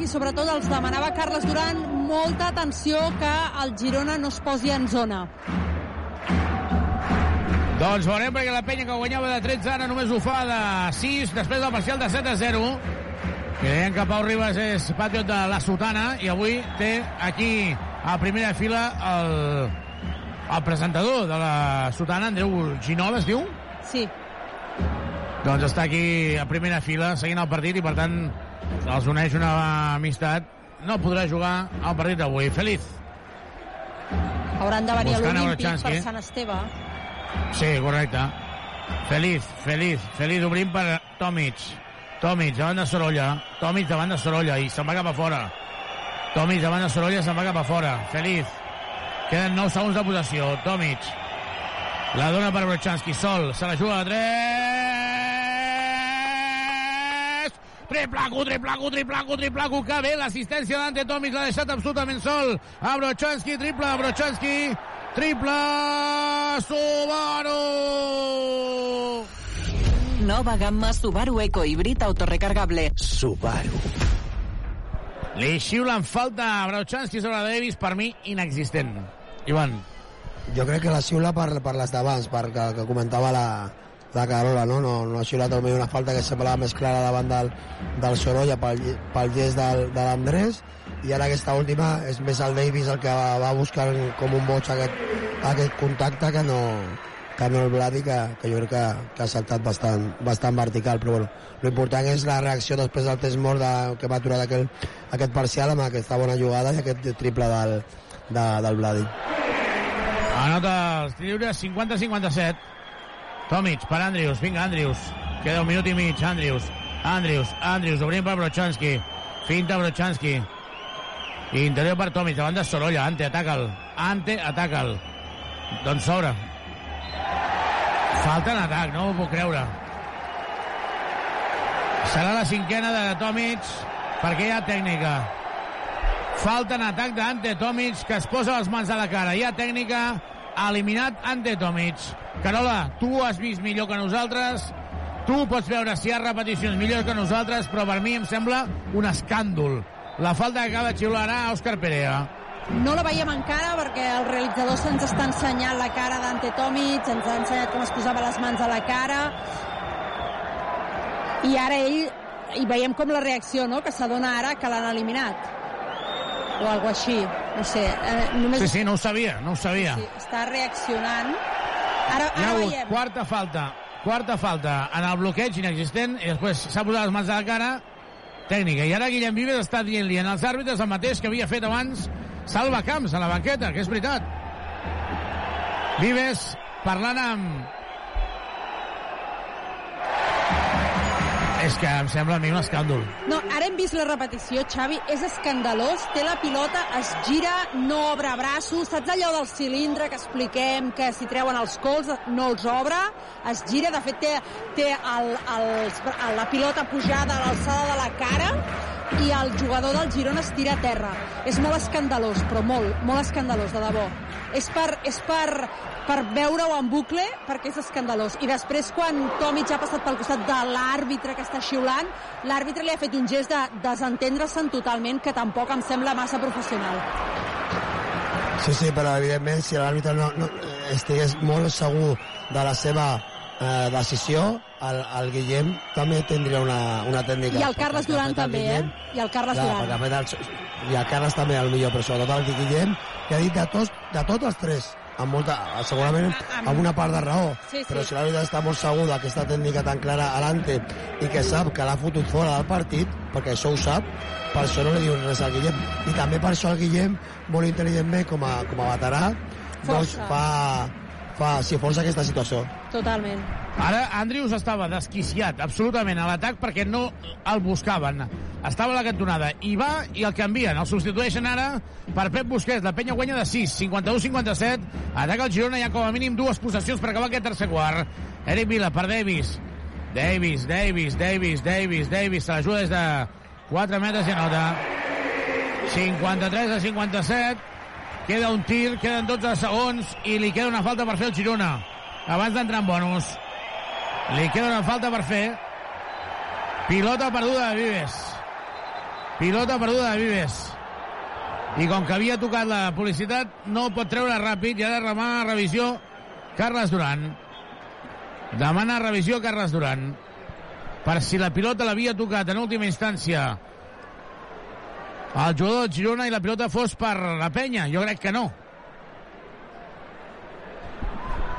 I sobretot els demanava Carles Duran molta atenció que el Girona no es posi en zona. Doncs veurem perquè la penya que guanyava de 13 ara només ho fa de 6 després del parcial de 7 a 0. Creiem que Pau Ribas és patriot de la Sotana i avui té aquí a primera fila el, el presentador de la Sotana, Andreu Ginol, es diu? Sí. Doncs està aquí a primera fila seguint el partit i per tant els uneix una amistat. No podrà jugar al partit d'avui. Feliz. Hauran de venir a Buscant l'Olímpic Eurochanski. per Sant Esteve. Sí, correcte. Feliz, feliz, feliz obrint per Tomic. Tomic davant de Sorolla. Tomic davant de Sorolla i se'n va cap a fora. Tomic davant de Sorolla se'n va cap a fora. Feliz. Queden 9 segons de possessió. Tomic. La dona per Brochanski. Sol. Se la juga a 3. Triplaco, triplaco, triplaco, triplaco. Que bé l'assistència d'Ante Tomic. L'ha deixat absolutament sol. A Brochanski. Triple a Brochanski. Triple Subaru! Nova gamma Subaru Eco Híbrid autorecargable. Subaru. Li xiulen falta a Brochanski sobre Davis, per mi, inexistent. Ivan. Jo crec que la xiula per, per les d'abans, per que, que comentava la, la Carola, no? No, no ha xiulat potser una falta que semblava més clara davant del, del Sorolla pel, pel gest del, de l'Andrés i ara aquesta última és més el Davis el que va, va buscar com un boig aquest, aquest contacte que no, que no el Vladi, que, que jo crec que, que ha saltat bastant, bastant vertical, però bueno, l'important és la reacció després del test mort de, que va aturar aquel, aquest parcial amb aquesta bona jugada i aquest triple del, de, del Vladi. Anota els lliures 50-57. Tomic per Andrius. Vinga, Andrius. Queda un minut i mig. Andrius. Andrius. Andrius. Obrint per Brochanski. Finta Brochanski. Interior per Tomic. Davant de Sorolla. Ante, ataca'l. Ante, ataca'l. Doncs s'obre. Falta en atac, no ho puc creure. Serà la cinquena de Tomic perquè hi ha tècnica. Falta en atac d'Ante Tomic, que es posa les mans a la cara. Hi ha tècnica, eliminat Ante Tomic. Carola, tu has vist millor que nosaltres, tu pots veure si hi ha repeticions millors que nosaltres, però per mi em sembla un escàndol. La falta que acaba de xiular ara Òscar Perea. No la veiem encara perquè el realitzador se'ns està ensenyant la cara d'Ante Tomic, ens ha ensenyat com es posava les mans a la cara i ara ell i veiem com la reacció, no?, que s'adona ara que l'han eliminat o alguna així, no sé eh, només Sí, sí, no ho sabia, no ho sabia. sí, està reaccionant ara, ara veiem quarta falta, quarta falta en el bloqueig inexistent i després s'ha posat les mans a la cara tècnica. I ara Guillem Vives està dient-li als àrbitres el mateix que havia fet abans Salva Camps a la banqueta, que és veritat. Vives parlant amb... És que em sembla a mi un escàndol. No, ara hem vist la repetició, Xavi, és escandalós, té la pilota, es gira, no obre braços, saps allò del cilindre que expliquem, que si treuen els cols no els obre, es gira, de fet té, té el, el, la pilota pujada a l'alçada de la cara i el jugador del Girona es tira a terra. És molt escandalós, però molt, molt escandalós, de debò. És per, és per, per veure-ho en bucle, perquè és escandalós. I després, quan Tomic ha passat pel costat de l'àrbitre que està xiulant, l'àrbitre li ha fet un gest de desentendre-se'n totalment, que tampoc em sembla massa professional. Sí, sí, però evidentment si l'àrbitre no, no, estigués molt segur de la seva eh, decisió, el, el Guillem també tindria una, una tècnica. I el Carles Duran el també, Guillem- eh? I el Carles Clar, Duran. perquè, de fet, el, I el Carles també, el millor, però sobretot el Guillem, que ha dit de tots, de tots els tres, amb molta, segurament amb una part de raó, Sí, sí. però si l'àrbitre està molt segur d'aquesta tècnica tan clara alante i que sap que l'ha fotut fora del partit, perquè això ho sap, per això no li diuen res al Guillem. I també per això el Guillem, molt intel·ligentment com a, com a veterà, doncs fa, fa, sí, força aquesta situació. Totalment. Ara Andrius estava desquiciat absolutament a l'atac perquè no el buscaven. Estava a la cantonada i va i el canvien. El substitueixen ara per Pep Busquets. La penya guanya de 6, 51-57. Ataca el Girona, hi ha com a mínim dues possessions per acabar aquest tercer quart. Eric Vila per Davis. Davis, Davis, Davis, Davis, Davis. Se la juga des de 4 metres i anota. 53 a 57. Queda un tir, queden 12 segons i li queda una falta per fer el Girona. Abans d'entrar en bonus. Li queda una falta per fer. Pilota perduda de Vives. Pilota perduda de Vives. I com que havia tocat la publicitat, no pot treure ràpid i ha de remar revisió Carles Duran. Demana revisió Carles Duran per si la pilota l'havia tocat en última instància el jugador de Girona i la pilota fos per la penya. Jo crec que no.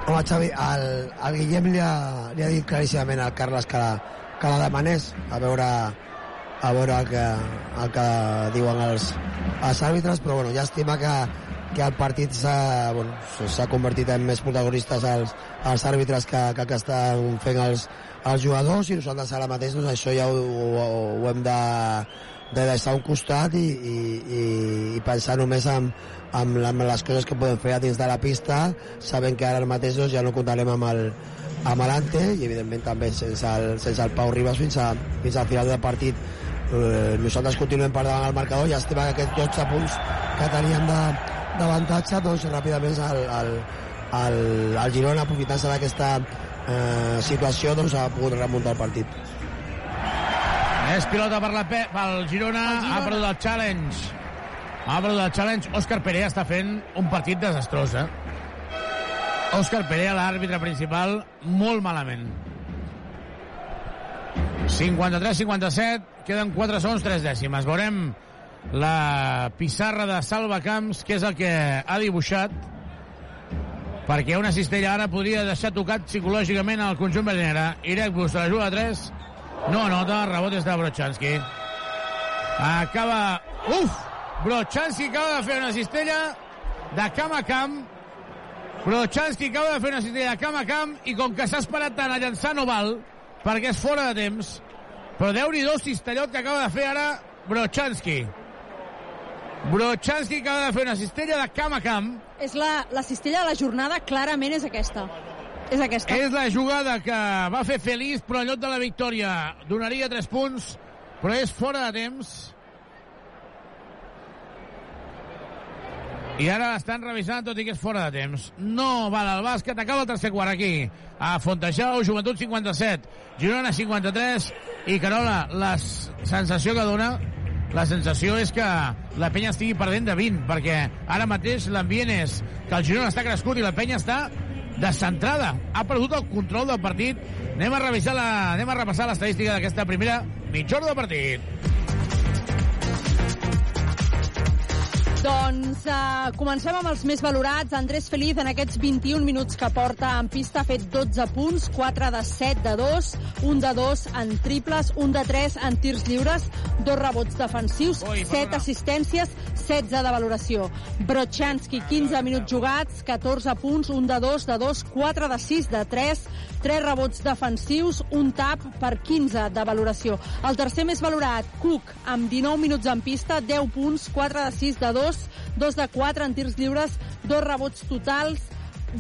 Home, Xavi, el, el Guillem li ha, li ha dit claríssimament al Carles que la, que la demanés a veure a veure el que, el que diuen els, els àrbitres, però bueno, llàstima que, que el partit s'ha bueno, convertit en més protagonistes els, els àrbitres que, que, que estan fent els, els jugadors i nosaltres ara mateix doncs, això ja ho, ho, ho hem de, de deixar a un costat i, i, i, i pensar només en, en, en les coses que podem fer a dins de la pista sabent que ara mateix doncs, ja no comptarem amb el, amb l'Ante i evidentment també sense el, sense el Pau Ribas fins, a, fins al final del partit. Eh, nosaltres continuem per davant el marcador i estima que aquests 12 punts que teníem d'avantatge doncs ràpidament el, el, el, el Girona aprofitant-se d'aquesta eh, situació doncs ha pogut remuntar el partit. És pilota per la Pe pel Girona, Girona, ha perdut el challenge perdut el challenge Òscar Perea està fent un partit desastrós eh? Òscar Perea l'àrbitre principal molt malament 53-57 queden 4 segons 3 dècimes veurem la pissarra de Salva Camps, que és el que ha dibuixat, perquè una cistella ara podria deixar tocat psicològicament al conjunt verdinera. Irek Bus la juga a 3, no anota, rebot és de Brochanski. Acaba... Uf! Brochanski acaba de fer una cistella de camp a camp. Brochanski acaba de fer una cistella de camp a camp i com que s'ha esperat tant a llançar no val, perquè és fora de temps. Però déu-n'hi-do cistellot que acaba de fer ara Brochanski. Brochanski acaba de fer una cistella de camp a camp. És la, la cistella de la jornada, clarament és aquesta. És aquesta. És la jugada que va fer feliç, però en lloc de la victòria donaria 3 punts, però és fora de temps. I ara estan revisant, tot i que és fora de temps. No val el bàsquet, acaba el tercer quart aquí. A Fontejau, Joventut 57, Girona 53 i Carola, la sensació que dona la sensació és que la penya estigui perdent de 20, perquè ara mateix l'ambient és que el Girona està crescut i la penya està descentrada. Ha perdut el control del partit. Anem a revisar la, anem a repassar l'estadística d'aquesta primera mitja hora de partit. Doncs uh, comencem amb els més valorats. Andrés Feliz, en aquests 21 minuts que porta en pista, ha fet 12 punts, 4 de 7 de 2, 1 de 2 en triples, 1 de 3 en tirs lliures, dos rebots defensius, Ui, 7 assistències, 16 de valoració. Brochanski, 15 minuts jugats, 14 punts, 1 de 2 de 2, 4 de 6 de 3, 3 rebots defensius, un tap per 15 de valoració. El tercer més valorat, Cook, amb 19 minuts en pista, 10 punts, 4 de 6 de 2, 2 de 4 en tirs lliures, dos rebots totals,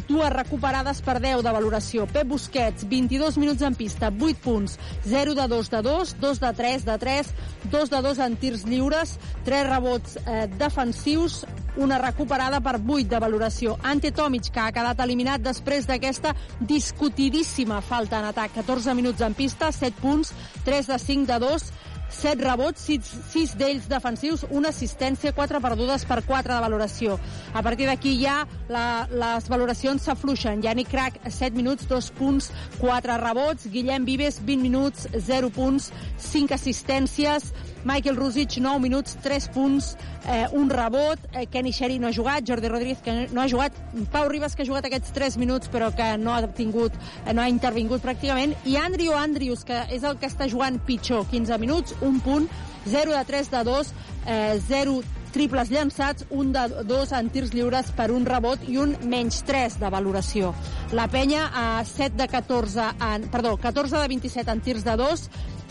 dues recuperades per 10 de valoració. Pep Busquets, 22 minuts en pista, 8 punts, 0 de 2 de 2, 2 de 3 de 3, 2 de 2 en tirs lliures, 3 rebots eh, defensius, una recuperada per 8 de valoració. Ante Tomic, que ha quedat eliminat després d'aquesta discutidíssima falta en atac. 14 minuts en pista, 7 punts, 3 de 5 de 2, 7 rebots, 6, 6 d'ells defensius, una assistència, 4 perdudes per 4 de valoració. A partir d'aquí ja la, les valoracions s'afluixen. Yannick Crac, 7 minuts, 2 punts, 4 rebots. Guillem Vives, 20 minuts, 0 punts, 5 assistències. Michael Rusic, 9 minuts, 3 punts, eh, un rebot. Eh, Kenny Sherry no ha jugat, Jordi Rodríguez que no ha jugat, Pau Ribas que ha jugat aquests 3 minuts però que no ha tingut, eh, no ha intervingut pràcticament, i Andrew Andrews, que és el que està jugant pitjor, 15 minuts, un punt, 0 de 3 de 2, eh, 0 triples llançats, un de dos en tirs lliures per un rebot i un menys 3 de valoració. La penya a 7 de 14 en, perdó, 14 de 27 en tirs de 2,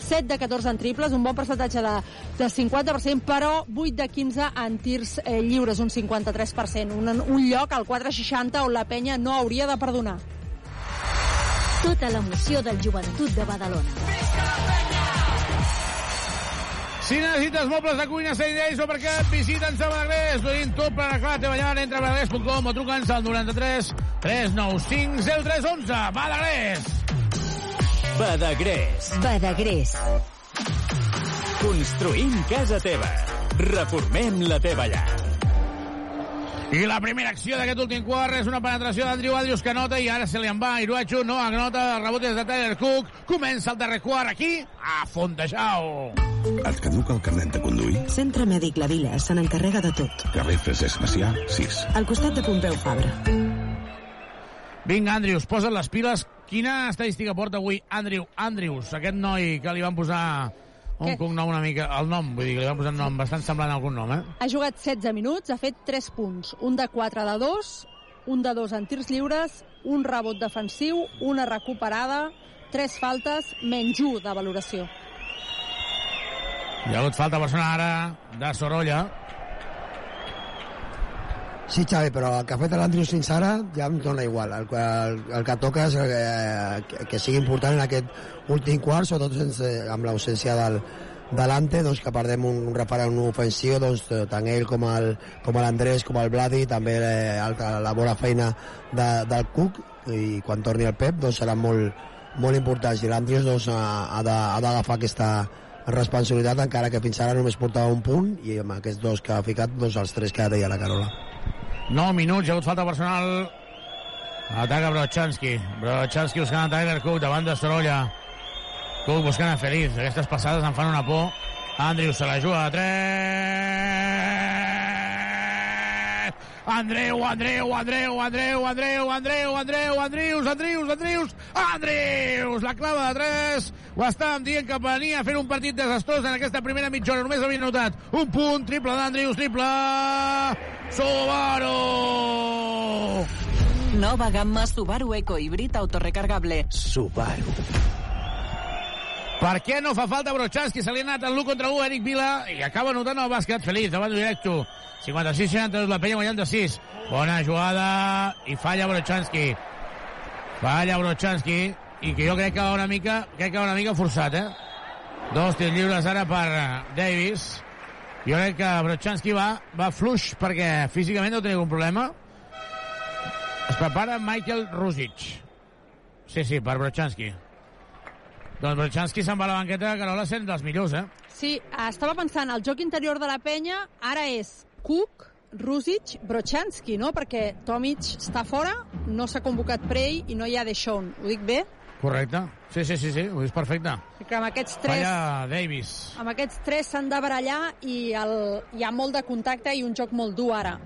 7 de 14 en triples, un bon percentatge de, de 50%, però 8 de 15 en tirs eh, lliures, un 53%. Un, un lloc al 460 on la penya no hauria de perdonar. Tota l'emoció del joventut de Badalona. Si necessites mobles de cuina, Saidei Supercat, visita'ns a Badagrés. Dient tot per arreglar la teva llar. Entra a badagrés.com o truca'ns al 93 395 0311. Badagrés! Badagrés. Badagrés. Construïm casa teva. Reformem la teva llar. I la primera acció d'aquest últim quart és una penetració d'Andrew Andrews que nota i ara se li en va Iruachu, no anota, el rebot és de Tyler Cook, comença el darrer quart aquí, a Fontejau. Et caduca el carnet de conduir? Centre Mèdic La Vila se n'encarrega de tot. Carrer Francesc Macià, 6. Al costat de Pompeu Fabra. Vinga, Andrews, posa't les piles. Quina estadística porta avui Andrew Andrews, aquest noi que li van posar un Què? cognom una mica... El nom, vull dir, que li van posar un nom bastant semblant a algun nom, eh? Ha jugat 16 minuts, ha fet 3 punts. Un de 4 de 2, un de 2 en tirs lliures, un rebot defensiu, una recuperada, 3 faltes, menys 1 de valoració. Hi ha hagut falta personal ara de Sorolla. Sí, Xavi, però el que ha fet l'Andrius fins ara ja em dona igual. El, el, el que toca és eh, que, que sigui important en aquest últim quart, sobretot sense, amb l'ausència del, de l'Ante, doncs, que perdem un, un referent ofensiu, doncs, tant ell com el, com l'Andrés, com el Vladi, també eh, el, la bona feina de, del Cook, i quan torni el Pep doncs, seran molt, molt importants. I l'Andrius doncs, ha, ha d'agafar aquesta responsabilitat, encara que fins ara només portava un punt, i amb aquests dos que ha ficat, doncs, els tres que deia la Carola. 9 minuts, hi ha falta personal. Ataca Brochanski. Brochanski buscant a Tyler Cook davant de Sorolla. Cook buscant a Feliz. Aquestes passades em fan una por. Andrews se la juga a 3. Andreu, Andreu, Andreu, Andreu, Andreu, Andreu, Andreu, Andrius, Andrius, Andrius, Andrius, la clava de 3. Ho estàvem dient que venia a fer un partit desastrós en aquesta primera mitja hora. Només havia notat un punt, triple d'Andrius, triple... Subaru! Nova gamma Subaru Eco Híbrid autorecargable. Subaru. Per què no fa falta Brochanski? Se li ha anat el l'1 contra 1 Eric Vila i acaba notant el bàsquet feliç davant directo. 56-62, la penya guanyant de 6. Bona jugada i falla Brochanski. Falla Brochanski i que jo crec que va una mica, crec que va una mica forçat, eh? Dos tirs lliures ara per Davis. Jo crec que Brochanski va, va fluix perquè físicament no tenia un problema. Es prepara Michael Rusic. Sí, sí, per Brochanski. Doncs Brochanski se'n va a la banqueta, Carola, sent dels millors, eh? Sí, estava pensant, el joc interior de la penya ara és Cook, Rusic, Brochanski, no? Perquè Tomic està fora, no s'ha convocat per ell i no hi ha Deixón. Ho dic bé? Correcte. Sí, sí, sí, sí, ho és perfecte. Que amb aquests tres, Falla Davis. amb aquests tres s'han de barallar i el, hi ha molt de contacte i un joc molt dur ara.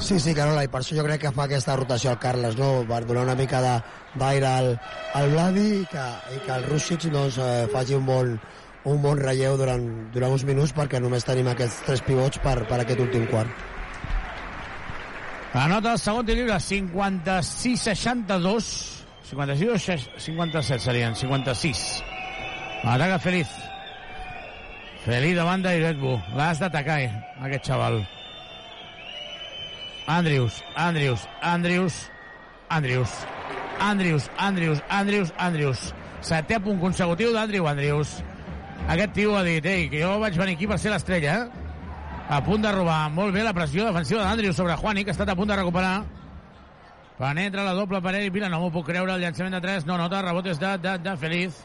Sí, sí, Carola, i per això jo crec que fa aquesta rotació al Carles, no? Per donar una mica de- d'aire al, al Vladi i que, i que el Rússic doncs, eh, faci un bon, un bon relleu durant, durant uns minuts perquè només tenim aquests tres pivots per, per aquest últim quart. Anota el segon tir lliure, 56-62. 56 o 57 serien, 56. Ataca Feliz. Feliz davant d'Iretbu. L'has d'atacar, eh, aquest xaval. Andrius, Andrius, Andrius, Andrius. Andrius, Andrius, Andrius, Andrius. Setè punt consecutiu d'Andriu Andrius. Aquest tio ha dit, ei, que jo vaig venir aquí per ser l'estrella, eh? A punt de robar molt bé la pressió defensiva d'Andrius sobre Juani, que ha estat a punt de recuperar. Penetra la doble per ell. Mira, no m'ho puc creure, el llançament de 3. No nota, rebot és de, de, de Feliz.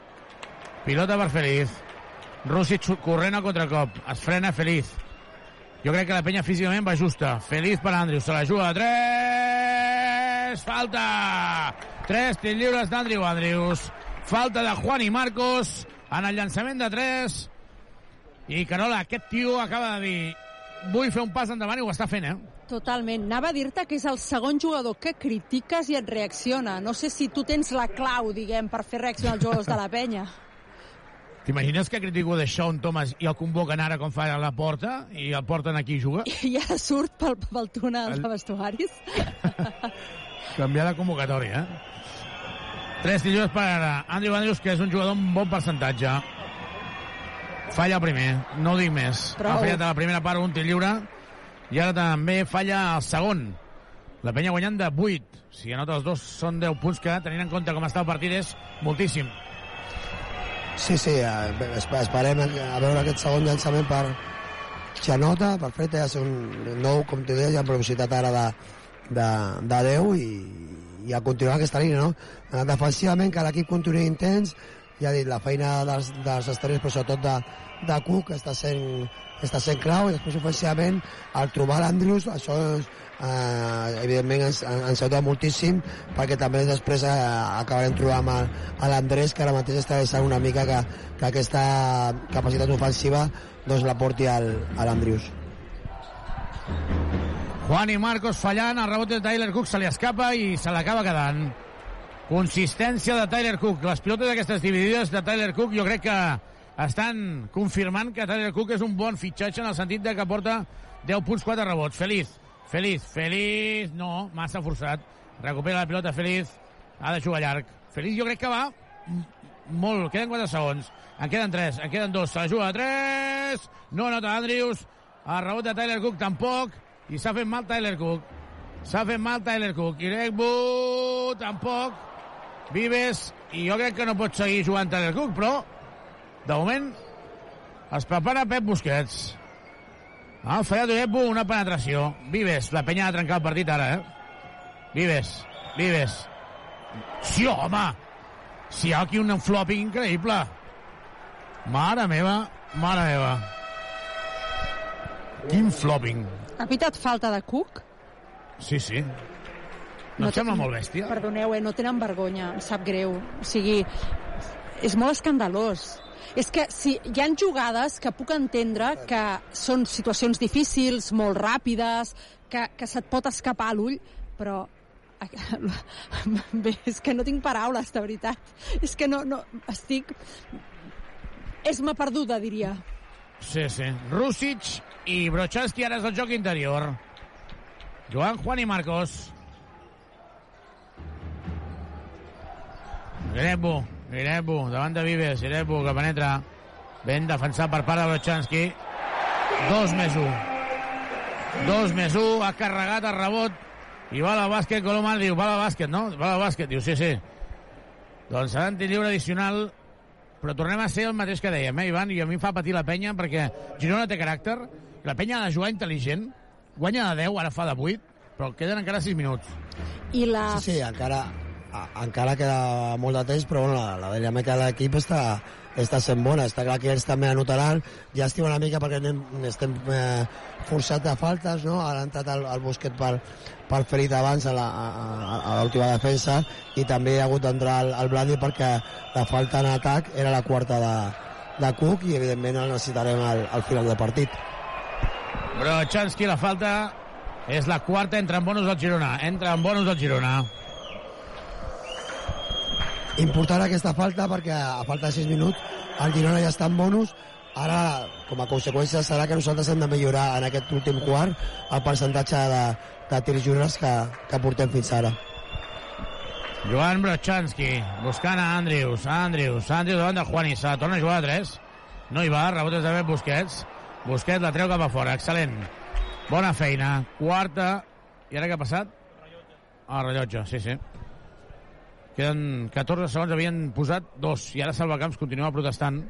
Pilota per Feliz. Rússic corrent a contracop. Es frena Feliz. Jo crec que la penya físicament va justa. Feliz per Andrius. Se la juga de 3. Falta. 3 tirs lliures d'Andriu Andrius. Falta de Juan i Marcos en el llançament de 3. I Carola, aquest tio acaba de dir vull fer un pas endavant i ho està fent, eh? Totalment. Anava a dir-te que és el segon jugador que critiques i et reacciona. No sé si tu tens la clau, diguem, per fer reaccionar els jugadors de la penya. T'imagines que critico de Sean Thomas i el convoquen ara com fa a la porta i el porten aquí i juga? I ara surt pel, pel túnel El- de vestuaris. Canviar la convocatòria, eh? Tres tirs per Andrew Andrews, que és un jugador amb bon percentatge. Falla el primer, no ho dic més. Prou. Ha fallat a la primera part un tir lliure i ara també falla el segon. La penya guanyant de 8. Si anota els dos són 10 punts que, tenint en compte com està el partit, és moltíssim. Sí, sí, eh, esp- esperem a veure aquest segon llançament per Xanota, per Fred, ja ser un nou, com tu deies, amb velocitat ara de, de, de 10 i, i a continuar aquesta línia, no? Defensivament, que l'equip continuï intens, ja dit, la feina dels, dels estrells, però sobretot de, de Cook, està sent, està sent clau, i després ofensivament, al trobar l'Andrews, això és, eh, evidentment ens, ens ajuda moltíssim perquè també després eh, acabarem trobant amb l'Andrés que ara mateix està deixant una mica que, que aquesta capacitat ofensiva doncs la porti al, a l'Andrius Juan i Marcos fallant, el rebot de Tyler Cook se li escapa i se l'acaba quedant. Consistència de Tyler Cook. Les pilotes d'aquestes dividides de Tyler Cook jo crec que estan confirmant que Tyler Cook és un bon fitxatge en el sentit de que porta 10 punts, 4 rebots. Feliz, Feliz, Feliz, no, massa forçat. Recupera la pilota Feliz, ha de jugar llarg. Feliz jo crec que va molt, queden 4 segons. En queden 3, en queden 2, se la juga a 3, no nota Andrews, el rebot de Tyler Cook tampoc, i s'ha fet mal Tyler Cook. S'ha fet mal Tyler Cook. Irekbu tampoc. Vives, i jo crec que no pot seguir jugant Tyler Cook, però de moment es prepara Pep Busquets. Ha fallat Irekbu una penetració. Vives, la penya ha de trencar el partit ara, eh? Vives, Vives. Sí, home! Si hi ha aquí un flopping increïble. Mare meva, mare meva. Quin flopping. Ha pitat falta de Cook? Sí, sí. No, et sembla molt bèstia? Perdoneu, eh, no tenen vergonya, em sap greu. O sigui, és molt escandalós. És que si hi han jugades que puc entendre que són situacions difícils, molt ràpides, que, que se't pot escapar l'ull, però bé, és que no tinc paraules, de veritat. És que no, no, estic... És-me perduda, diria. Sí, sí. Rússic i Brochanski ara és el joc interior. Joan, Juan i Marcos. Irebu, Irebu, davant de Vives, Irebu que penetra. Ben defensat per part de Brochanski. Dos més un. Dos més un, ha carregat el rebot i va al bàsquet, Colomar diu, va al bàsquet, no? Va al bàsquet, diu, sí, sí. Doncs serà en lliure addicional però tornem a ser el mateix que dèiem, eh, Ivan? I a mi em fa patir la penya perquè Girona té caràcter, la penya ha de jugar intel·ligent, guanya de 10, ara fa de 8, però queden encara 6 minuts. I la... Sí, sí, encara, a, encara queda molt de temps, però bueno, la, la dinàmica de l'equip està, està sent bona. Està clar que ells també anotaran. Ja estima una mica perquè anem, estem eh, forçats de faltes, no? Ara ha entrat el, el Busquet per, per ferit abans a l'última defensa i també ha hagut d'entrar el, el Blandi perquè la falta en atac era la quarta de, de Cook i evidentment el necessitarem al, al final del partit. Brochanski, la falta és la quarta, entra en bonus del Girona. Entra en bonus del Girona. Important aquesta falta perquè a falta de 6 minuts el Girona ja està en bonus ara com a conseqüència serà que nosaltres hem de millorar en aquest últim quart el percentatge de, de tirs lliures que, que portem fins ara Joan Brochanski, buscant a Andrius. Andrius, Andrius davant de Juan Issa. Torna a jugar a 3. No hi va, rebotes de Busquets. Busquets la treu cap a fora. Excel·lent. Bona feina. Quarta. I ara què ha passat? Ah, rellotge, sí, sí. Queden 14 segons, havien posat dos. I ara Salvacamps continua protestant.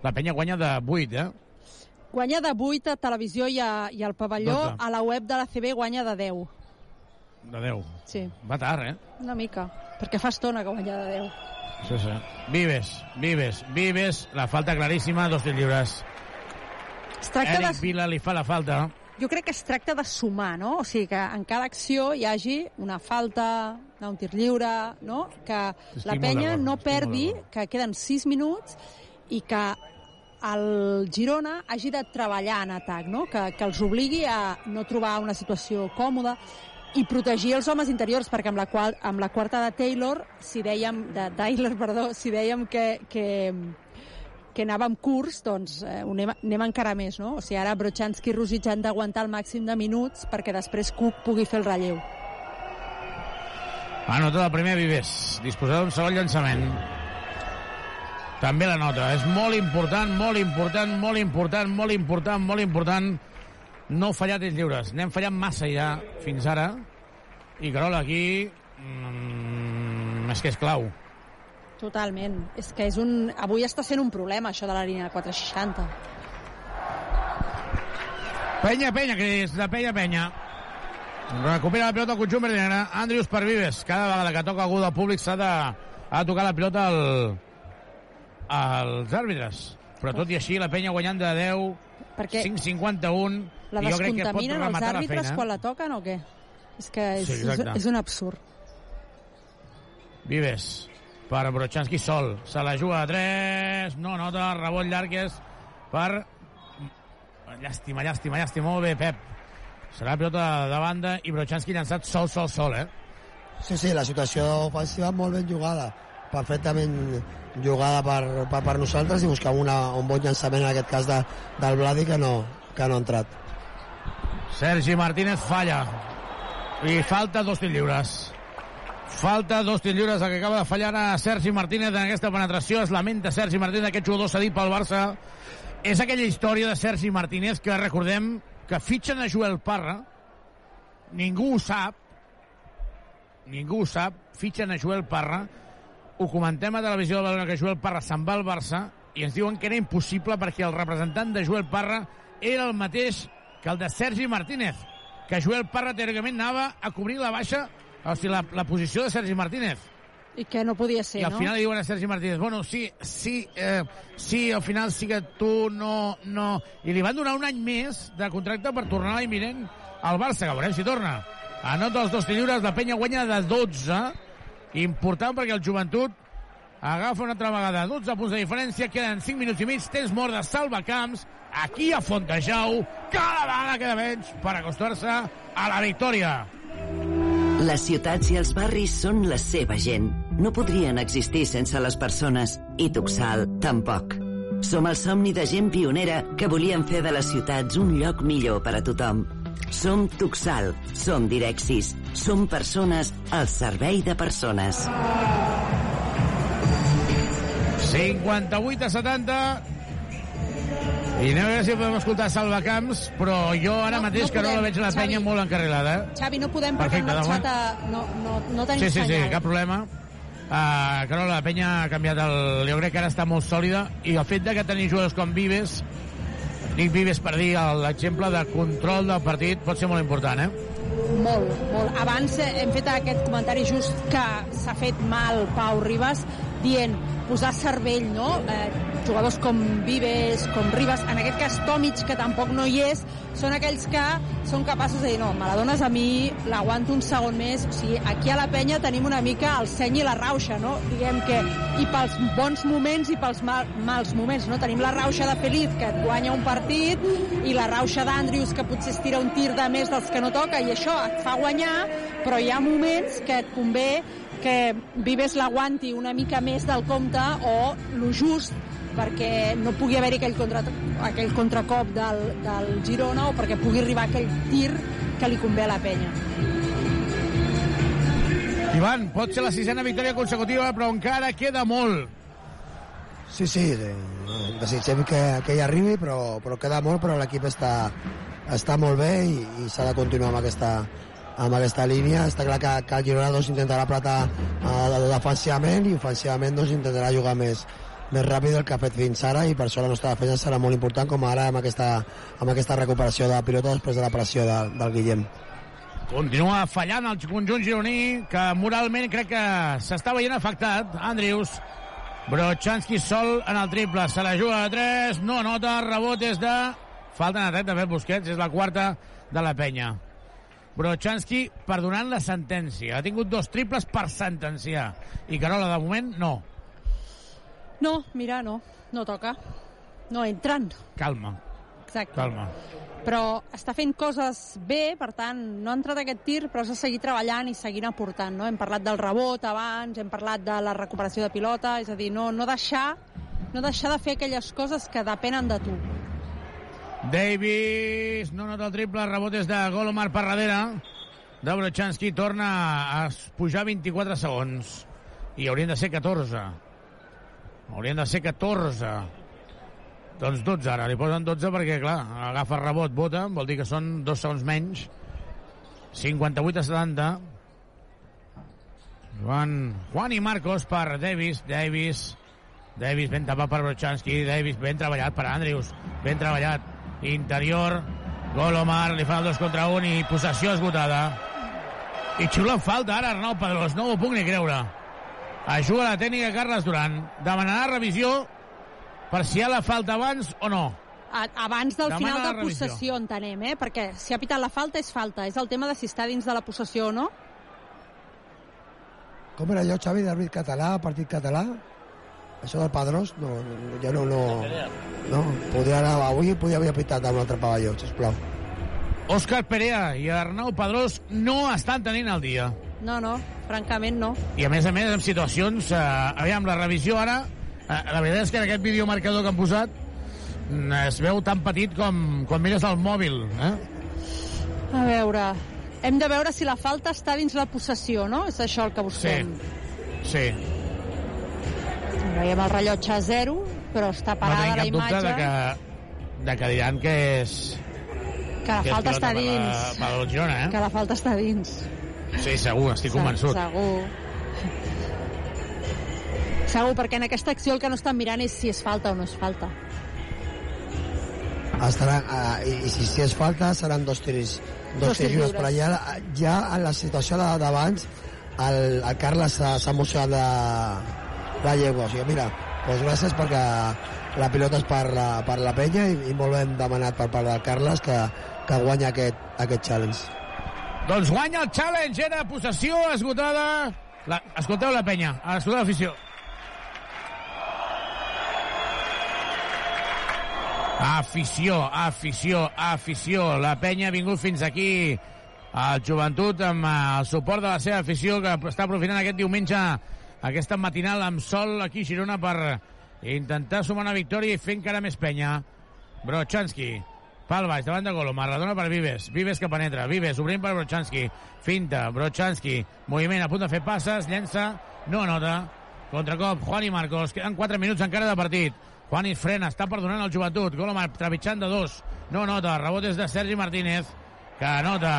La penya guanya de 8, eh? Guanya de 8 a televisió i, a, i al pavelló. Dotze. A la web de la CB guanya de 10. De 10. Sí, Va tard, eh? una mica. Perquè fa estona que guanya de 10. Sí, sí. Vives, Vives, Vives. La falta claríssima, dos lliures. Es tracta Eric de... Vila li fa la falta. Jo crec que es tracta de sumar, no? O sigui, que en cada acció hi hagi una falta, un tir lliure, no? Que la penya no perdi, que queden 6 minuts i que el Girona hagi de treballar en atac, no? Que, que els obligui a no trobar una situació còmoda i protegir els homes interiors, perquè amb la, qual, amb la quarta de Taylor, si dèiem, de Tyler, perdó, si dèiem que, que, que anàvem curts, doncs eh, anem, anem encara més, no? O sigui, ara Brochanski i Rosic han d'aguantar el màxim de minuts perquè després Cook pugui fer el relleu. Anota del primer Vives. Disposar d'un segon llançament. També la nota. És molt important, molt important, molt important, molt important, molt important no fallar temps lliures. N'hem fallat massa ja fins ara. I Carol aquí mm, és que és clau. Totalment. És que és un... avui està sent un problema, això de la línia 460. Penya, penya, Cris, de penya, penya. Recupera la pilota el conjunt verd negre. Andrius per Vives. Cada vegada que toca algú del públic s'ha de, ha de tocar la pilota al, als àrbitres. Però tot i així, la penya guanyant de 10, Perquè 5-51, La i jo crec que pot els la àrbitres quan la toquen o què? És que és, Sí, és, és un absurd. Vives per Brochanski sol. Se la juga a 3. No nota. Rebot llarg és per... Llàstima, llàstima, llàstima. Molt bé, Pep. Serà pilota de banda i Brochanski llançat sol, sol, sol, eh? Sí, sí, la situació ofensiva molt ben jugada. Perfectament jugada per, per, per nosaltres i buscar una, un bon llançament, en aquest cas de, del Bladi, que no, que no ha entrat. Sergi Martínez falla. I falta dos tirs lliures. Falta dos tirs lliures, el que acaba de fallar a Sergi Martínez en aquesta penetració. Es lamenta Sergi Martínez, aquest jugador cedit pel Barça. És aquella història de Sergi Martínez que recordem que fitxen a Joel Parra. Ningú ho sap. Ningú ho sap. Fitxen a Joel Parra. Ho comentem a televisió de Badalona que Joel Parra se'n va al Barça i ens diuen que era impossible perquè el representant de Joel Parra era el mateix que el de Sergi Martínez, que Joel Parra teòricament anava a cobrir la baixa, o sigui, la, la posició de Sergi Martínez. I que no podia ser, I al no? final li diuen a Sergi Martínez, bueno, sí, sí, eh, sí, al final sí que tu no, no... I li van donar un any més de contracte per tornar a l'imminent al Barça, que veurem si torna. Anota els dos tirs lliures, la penya guanya de 12. Important perquè el joventut agafa una altra vegada 12 punts de diferència, queden 5 minuts i mig, temps mort de salvacamps, aquí a Fontejau, cada vegada queda menys per acostar-se a la victòria. Les ciutats i els barris són la seva gent. No podrien existir sense les persones, i Tuxal tampoc. Som el somni de gent pionera que volien fer de les ciutats un lloc millor per a tothom. Som Tuxal, som Direxis, som persones al servei de persones. 58 a 70 i anem a veure si podem escoltar Salvacamps però jo ara No, mateix no que no la podem, veig la Xavi. penya molt encarrilada eh? Xavi, no podem perquè Perfecte, han marxat demà. a... No, no, no tenim sí, sí, sí, senyal. cap problema uh, que no, la penya ha canviat el... jo crec que ara està molt sòlida i el fet de que tenir jugadors com Vives Nick Vives per dir l'exemple de control del partit pot ser molt important eh? Molt, molt. Abans eh, hem fet aquest comentari just que s'ha fet mal Pau Ribas dient posar cervell, no? Eh, jugadors com Vives, com Ribas, en aquest cas Tomic, que tampoc no hi és, són aquells que són capaços de dir, no, me la dones a mi, l'aguanto un segon més. O sigui, aquí a la penya tenim una mica el seny i la rauxa, no? Diguem que, i pels bons moments i pels mal, mals moments, no? Tenim la rauxa de Feliz, que et guanya un partit, i la rauxa d'Andrius, que potser es tira un tir de més dels que no toca, i això et fa guanyar, però hi ha moments que et convé que Vives l'aguanti una mica més del compte o lo just perquè no pugui haver-hi aquell, contra, aquell contracop del, del Girona o perquè pugui arribar aquell tir que li convé a la penya. Ivan, pot ser la sisena victòria consecutiva però encara queda molt Sí, sí, de, desitgem que, que hi arribi, però, però queda molt, però l'equip està, està molt bé i, i s'ha de continuar amb aquesta, amb aquesta línia. Està clar que, que el Girona doncs, intentarà apretar eh, defensivament i ofensivament doncs, intentarà jugar més, més ràpid del que ha fet fins ara i per això la nostra defensa serà molt important com ara amb aquesta, amb aquesta recuperació de la pilota després de la pressió de, del Guillem. Continua fallant el conjunt gironí, que moralment crec que s'està veient afectat. Andrius, Brochanski sol en el triple, se la juga a 3, no nota, rebot és de... Falta en de Pep Busquets, és la quarta de la penya. Brochanski perdonant la sentència. Ha tingut dos triples per sentenciar. I Carola, de moment, no. No, mira, no, no toca. No entren. Calma, Exacte. calma. Però està fent coses bé, per tant, no ha entrat aquest tir, però s'ha seguit treballant i seguint aportant. No? Hem parlat del rebot abans, hem parlat de la recuperació de pilota, és a dir, no, no, deixar, no deixar de fer aquelles coses que depenen de tu. Davis, no nota el triple, rebot és de Golomar per darrere. De Brochanski torna a pujar 24 segons. I haurien de ser 14. Haurien de ser 14. Doncs 12 ara, li posen 12 perquè, clar, agafa rebot, bota, vol dir que són dos segons menys. 58 a 70. Juan, Juan i Marcos per Davis. Davis. Davis ben tapat per Brochanski. Davis ben treballat per Andrews. Ben treballat. Interior. Golomar li fa el dos contra un i possessió esgotada. I xula falta ara Arnau Pedrós. No ho puc ni creure. Ajuda la tècnica Carles Duran. Demanarà revisió per si hi ha la falta abans o no. A, abans del Demana final de possessió, entenem, eh? Perquè si ha pitat la falta, és falta. És el tema de si està dins de la possessió o no. Com era allò, Xavi, d'àrbit català, partit català? Això del Padrós, no, no, jo no, no, no, podria anar, avui podria haver pitat a un altre pavelló, sisplau. Òscar Perea i Arnau Pedrós no estan tenint el dia. No, no, francament no. I a més a més, en situacions... Eh, aviam, la revisió ara... Eh, la veritat és que en aquest videomarcador que han posat mm, es veu tan petit com quan mires el mòbil. Eh? A veure, hem de veure si la falta està dins la possessió, no? És això el que busquem. Sí. Veiem el rellotge a zero, però està No parada tenim la cap dubte imatge. de que, de que diran que és... Que la que falta està pilota per la- dins. per el Girona, eh? Que la falta està dins. Sí, segur, estic convençut. Segur. Segur, perquè en aquesta acció el que no estan mirant és si és falta o no és falta. Estarà, uh, i, i si, si és falta seran dos tirs, dos, Dos tirs tirs lliures, però ja, ja en la situació de- d'abans el, el Carles s'ha s'ha emocionat de, de llengua. O sigui, mira, doncs gràcies perquè la pilota és per la, per la penya i, i molt ben demanat per part del Carles que, que guanya aquest, aquest challenge. Doncs guanya el challenge, era possessió esgotada. La, escolteu la penya, escolteu l'afició. Afició, afició, afició. La penya ha vingut fins aquí al joventut amb el suport de la seva afició que està aprofitant aquest diumenge aquesta matinal amb sol aquí a Girona per intentar sumar una victòria i fer encara més penya. Brochanski, pal baix, davant de Golomar, la dona per Vives, Vives que penetra, Vives obrint per Brochanski, finta, Brochanski, moviment a punt de fer passes, llença, no nota, contracop, Juan i Marcos, queden 4 minuts encara de partit, Juan i frena, està perdonant el joventut, Golomar trepitjant de dos, no nota, rebot és de Sergi Martínez, que anota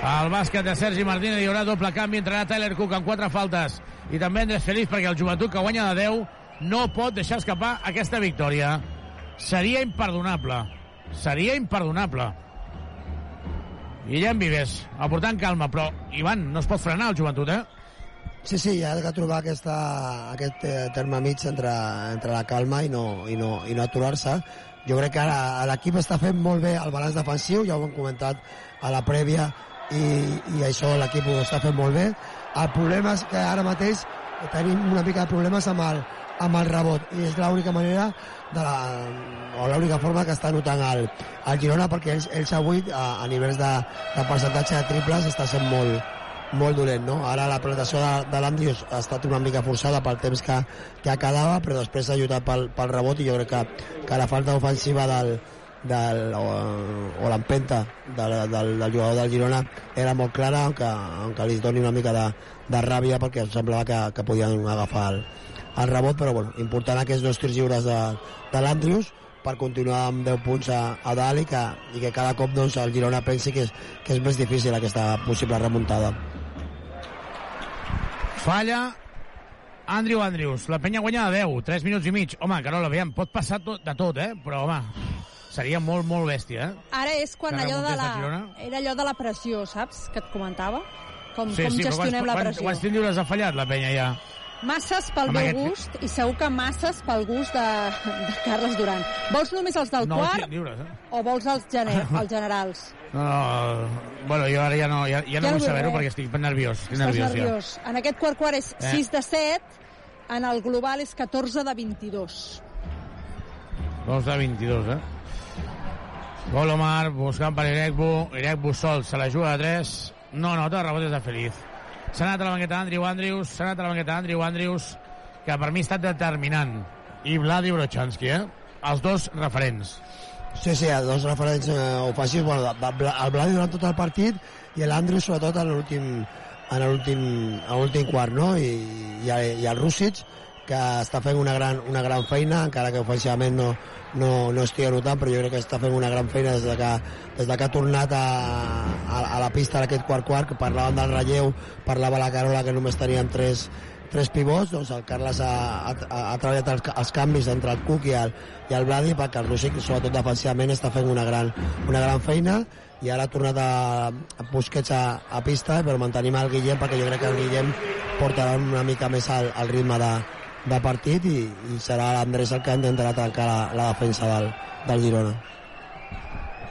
el bàsquet de Sergi Martínez hi haurà doble canvi, entrarà Tyler Cook amb quatre faltes. I també Andrés Feliz perquè el joventut que guanya de 10 no pot deixar escapar aquesta victòria. Seria imperdonable. Seria imperdonable. Guillem Vives aportant calma però Ivan no es pot frenar el joventut eh? Sí, sí, ha de trobar aquesta, aquest eh, terme mig entre, entre la calma i no, i no, i no aturar-se. Jo crec que ara l'equip està fent molt bé el balanç defensiu, ja ho hem comentat a la prèvia, i, i això l'equip ho està fent molt bé. El problema és que ara mateix tenim una mica de problemes amb el, amb el rebot, i és l'única manera de la, o l'única forma que està notant el, el Girona perquè ells, ells avui a, a nivells de, de percentatge de triples està sent molt, molt dolent, no? Ara la plantació de, de l'Andrius ha estat una mica forçada pel temps que, que quedava, però després s'ha ajudat pel, pel rebot i jo crec que, que la falta ofensiva del, del, o, o l'empenta del, del, del jugador del Girona era molt clara, aunque, aunque li doni una mica de, de ràbia perquè em semblava que, que podien agafar el, el rebot, però bueno, important aquests dos tirs lliures de, de l'Andrius per continuar amb 10 punts a, a dalt i que, i que cada cop doncs, el Girona pensi que és, que és més difícil aquesta possible remuntada. Falla Andrew Andrews. La penya guanya de 10, 3 minuts i mig. Home, Carola, aviam, pot passar tot, de tot, eh? Però, home, seria molt, molt bèstia, eh? Ara és quan Que allò de la... Era allò de la pressió, saps? Que et comentava. Com, Sí, com sí, gestionem quants, la pressió. quants tirs lliures ha fallat la penya ja? Masses pel Amb meu aquest- gust i segur que masses pel gust de, de Carles Duran. Vols només els del Nou quart lliures, eh? o vols els, gener els generals? No, no, bueno, jo ara ja no, ja, ja no Ja no vull vull saber-ho perquè estic nerviós. Estic Estàs nerviós, nerviós. En aquest quart quart és Eh. 6 de 7, en el global és 14 de 22. ja. Dos de 22, eh? Golomar buscant per Irekbu. Irekbu sol, se la juga de 3. No nota, rebot és de Feliz. S'ha anat a la banqueta Andrew Andrews, s'ha anat a la banqueta Andrew Andrews, que per mi ha estat determinant. I Vladi Brochanski, eh? Els dos referents. Sí, sí, dos referents eh, ofensius. Bueno, el Bladi durant tot el partit i l'Andrew sobretot en l'últim en l'últim quart, no? I, i, i el Rússic que està fent una gran, una gran feina, encara que ofensivament no, no, no estigui notant, però jo crec que està fent una gran feina des de que, des de que ha tornat a, a, a la pista d'aquest quart-quart, que parlaven del relleu, parlava la Carola que només tenien tres, tres pivots, doncs el Carles ha, ha, ha treballat els, els canvis entre el Cook i el, i el Bladi perquè el Rússic, sobretot defensivament, està fent una gran, una gran feina i ara ha tornat a, a Busquets a, a pista, però mantenim el Guillem perquè jo crec que el Guillem portarà una mica més al, al ritme de, de partit i, i serà l'Andrés el que intentarà trencar la, la defensa del, del Girona.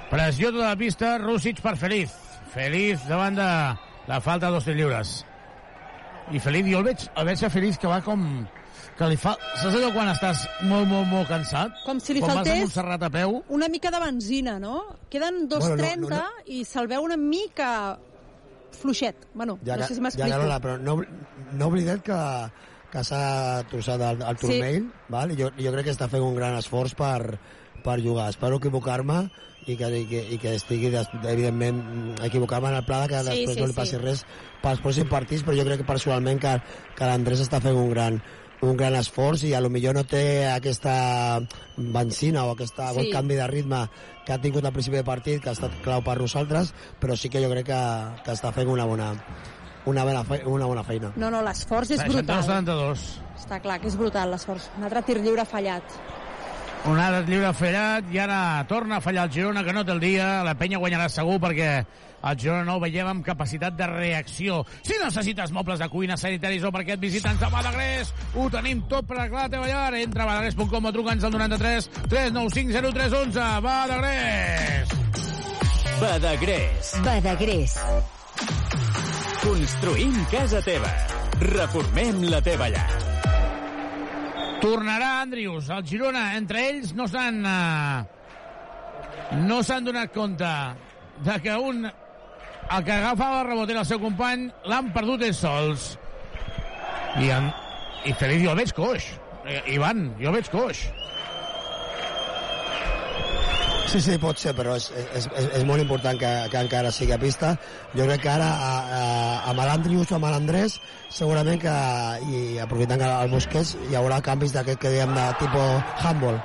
Pressió tota la pista, Rússic per Feliz. Feliz davant de la falta de dos lliures. I Feliz, jo el veig, el veig a Feliz que va com... Que li fa... Saps allò quan estàs molt, molt, molt cansat? Com si li quan faltés a peu? una mica de benzina, no? Queden 2.30 Bueno, no, no, no. i se'l veu una mica fluixet. Bueno, Ja, no sé si ja, m'explico. Carola, però no, no oblidem que, que s'ha trossat el, el turmell, sí. val? I jo, jo crec que està fent un gran esforç per, per jugar. Espero equivocar-me i que, i que, i que estigui, des, evidentment, equivocar-me en el pla de que Sí, després sí, no li passi sí. res pels pròxims partits, però jo crec que personalment que, que l'Andrés està fent un gran, un gran esforç i a lo millor no té aquesta benzina o aquest Sí. sí. canvi de ritme que ha tingut al principi de partit, que ha estat clau per nosaltres, però sí que jo crec que, que està fent una bona, una bona, una bona feina. No, no, l'esforç és brutal. 72. Està clar que és brutal l'esforç. Un altre tir lliure fallat. Un altre lliure fallat i ara torna a fallar el Girona, que no té el dia. La penya guanyarà segur perquè el Girona no ho veiem amb capacitat de reacció. Si necessites mobles de cuina, sanitaris o perquè et visitants a Badagrés, ho tenim tot per arreglar la teva llar. Entra a badagrés.com o truca'ns al 93 395 0311. Badagrés! Badagrés. Badagrés. Construïm casa teva. Reformem la teva llar. Tornarà Andrius, el Girona. Entre ells no s'han... Eh, no s'han donat compte de que un... El que agafava el rebot era el seu company, l'han perdut ells sols. I, en, i Feliz, jo el veig coix. Eh, Ivan, jo el veig coix. Sí, sí, pot ser, però és, és, és, és molt important que, que encara sigui a pista. Jo crec que ara a, a, amb l'Andrius o amb l'Andrés segurament que, i aprofitant el Busquets, hi haurà canvis d'aquest que diem de tipus handball.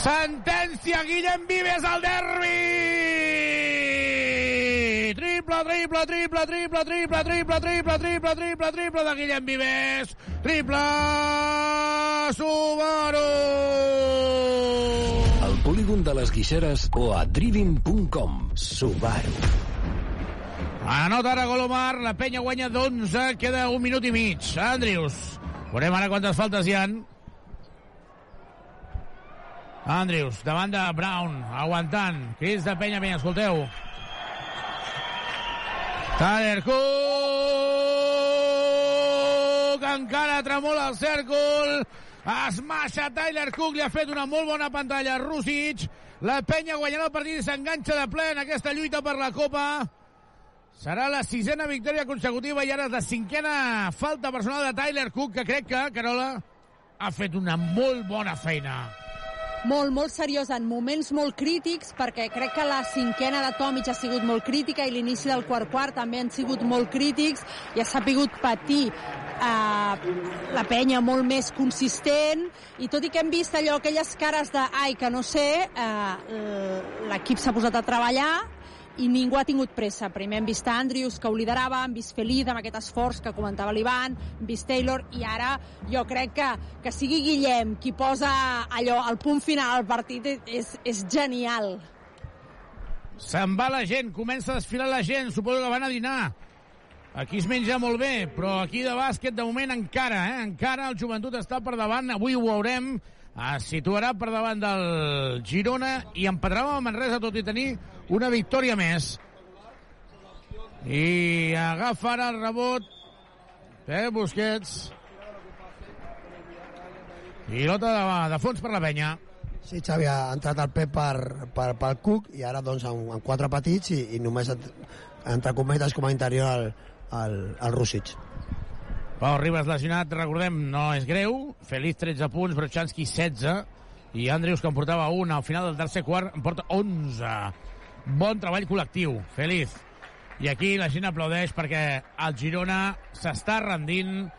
Sentència, Guillem Vives al derbi! Triple, triple, triple, triple, triple, triple, triple, triple, triple, triple de Guillem Vives. Triple Subaru! Polígon de les Guixeres o a driving.com. Subaru. Anota ara Golomar, la penya guanya d'11, queda un minut i mig. Andrius, veurem ara quantes faltes hi han. Andrius, davant de Brown, aguantant. Crits de penya, penya, escolteu. Tyler Cook, encara tremola el cèrcol. Es Tyler Cook, li ha fet una molt bona pantalla a Rússic. La penya guanyarà el partit i s'enganxa de ple en aquesta lluita per la Copa. Serà la sisena victòria consecutiva i ara la cinquena falta personal de Tyler Cook, que crec que, Carola, ha fet una molt bona feina. molt, molt seriós en moments molt crítics, perquè crec que la cinquena de Tomic ha sigut molt crítica i l'inici del quart quart també han sigut molt crítics i ha sapigut patir eh, la penya molt més consistent i tot i que hem vist allò, aquelles cares de ai, que no sé, eh, l'equip s'ha posat a treballar i ningú ha tingut pressa. Primer hem vist Andrews, que ho liderava, hem vist Feliz amb aquest esforç que comentava l'Ivan, hem vist Taylor, i ara jo crec que, que sigui Guillem qui posa allò al punt final al partit és, és genial. Se'n va la gent, comença a desfilar la gent, suposo que van a dinar. Aquí es menja molt bé, però aquí de bàsquet de moment encara, eh? Encara el joventut està per davant, avui ho veurem, es situarà per davant del Girona i empatrava amb Manresa tot i tenir una victòria més. I agafa el rebot Pep Busquets. Pilota de, de fons per la penya. Sí, Xavi, ha entrat el Pep per, per, pel Cook i ara doncs amb, amb quatre petits i, i només ent- entre cometes com a interior el, el, el Rússic. Pau Ribas lesionat, recordem, no és greu. Feliz 13 punts, Brochanski 16. I Andrius, que en portava un al final del tercer quart, en porta 11. Bon treball col·lectiu. Feliz. I aquí la gent aplaudeix perquè el Girona s'està rendint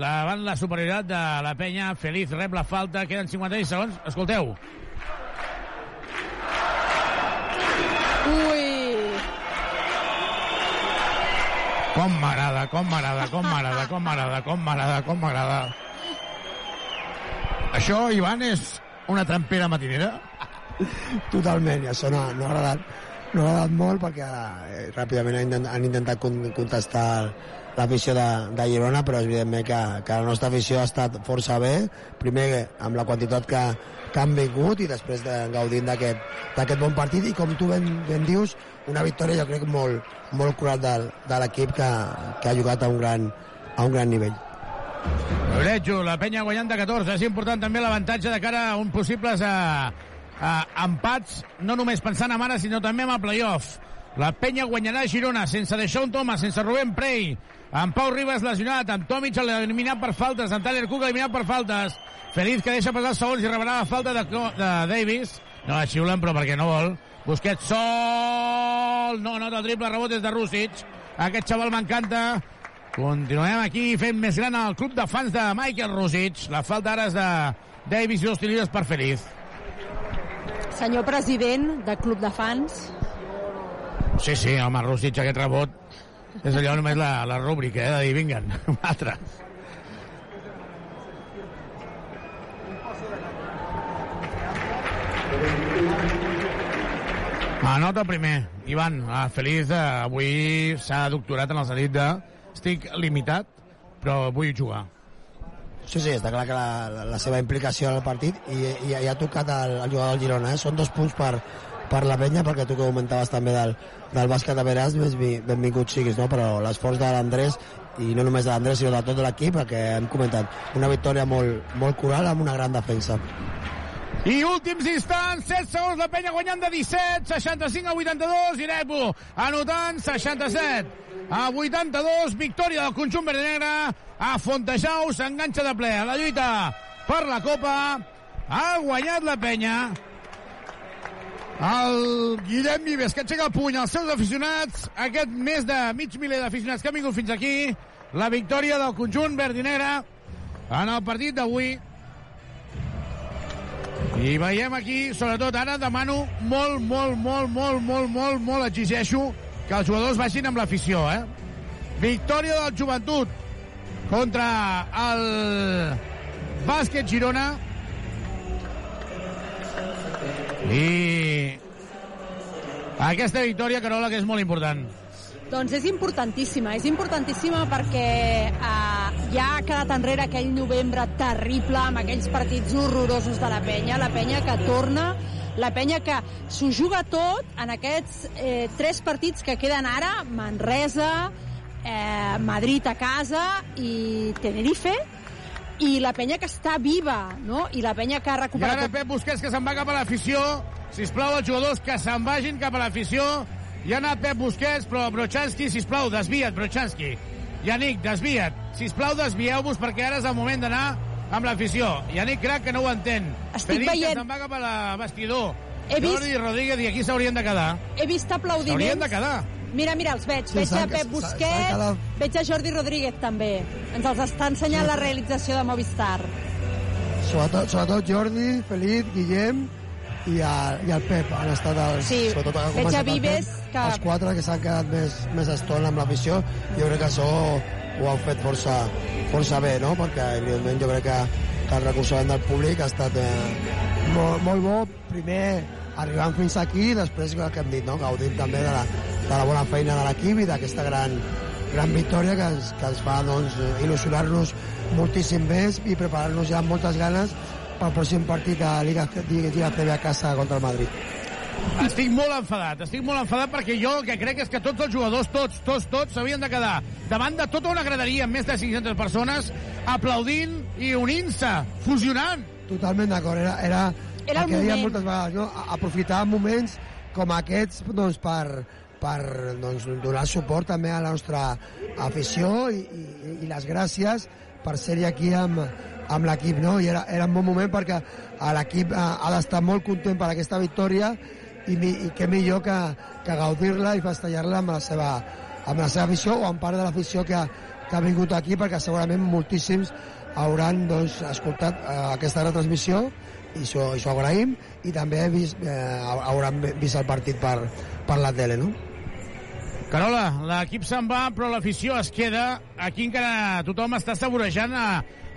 davant la superioritat de la penya. Feliz rep la falta, queden 56 segons. Escolteu. Ui! Com m'agrada, com m'agrada, com m'agrada, com m'agrada, com m'agrada, com m'agrada. Això, Ivan, és una trampera matinera? Totalment, això no, no ha agradat no ha agradat molt perquè eh, ràpidament han, intent, han intentat con, contestar l'afició de, de Girona, però evidentment que, que la nostra afició ha estat força bé, primer amb la quantitat que, que han vingut i després de, gaudint d'aquest bon partit i com tu ben, ben dius, una victòria jo crec molt, molt curat de, de l'equip que, que ha jugat a un gran, a un gran nivell. Brejo, la penya guanyant de 14. És important també l'avantatge de cara a un possibles a, a empats, no només pensant en ara, sinó també en el playoff. La penya guanyarà a Girona sense deixar un Thomas, sense Rubén Prey, amb Pau Ribas lesionat, amb Tomic eliminat per faltes, amb Tyler Cook eliminat per faltes, Feliz que deixa passar segons i rebrà la falta de, de Davis. No la xiulen, però perquè no vol. Busquets sol, no nota el triple, rebot és de Rússic. Aquest xaval m'encanta. Continuem aquí fent més gran el club de fans de Michael Rússic. La falta ara és de Davis i dos per Feliz. Senyor president de club de fans. Sí, sí, home, Rússic, aquest rebot és allò només la, la rúbrica, eh, de dir, vinguen, un altre. Anota primer. Ivan, ah, feliç de... Avui s'ha doctorat en el sentit de... Estic limitat, però vull jugar. Sí, sí, està clar que la, la seva implicació en el partit i, i, i ha tocat el, el jugador del Girona. Eh? Són dos punts per, per la penya, perquè tu que comentaves també del, del bàsquet de Veràs, benvingut siguis, no? però l'esforç de l'Andrés i no només de l'Andrés, sinó de tot l'equip, que hem comentat, una victòria molt, molt coral amb una gran defensa. I últims instants, 7 segons, la penya guanyant de 17, 65 a 82, i Nepo anotant 67 a 82, victòria del conjunt verd negre, a Fontejau s'enganxa de ple a la lluita per la Copa, ha guanyat la penya, el Guillem Vives, que aixeca el puny als seus aficionats, aquest més de mig miler d'aficionats que han vingut fins aquí, la victòria del conjunt verd i negre en el partit d'avui, i veiem aquí, sobretot ara, demano molt, molt, molt, molt, molt, molt, molt, exigeixo que els jugadors vagin amb l'afició, eh? Victòria del joventut contra el bàsquet Girona. I aquesta victòria, Carola, que és molt important. Doncs és importantíssima, és importantíssima perquè eh, ja ha quedat enrere aquell novembre terrible amb aquells partits horrorosos de la penya, la penya que torna, la penya que s'ho juga tot en aquests eh, tres partits que queden ara, Manresa, eh, Madrid a casa i Tenerife, i la penya que està viva, no? I la penya que ha recuperat... I ara Pep Busquets que se'n va cap a l'afició. Sisplau, els jugadors que se'n vagin cap a l'afició hi ha anat Pep Busquets, però Brochanski, sisplau, desvia't, Brochanski. Yannick, desvia't. Sisplau, desvieu-vos perquè ara és el moment d'anar amb l'afició. Yannick crec que no ho entén. Estic Feliz veient- se'n va cap a la vestidor. He vist- Jordi Rodríguez i aquí s'haurien de quedar. He vist aplaudiments... S'haurien de quedar. Mira, mira, els veig. Sí, veig a Pep Busquets, veig a Jordi Rodríguez també. Ens els està ensenyant la realització de Movistar. Sobretot, sobretot Jordi, Felip, Guillem i, a, i el Pep han estat els, Sí, sobretot ha veig a el Vives Pep, que- els quatre que s'han quedat més, més estona amb l'afició jo crec que això ho han fet força, força bé no? perquè evidentment jo crec que, que el recolzament del públic ha estat eh, molt, molt bo primer arribant fins aquí i després el que hem dit no? gaudint també de la, de la bona feina de l'equip i d'aquesta gran, gran victòria que ens, que ens fa doncs, il·lusionar-nos moltíssim més i preparar-nos ja amb moltes ganes pel pròxim partit de Liga, Lliga CB a casa contra el Madrid. Estic molt enfadat, estic molt enfadat perquè jo el que crec és que tots els jugadors, tots, tots, tots, s'havien de quedar davant de tota una graderia amb més de 500 persones aplaudint i unint-se, fusionant. Totalment d'acord, era, era, Era el que dèiem moment. moltes vegades, no? Aprofitar moments com aquests doncs, per, per doncs, donar suport també a la nostra afició i, i, i les gràcies per ser-hi aquí amb, amb l'equip, no? I era, era un bon moment perquè l'equip ha, ha d'estar molt content per aquesta victòria i, mi, i què millor que, que gaudir-la i festejar-la amb la seva amb la seva afició o amb part de l'afició que, que ha vingut aquí perquè segurament moltíssims hauran doncs, escoltat eh, aquesta retransmissió i això, això agraïm i també vist, eh, hauran vist el partit per, per la tele, no? Carola, l'equip se'n va, però l'afició es queda. Aquí encara tothom està saborejant a,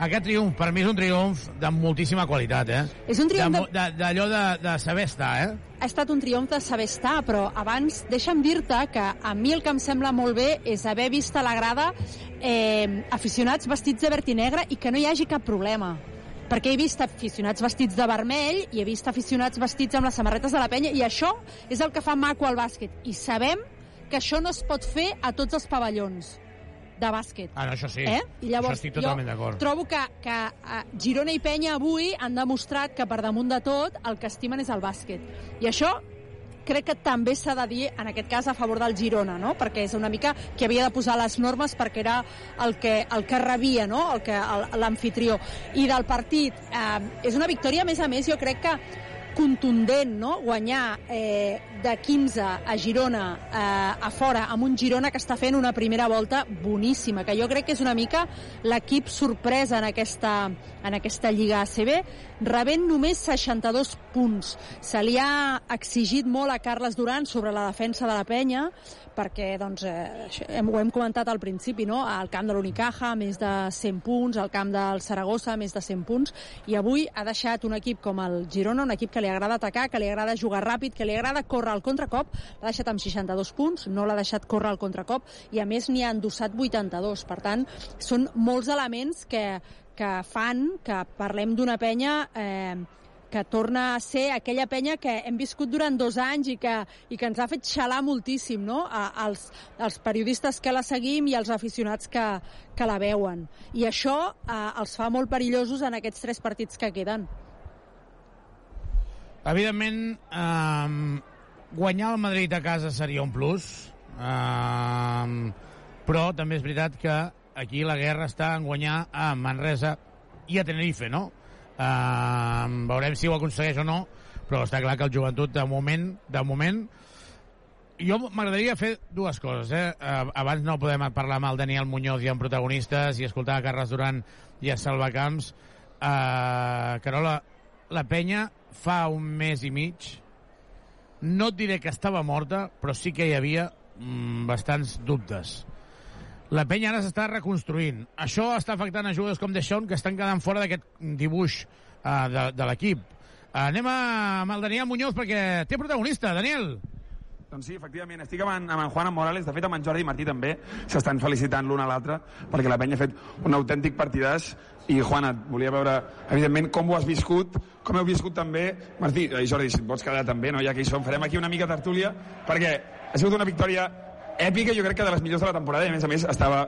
aquest triomf. Per mi és un triomf de moltíssima qualitat, eh? És un triomf de... D'allò de, de, de saber estar, eh? Ha estat un triomf de saber estar, però abans deixa'm dir-te que a mi el que em sembla molt bé és haver vist a la grada eh, aficionats vestits de verd i negre i que no hi hagi cap problema perquè he vist aficionats vestits de vermell i he vist aficionats vestits amb les samarretes de la penya i això és el que fa maco al bàsquet i sabem que això no es pot fer a tots els pavellons de bàsquet. Ah, no, això sí. Eh? I llavors, això estic totalment d'acord. Trobo que, que uh, Girona i Penya avui han demostrat que per damunt de tot el que estimen és el bàsquet. I això crec que també s'ha de dir, en aquest cas, a favor del Girona, no? perquè és una mica que havia de posar les normes perquè era el que, el que rebia no? l'anfitrió. I del partit, eh, és una victòria, a més a més, jo crec que contundent, no? guanyar eh, de 15 a Girona eh, a fora, amb un Girona que està fent una primera volta boníssima, que jo crec que és una mica l'equip sorpresa en aquesta, en aquesta Lliga ACB, rebent només 62 punts. Se li ha exigit molt a Carles Duran sobre la defensa de la penya, perquè doncs, eh, ho hem comentat al principi, no? al camp de l'Unicaja, més de 100 punts, al camp del Saragossa, més de 100 punts, i avui ha deixat un equip com el Girona, un equip que li agrada atacar, que li agrada jugar ràpid, que li agrada córrer al contracop, l'ha deixat amb 62 punts, no l'ha deixat córrer al contracop, i a més n'hi ha endossat 82. Per tant, són molts elements que, que fan que parlem d'una penya eh, que torna a ser aquella penya que hem viscut durant dos anys i que, i que ens ha fet xalar moltíssim, no?, a, als, als periodistes que la seguim i als aficionats que, que la veuen. I això eh, els fa molt perillosos en aquests tres partits que queden. Evidentment, eh, guanyar el Madrid a casa seria un plus, eh, però també és veritat que aquí la guerra està en guanyar a Manresa i a Tenerife, no? Eh, veurem si ho aconsegueix o no, però està clar que el joventut, de moment, de moment, jo m'agradaria fer dues coses, eh? eh? Abans no podem parlar amb el Daniel Muñoz i amb protagonistes i escoltar a Carles Duran i a Salvacamps. Eh, Carola, la penya fa un mes i mig no et diré que estava morta, però sí que hi havia mm, bastants dubtes. La penya ara s'està reconstruint. Això està afectant a jugadors com Deixón, que estan quedant fora d'aquest dibuix uh, de, de l'equip. Uh, anem a, amb el Daniel Muñoz perquè té protagonista. Daniel. Doncs sí, efectivament, estic amb en, amb en Juan Morales, de fet amb en Jordi Martí també, s'estan felicitant l'un a l'altre, perquè la penya ha fet un autèntic partidàs, i Juan, et volia veure, evidentment, com ho has viscut, com heu viscut també, Martí, i Jordi, si et pots quedar també, no? ja que hi som, farem aquí una mica tertúlia, perquè ha sigut una victòria èpica, jo crec que de les millors de la temporada, i a més a més estava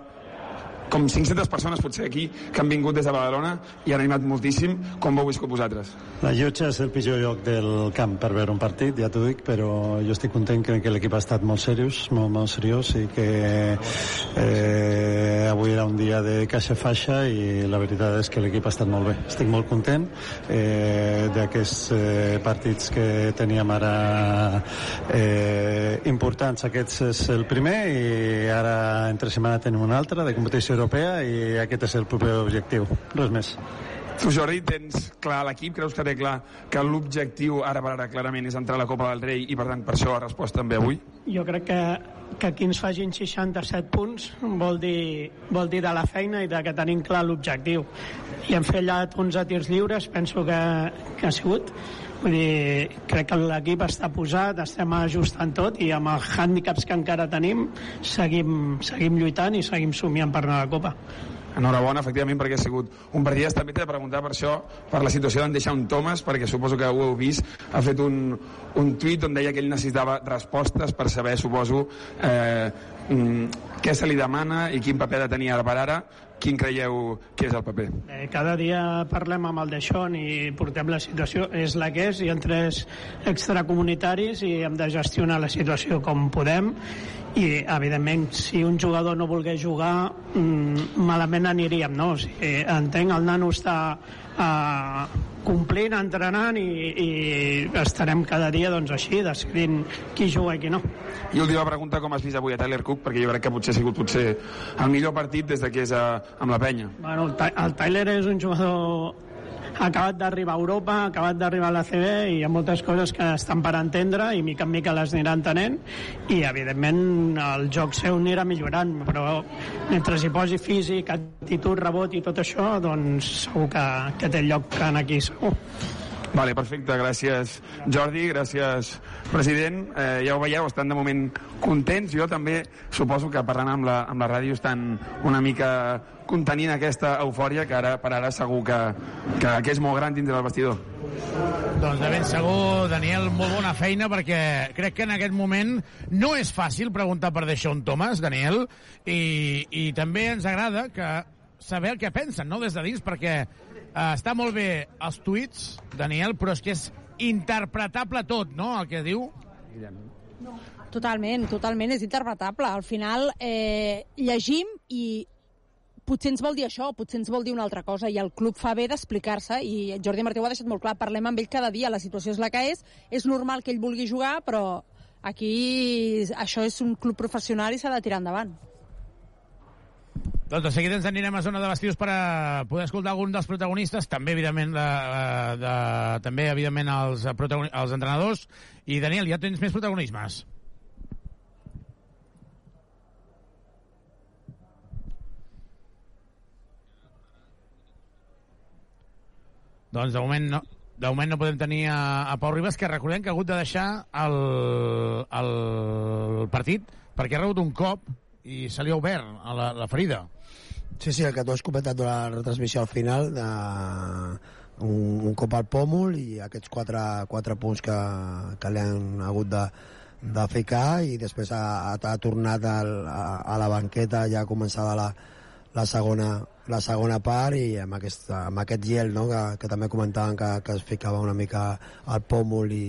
com 500 persones potser aquí que han vingut des de Badalona i han animat moltíssim. Com ho heu viscut vosaltres? La llotja és el pitjor lloc del camp per veure un partit, ja t'ho dic, però jo estic content, crec que l'equip ha estat molt seriós, molt, molt seriós i que eh, avui era un dia de caixa faixa i la veritat és que l'equip ha estat molt bé. Estic molt content eh, d'aquests eh, partits que teníem ara eh, importants. Aquest és el primer i ara entre setmana tenim un altre de competició europea i aquest és el proper objectiu, res més. Tu, Jordi, tens clar l'equip? Creus que té clar que l'objectiu ara per ara clarament és entrar a la Copa del Rei i per tant per això ha respost també avui? Jo crec que, que aquí ens fagin 67 punts vol dir, vol dir de la feina i de que tenim clar l'objectiu. I hem fet ja 11 tirs lliures, penso que, que ha sigut. Vull dir, crec que l'equip està posat, estem ajustant tot i amb els hàndicaps que encara tenim seguim, seguim lluitant i seguim somiant per anar a la Copa. Enhorabona, efectivament, perquè ha sigut un partit. També t'he de preguntar per això, per la situació d'en deixar un Thomas, perquè suposo que ho heu vist. Ha fet un, un tuit on deia que ell necessitava respostes per saber, suposo, eh, mm, què se li demana i quin paper ha de tenir ara per ara. Quin creieu que és el paper? Eh, cada dia parlem amb el Deixón i portem la situació, és la que és, hi ha tres extracomunitaris i hem de gestionar la situació com podem i evidentment si un jugador no volgués jugar mmm, malament aniríem no? o sigui, entenc el nano està a, complint, entrenant i, i estarem cada dia doncs, així, descrint qui juga i qui no. I última pregunta, com has vist avui a Tyler Cook? Perquè jo crec que potser ha sigut potser el millor partit des de que és a, amb la penya. Bueno, el, el Tyler és un jugador acabat d'arribar a Europa, acabat d'arribar a la CB i hi ha moltes coses que estan per entendre i mica en mica les anirà entenent i evidentment el joc seu anirà millorant però mentre hi posi físic, actitud, rebot i tot això doncs segur que, que té lloc en aquí segur Vale, perfecte, gràcies Jordi, gràcies president. Eh, ja ho veieu, estan de moment contents. Jo també suposo que parlant amb la, amb la ràdio estan una mica contenint aquesta eufòria que ara per ara segur que, que, que és molt gran dins del vestidor. Doncs de ben segur, Daniel, molt bona feina, perquè crec que en aquest moment no és fàcil preguntar per Deixón Thomas, Daniel, i, i també ens agrada que saber el que pensen, no?, des de dins, perquè eh, està molt bé els tuits, Daniel, però és que és interpretable tot, no?, el que diu. Totalment, totalment, és interpretable. Al final eh, llegim i potser ens vol dir això, potser ens vol dir una altra cosa, i el club fa bé d'explicar-se, i Jordi Martí ho ha deixat molt clar, parlem amb ell cada dia, la situació és la que és, és normal que ell vulgui jugar, però aquí això és un club professional i s'ha de tirar endavant. Doncs de seguida ens anirem a zona de vestidors per a poder escoltar algun dels protagonistes, també, evidentment, de, de, també, evidentment, els, els entrenadors. I, Daniel, ja tens més protagonismes. Doncs de moment no, de moment no podem tenir a, a Pau Ribas, que recordem que ha hagut de deixar el, el partit perquè ha rebut un cop i se li ha obert a la, la ferida. Sí, sí, el que tu has comentat de la retransmissió al final, de un, un cop al pòmul i aquests quatre, quatre punts que, que li han hagut de, de ficar i després ha, ha, tornat al, a, a la banqueta ja començada la, la segona, la segona part i amb aquest, amb aquest gel no, que, que també comentaven que, que es ficava una mica al pòmul i,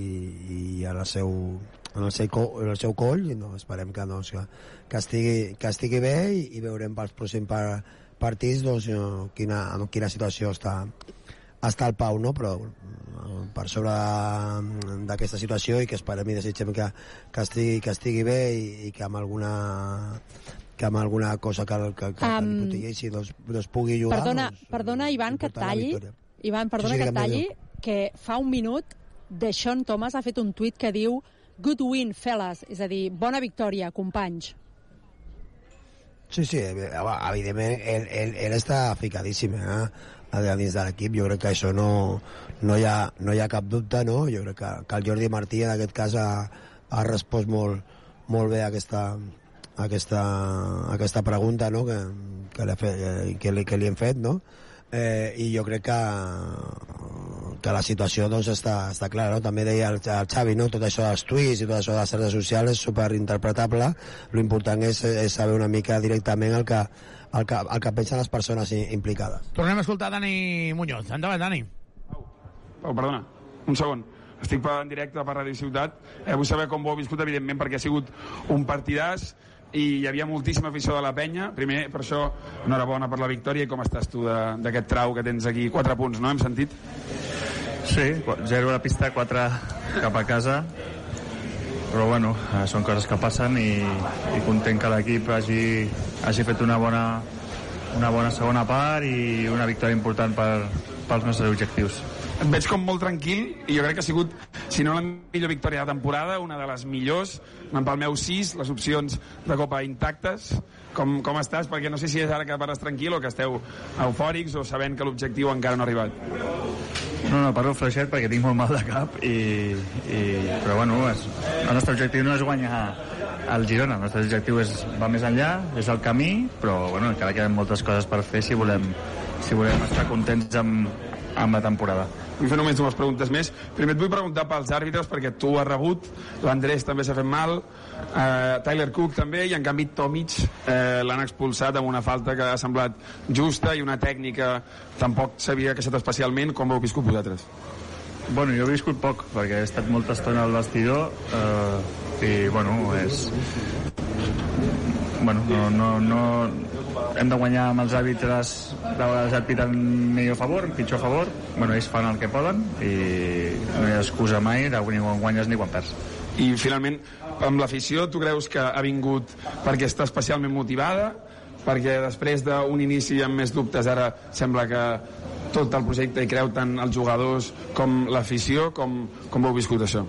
i el seu, en, el seu, en el seu coll i no, esperem que, doncs, que, que, estigui, que estigui bé i, i veurem pels pròxims par, partits doncs, eh, quina, en quina situació està, està el Pau, no? però eh, per sobre de- d'aquesta situació i que esperem i desitgem que, que, estigui, que estigui bé i, i que amb alguna que amb alguna cosa que, que, que, que li protegeixi doncs, doncs pugui jugar Perdona, doncs, perdona Ivan, que talli. Ivan, perdona Sí, sí, que talli, que fa un minut Deixón Thomas ha fet un tuit que diu Good win, fellas, és a dir, bona victòria, companys. Sí, sí, evi- evidentment ell, ell, ell està ficadíssim eh? a dins de l'equip, jo crec que això no, no, hi ha, no hi ha cap dubte, no? jo crec que, que el Jordi Martí en aquest cas ha, ha respost molt, molt bé aquesta, aquesta, aquesta pregunta no? que, que, li, eh, que, li, que li hem fet, no? eh, i jo crec que, que la situació doncs, està, està clara. No? També deia el, el Xavi, no? tot això dels tuits i tot això de les xarxes socials és superinterpretable. L'important és, és saber una mica directament el que, el que, el que pensen les persones implicades. Tornem a escoltar Dani Muñoz. Endavant, Dani. Oh, perdona, un segon. Estic en directe per Ràdio Ciutat. Eh, vull saber com ho heu viscut, evidentment, perquè ha sigut un partidàs i hi havia moltíssima afició de la penya. Primer, per això, enhorabona per la victòria. I com estàs tu de- d'aquest trau que tens aquí? Quatre punts, no? Hem sentit? Sí, 0 a la pista, 4 cap a casa. Però bueno, eh, són coses que passen i, i content que l'equip hagi, hagi fet una bona, una bona segona part i una victòria important per, pels nostres objectius. Et veig com molt tranquil i jo crec que ha sigut, si no la millor victòria de temporada, una de les millors. Anant pel meu 6, les opcions de Copa intactes. Com, com estàs? Perquè no sé si és ara que pares tranquil o que esteu eufòrics o sabent que l'objectiu encara no ha arribat. No, no, parlo fluixet perquè tinc molt mal de cap i, i però bueno, és, el nostre objectiu no és guanyar el Girona, el nostre objectiu és, va més enllà, és el camí, però bueno, encara queden moltes coses per fer si volem, si volem estar contents amb, amb la temporada. Vull fer només dues preguntes més. Primer et vull preguntar pels àrbitres, perquè tu has rebut, l'Andrés també s'ha fet mal, eh, Tyler Cook també, i en canvi Tomic eh, l'han expulsat amb una falta que ha semblat justa i una tècnica tampoc s'havia queixat especialment. Com heu viscut vosaltres? Bueno, jo he viscut poc, perquè he estat molta estona al vestidor eh, i, bueno, és bueno, no, no, no, hem de guanyar amb els àrbitres de vegades et piten millor favor, pitjor favor bueno, ells fan el que poden i no hi ha excusa mai de ni quan guanyes ni quan perds i finalment amb l'afició tu creus que ha vingut perquè està especialment motivada? Perquè després d'un inici amb més dubtes ara sembla que tot el projecte hi creu tant els jugadors com l'afició. Com, com heu viscut això?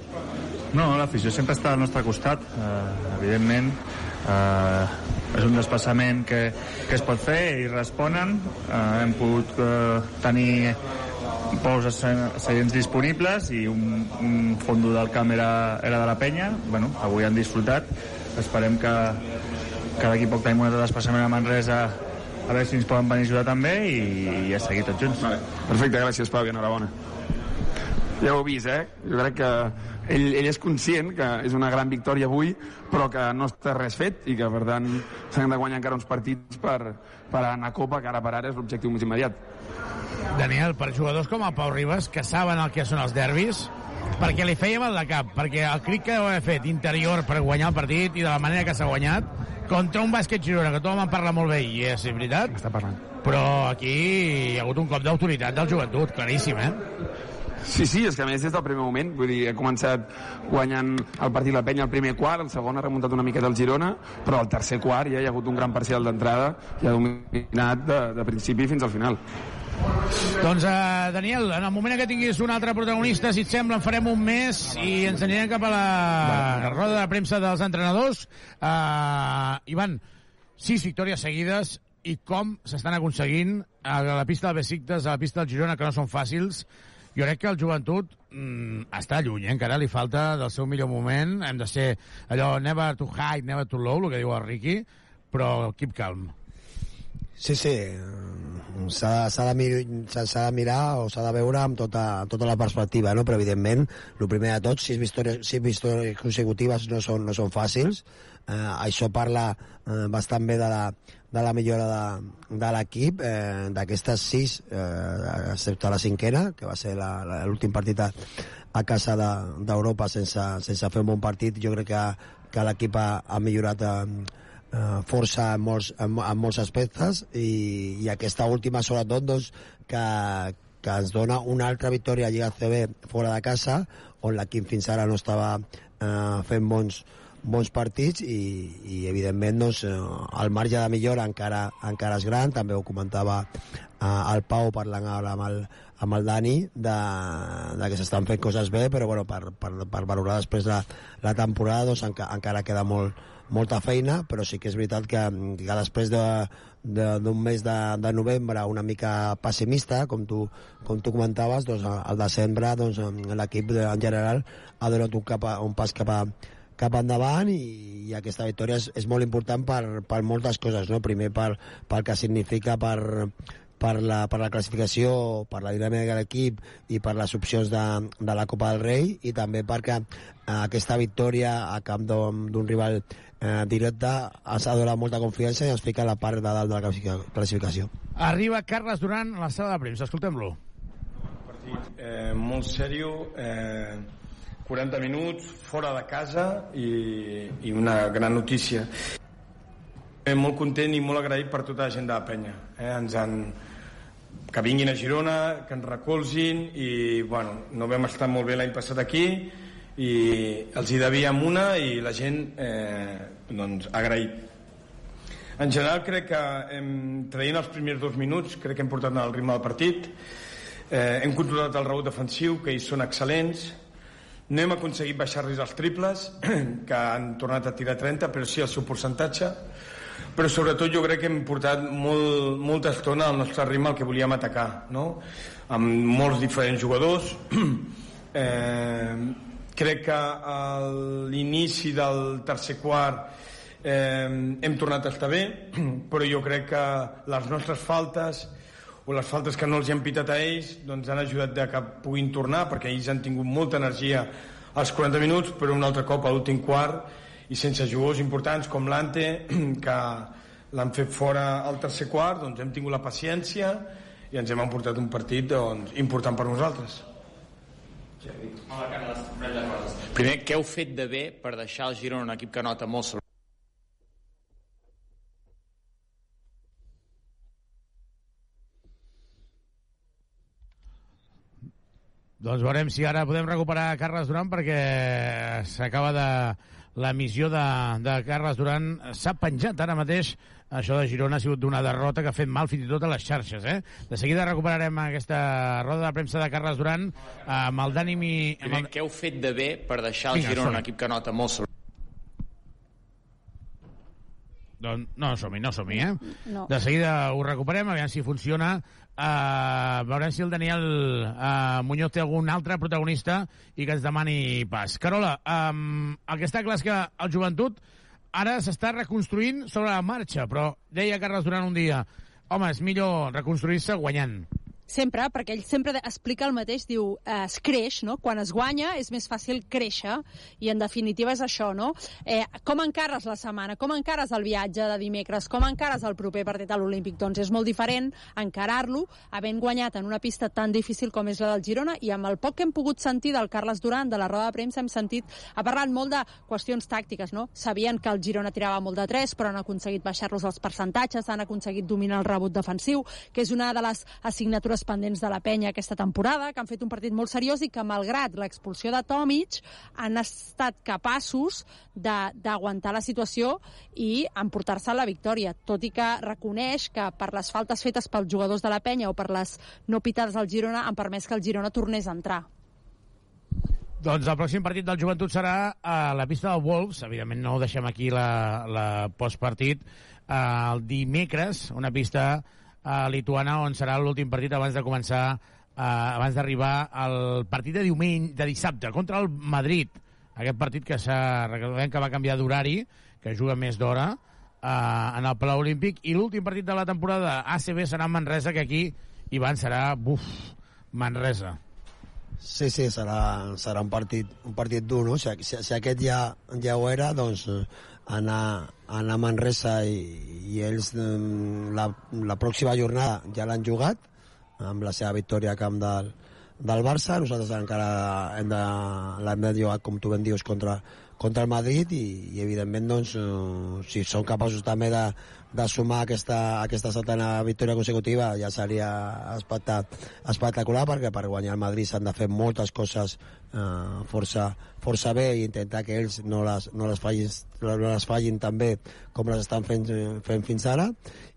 No, l'afició sempre està al nostre costat eh, evidentment. Eh, és un desplaçament que, que es pot fer i responen. Eh, hem pogut eh, tenir pous seients disponibles i un, un fondo del camp era, era de la penya bueno, avui han disfrutat esperem que, que d'aquí poc tenim un altre desplaçament a Manresa a veure si ens poden venir a ajudar també i, i a seguir tots junts vale. perfecte, gràcies Pau i enhorabona ja ho heu vist, eh? Jo crec que ell, ell és conscient que és una gran victòria avui, però que no està res fet i que, per tant, s'han de guanyar encara uns partits per, per anar a Copa, que ara per ara és l'objectiu més immediat. Daniel, per jugadors com el Pau Ribas, que saben el que són els derbis, perquè li fèiem el de cap, perquè el cric que deu haver fet interior per guanyar el partit i de la manera que s'ha guanyat, contra un bàsquet Girona, que tothom en parla molt bé, i és veritat. Està parlant. Però aquí hi ha hagut un cop d'autoritat del joventut, claríssim, eh? Sí, sí, és que a més des del primer moment, vull dir, ha començat guanyant el partit la penya al primer quart, el segon ha remuntat una miqueta el Girona, però al tercer quart ja hi ha hagut un gran parcial d'entrada i ha dominat de, de principi fins al final. Doncs, uh, Daniel, en el moment que tinguis un altre protagonista, si et sembla, en farem un mes i ens anirem cap a la roda de premsa dels entrenadors. Uh, Ivan, sis victòries seguides i com s'estan aconseguint a la pista del Besiktas, a la pista del Girona, que no són fàcils. Jo crec que el joventut mm, està lluny, eh? encara li falta del seu millor moment. Hem de ser allò never to high, never to low, el que diu el Ricky, però keep calm. Sí, sí, s'ha de, mir, de mirar o s'ha de veure amb tota, tota la perspectiva, no? però evidentment, el primer de tot, sis victòries, sis victòries consecutives no són, no són fàcils, eh, això parla eh, bastant bé de la, de la millora de, de l'equip, eh, d'aquestes sis, eh, excepte la cinquena, que va ser l'últim partit a, a casa d'Europa de, sense, sense fer un bon partit, jo crec que, que l'equip ha, ha millorat eh, eh, força en molts, en, en molts aspectes i, i aquesta última sobretot doncs, que, que ens dona una altra victòria a Lliga CB fora de casa on l'equip fins ara no estava eh, fent bons, bons partits i, i evidentment doncs, eh, el marge de millora encara, encara és gran, també ho comentava eh, el Pau parlant ara amb el, amb el Dani de, de que s'estan fent coses bé però bueno, per, per, per valorar després la, la temporada doncs, enca, encara queda molt, molta feina, però sí que és veritat que, que després d'un de, mes de, de novembre una mica pessimista, com tu, com tu comentaves, doncs al desembre doncs, l'equip en general ha donat un, cap a, un pas cap, a, cap endavant i, i aquesta victòria és, és molt important per, per moltes coses, no? primer per, pel que significa per, per la, per la classificació, per la dinàmica de l'equip i per les opcions de, de la Copa del Rei i també perquè eh, aquesta victòria a camp d'un rival eh, directe ens ha donat molta confiança i ens fica a la part de dalt de la classificació. Arriba Carles Duran a la sala de premsa, escoltem-lo. Eh, molt sèrio, eh, 40 minuts, fora de casa i, i una gran notícia. Eh, molt content i molt agraït per tota la gent de la penya. Eh? Ens han, que vinguin a Girona, que ens recolzin i bueno, no vam estar molt bé l'any passat aquí i els hi devíem una i la gent eh, doncs, agraït en general crec que hem, traient els primers dos minuts crec que hem portat el ritme del partit eh, hem controlat el rebot defensiu que hi són excel·lents no hem aconseguit baixar-los els triples que han tornat a tirar 30 però sí el seu percentatge però sobretot jo crec que hem portat molt, molta estona al nostre ritme al que volíem atacar no? amb molts diferents jugadors eh, crec que a l'inici del tercer quart eh, hem tornat a estar bé però jo crec que les nostres faltes o les faltes que no els hem pitat a ells doncs han ajudat de que puguin tornar perquè ells han tingut molta energia als 40 minuts però un altre cop a l'últim quart i sense jugadors importants com l'Ante que l'han fet fora al tercer quart doncs hem tingut la paciència i ens hem emportat un partit doncs, important per nosaltres. Primer, què heu fet de bé per deixar el Girona un equip que nota molt sobre Doncs veurem si ara podem recuperar Carles Duran perquè s'acaba de... La missió de, de Carles Duran s'ha penjat ara mateix. Això de Girona ha sigut d'una derrota que ha fet mal fins i tot a les xarxes. Eh? De seguida recuperarem aquesta roda de premsa de Carles Duran amb el d'ànim i... Amb el... què heu fet de bé per deixar el Vinga, Girona un equip que nota molt sobre Doncs no som-hi, no som-hi, eh? No. De seguida ho recuperem, aviam si funciona. Uh, veurem si el Daniel uh, Muñoz té algun altre protagonista i que ens demani pas. Carola, um, el que està clar és que el joventut ara s'està reconstruint sobre la marxa, però deia Carles durant un dia home, és millor reconstruir-se guanyant. Sempre, perquè ell sempre explica el mateix, diu, eh, es creix, no? Quan es guanya és més fàcil créixer, i en definitiva és això, no? Eh, com encares la setmana? Com encares el viatge de dimecres? Com encares el proper partit a l'Olímpic? Doncs és molt diferent encarar-lo havent guanyat en una pista tan difícil com és la del Girona, i amb el poc que hem pogut sentir del Carles Duran, de la roda de premsa, hem sentit, ha parlat molt de qüestions tàctiques, no? Sabien que el Girona tirava molt de 3, però han aconseguit baixar-los els percentatges, han aconseguit dominar el rebot defensiu, que és una de les assignatures pendents de la penya aquesta temporada, que han fet un partit molt seriós i que, malgrat l'expulsió de Tomic, han estat capaços d'aguantar la situació i emportar-se la victòria, tot i que reconeix que per les faltes fetes pels jugadors de la penya o per les no pitades al Girona han permès que el Girona tornés a entrar. Doncs el pròxim partit del Joventut serà a la pista del Wolves, evidentment no ho deixem aquí la, la postpartit, eh, el dimecres, una pista eh, lituana on serà l'últim partit abans de començar, eh, abans d'arribar al partit de diumenge, de dissabte, contra el Madrid. Aquest partit que s'ha, recordem que va canviar d'horari, que juga més d'hora, eh, en el Palau Olímpic, i l'últim partit de la temporada ACB serà Manresa, que aquí, Ivan, serà, buf, Manresa. Sí, sí, serà, serà un partit, un partit dur, no? Si, si, si aquest ja, ja ho era, doncs eh, anar, anar a Manresa i, i ells eh, la, la pròxima jornada ja l'han jugat amb la seva victòria a camp del, del Barça. Nosaltres encara hem de, l'hem de jugar, com tu ben dius, contra, contra el Madrid i, i evidentment, doncs, eh, si són capaços també de, de sumar aquesta, aquesta setena victòria consecutiva ja seria espectac espectacular perquè per guanyar el Madrid s'han de fer moltes coses eh, força, força bé i intentar que ells no les, no les, fallin, no les fallin tan bé com les estan fent, fent fins ara.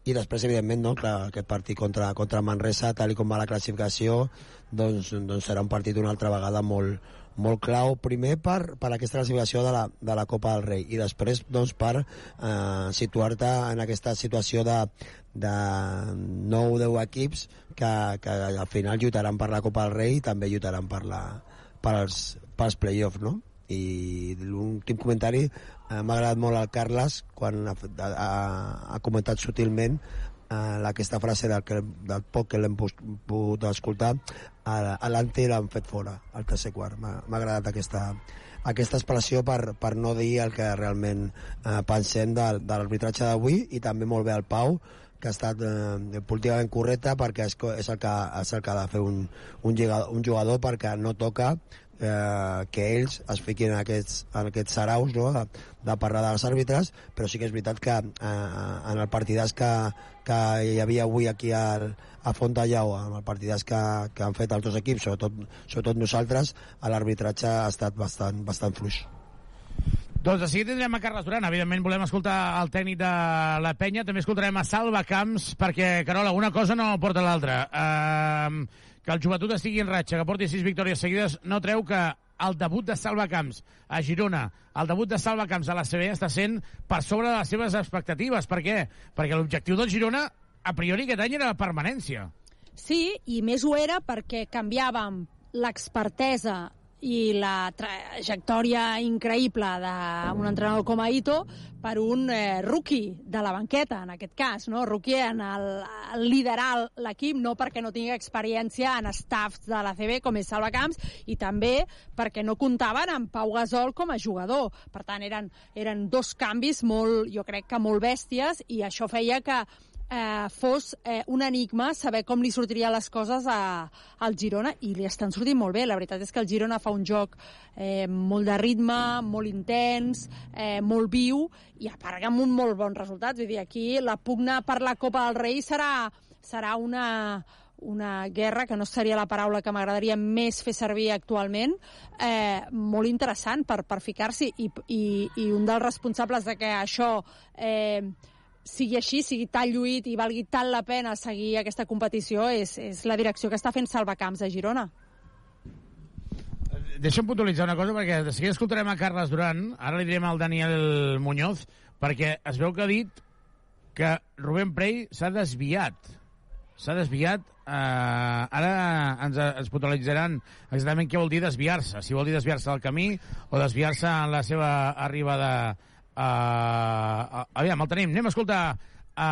I després evidentment no, clar, aquest partit contra, contra Manresa tal i com va la classificació doncs, doncs serà un partit una altra vegada molt, molt clau, primer per, per aquesta classificació de la, de la Copa del Rei i després doncs, per eh, situar-te en aquesta situació de, de 9-10 equips que, que al final lluitaran per la Copa del Rei i també lluitaran per la, pels, pels play-offs, no? I l'últim comentari eh, m'ha agradat molt el Carles quan ha, ha, ha comentat sutilment eh, aquesta frase del, que, del poc que l'hem pogut escoltar a, l'Ante l'han fet fora al tercer quart m'ha agradat aquesta, aquesta expressió per, per no dir el que realment eh, pensem del, de l'arbitratge d'avui i també molt bé el Pau que ha estat eh, políticament correcte perquè és, és, el que, és el que ha de fer un, un, jugador, un jugador perquè no toca eh, que ells es fiquin en aquests, en aquests saraus no? de, de parlar dels àrbitres, però sí que és veritat que eh, en el partidàs que, que hi havia avui aquí al, a Fontallau, en el partidàs que, que han fet dos equips, sobretot, sobretot nosaltres, l'arbitratge ha estat bastant, bastant fluix. Doncs de tindrem a Carles Duran. Evidentment volem escoltar el tècnic de la penya. També escoltarem a Salva Camps, perquè, Carola, una cosa no porta l'altra. Uh, que el joventut estigui en ratxa, que porti sis victòries seguides, no treu que el debut de Salva Camps a Girona, el debut de Salva Camps a la CB està sent per sobre de les seves expectatives. Per què? Perquè l'objectiu del Girona, a priori, aquest any era la permanència. Sí, i més ho era perquè canviàvem l'expertesa i la trajectòria increïble d'un entrenador com a Ito per un eh, rookie de la banqueta, en aquest cas, no? rookie en el, el liderar l'equip, no perquè no tingui experiència en staffs de la CB com és Salva Camps, i també perquè no comptaven amb Pau Gasol com a jugador. Per tant, eren, eren dos canvis molt, jo crec que molt bèsties, i això feia que eh, fos eh, un enigma saber com li sortirien les coses a, al Girona i li estan sortint molt bé. La veritat és que el Girona fa un joc eh, molt de ritme, molt intens, eh, molt viu i a part amb un molt bon resultat. Vull dir, aquí la pugna per la Copa del Rei serà, serà una, una guerra, que no seria la paraula que m'agradaria més fer servir actualment, eh, molt interessant per, per ficar-s'hi i, i, i un dels responsables de que això eh, sigui així, sigui tan lluït i valgui tant la pena seguir aquesta competició és, és la direcció que està fent Salvacamps a Girona. Deixa'm puntualitzar una cosa, perquè de seguida escoltarem a Carles Duran, ara li direm al Daniel Muñoz, perquè es veu que ha dit que Rubén Prey s'ha desviat. S'ha desviat. Eh, ara ens, ens puntualitzaran exactament què vol dir desviar-se. Si vol dir desviar-se del camí o desviar-se en la seva arribada a... a aviam, el tenim. Anem a escoltar a,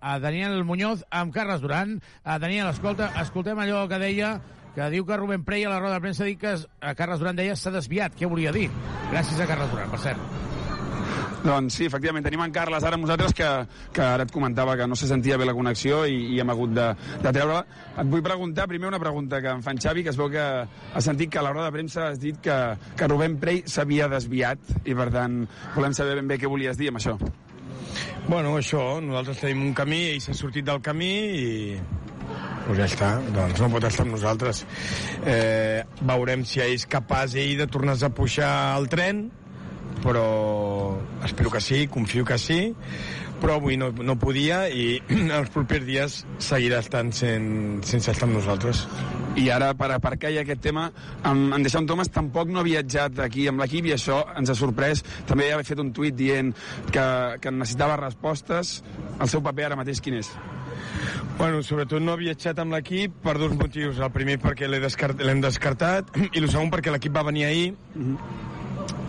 a Daniel Muñoz amb Carles Duran. A Daniel, escolta, escoltem allò que deia que diu que Rubén Prey a la roda de premsa diu que a Carles Duran deia s'ha desviat. Què volia dir? Gràcies a Carles Duran, per cert. Doncs sí, efectivament, tenim en Carles ara amb nosaltres que, que ara et comentava que no se sentia bé la connexió i, i hem hagut de, de treure-la. Et vull preguntar primer una pregunta que em fan Xavi, que es veu que ha sentit que a la de premsa has dit que, que Rubén Prey s'havia desviat i per tant volem saber ben bé què volies dir amb això. Bueno, això, nosaltres tenim un camí, ell s'ha sortit del camí i pues ja està, doncs no pot estar amb nosaltres. Eh, veurem si és capaç ell de tornar-se a pujar al tren, però espero que sí, confio que sí, però avui no, no podia i els propers dies seguirà estant sen, sense estar amb nosaltres. I ara, per aparcar ja aquest tema, en, en Deixant Thomas tampoc no ha viatjat aquí amb l'equip i això ens ha sorprès. També ha fet un tuit dient que, que necessitava respostes. El seu paper ara mateix quin és? Bueno, sobretot no ha viatjat amb l'equip per dos motius. El primer perquè l'hem descart descartat i el segon perquè l'equip va venir ahir -hmm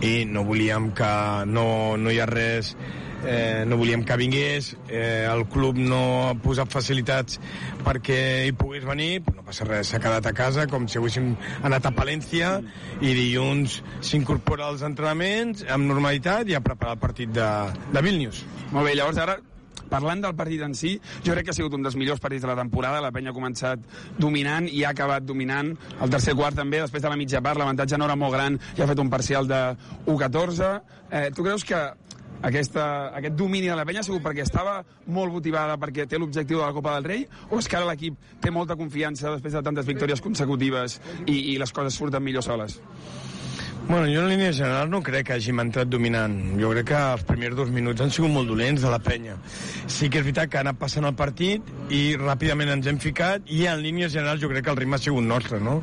i no volíem que no, no hi ha res eh, no volíem que vingués, eh, el club no ha posat facilitats perquè hi pogués venir, no passa res, s'ha quedat a casa com si haguéssim anat a Palència i dilluns s'incorpora als entrenaments amb normalitat i a preparar el partit de, de Vilnius. Molt bé, llavors ara parlant del partit en si, jo crec que ha sigut un dels millors partits de la temporada. La penya ha començat dominant i ha acabat dominant. El tercer quart també, després de la mitja part, l'avantatge no era molt gran i ha fet un parcial de 1-14. Eh, tu creus que aquesta, aquest domini de la penya ha sigut perquè estava molt motivada perquè té l'objectiu de la Copa del Rei o és que ara l'equip té molta confiança després de tantes victòries consecutives i, i les coses surten millor soles? Bueno, jo en línia general no crec que hàgim entrat dominant. Jo crec que els primers dos minuts han sigut molt dolents de la penya. Sí que és veritat que ha anat passant el partit i ràpidament ens hem ficat i en línia general jo crec que el ritme ha sigut nostre, no?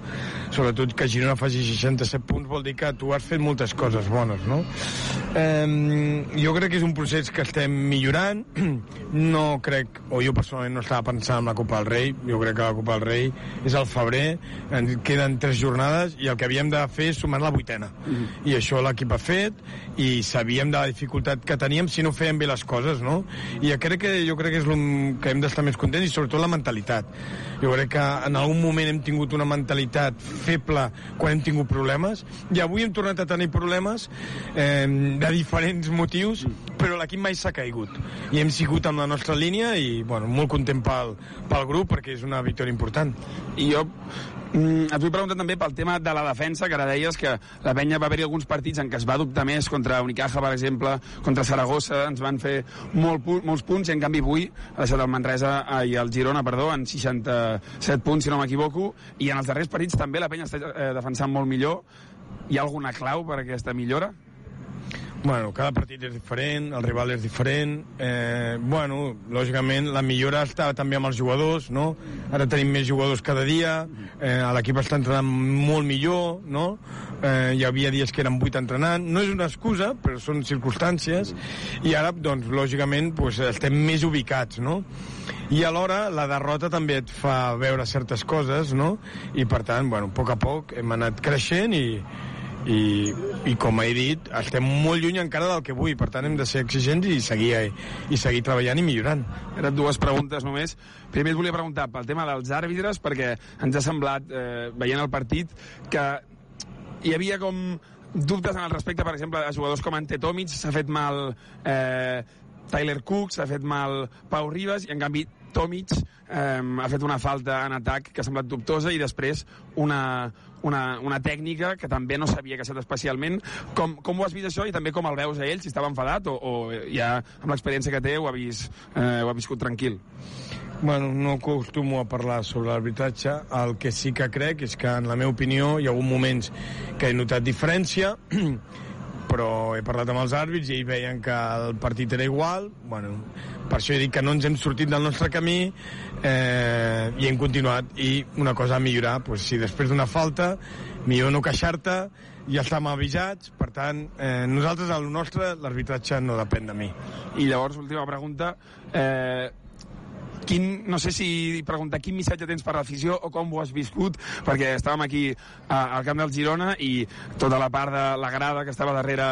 Sobretot que Girona faci 67 punts vol dir que tu has fet moltes coses bones, no? Eh, jo crec que és un procés que estem millorant. No crec, o jo personalment no estava pensant en la Copa del Rei. Jo crec que la Copa del Rei és al febrer, ens queden tres jornades i el que havíem de fer és sumar la vuitena -hmm. i això l'equip ha fet i sabíem de la dificultat que teníem si no fèiem bé les coses, no? I jo crec que, jo crec que és el que hem d'estar més contents i sobretot la mentalitat. Jo crec que en algun moment hem tingut una mentalitat feble quan hem tingut problemes i avui hem tornat a tenir problemes eh, de diferents motius, però l'equip mai s'ha caigut i hem sigut amb la nostra línia i bueno, molt content pel, pel grup perquè és una victòria important. I jo Mm, et vull preguntar també pel tema de la defensa, que ara deies que la penya va haver-hi alguns partits en què es va dubtar més contra Unicaja, per exemple, contra Saragossa, ens van fer molt, molts punts, i en canvi avui ha deixat el Manresa eh, i el Girona, perdó, en 67 punts, si no m'equivoco, i en els darrers partits també la penya està eh, defensant molt millor. Hi ha alguna clau per aquesta millora? Bueno, cada partit és diferent, el rival és diferent. Eh, bueno, lògicament, la millora està també amb els jugadors, no? Ara tenim més jugadors cada dia, eh, l'equip està entrenant molt millor, no? Eh, hi havia dies que eren vuit entrenant. No és una excusa, però són circumstàncies. I ara, doncs, lògicament, pues, estem més ubicats, no? I alhora la derrota també et fa veure certes coses, no? I per tant, bueno, a poc a poc hem anat creixent i, i, i com he dit, estem molt lluny encara del que vull, per tant hem de ser exigents i seguir, i seguir treballant i millorant. Eren dues preguntes només. Primer et volia preguntar pel tema dels àrbitres, perquè ens ha semblat, eh, veient el partit, que hi havia com dubtes en el respecte, per exemple, a jugadors com Ante Tomic, s'ha fet mal eh, Tyler Cook, s'ha fet mal Pau Ribas, i en canvi Tomic eh, ha fet una falta en atac que ha semblat dubtosa i després una, una, una tècnica que també no s'havia queixat especialment. Com, com ho has vist això i també com el veus a ell, si estava enfadat o, o ja amb l'experiència que té ho ha, vist, eh, ho ha viscut tranquil? Bueno, no acostumo a parlar sobre l'arbitratge. El que sí que crec és que, en la meva opinió, hi ha hagut moments que he notat diferència, però he parlat amb els àrbits i ells veien que el partit era igual. Bueno, per això he dit que no ens hem sortit del nostre camí eh, i hem continuat. I una cosa a millorar, pues, si després d'una falta, millor no queixar-te, ja estem avisats, per tant, eh, nosaltres, el nostre, l'arbitratge no depèn de mi. I llavors, última pregunta, eh, quin, no sé si preguntar quin missatge tens per l'afició o com ho has viscut, perquè estàvem aquí a, al camp del Girona i tota la part de la grada que estava darrere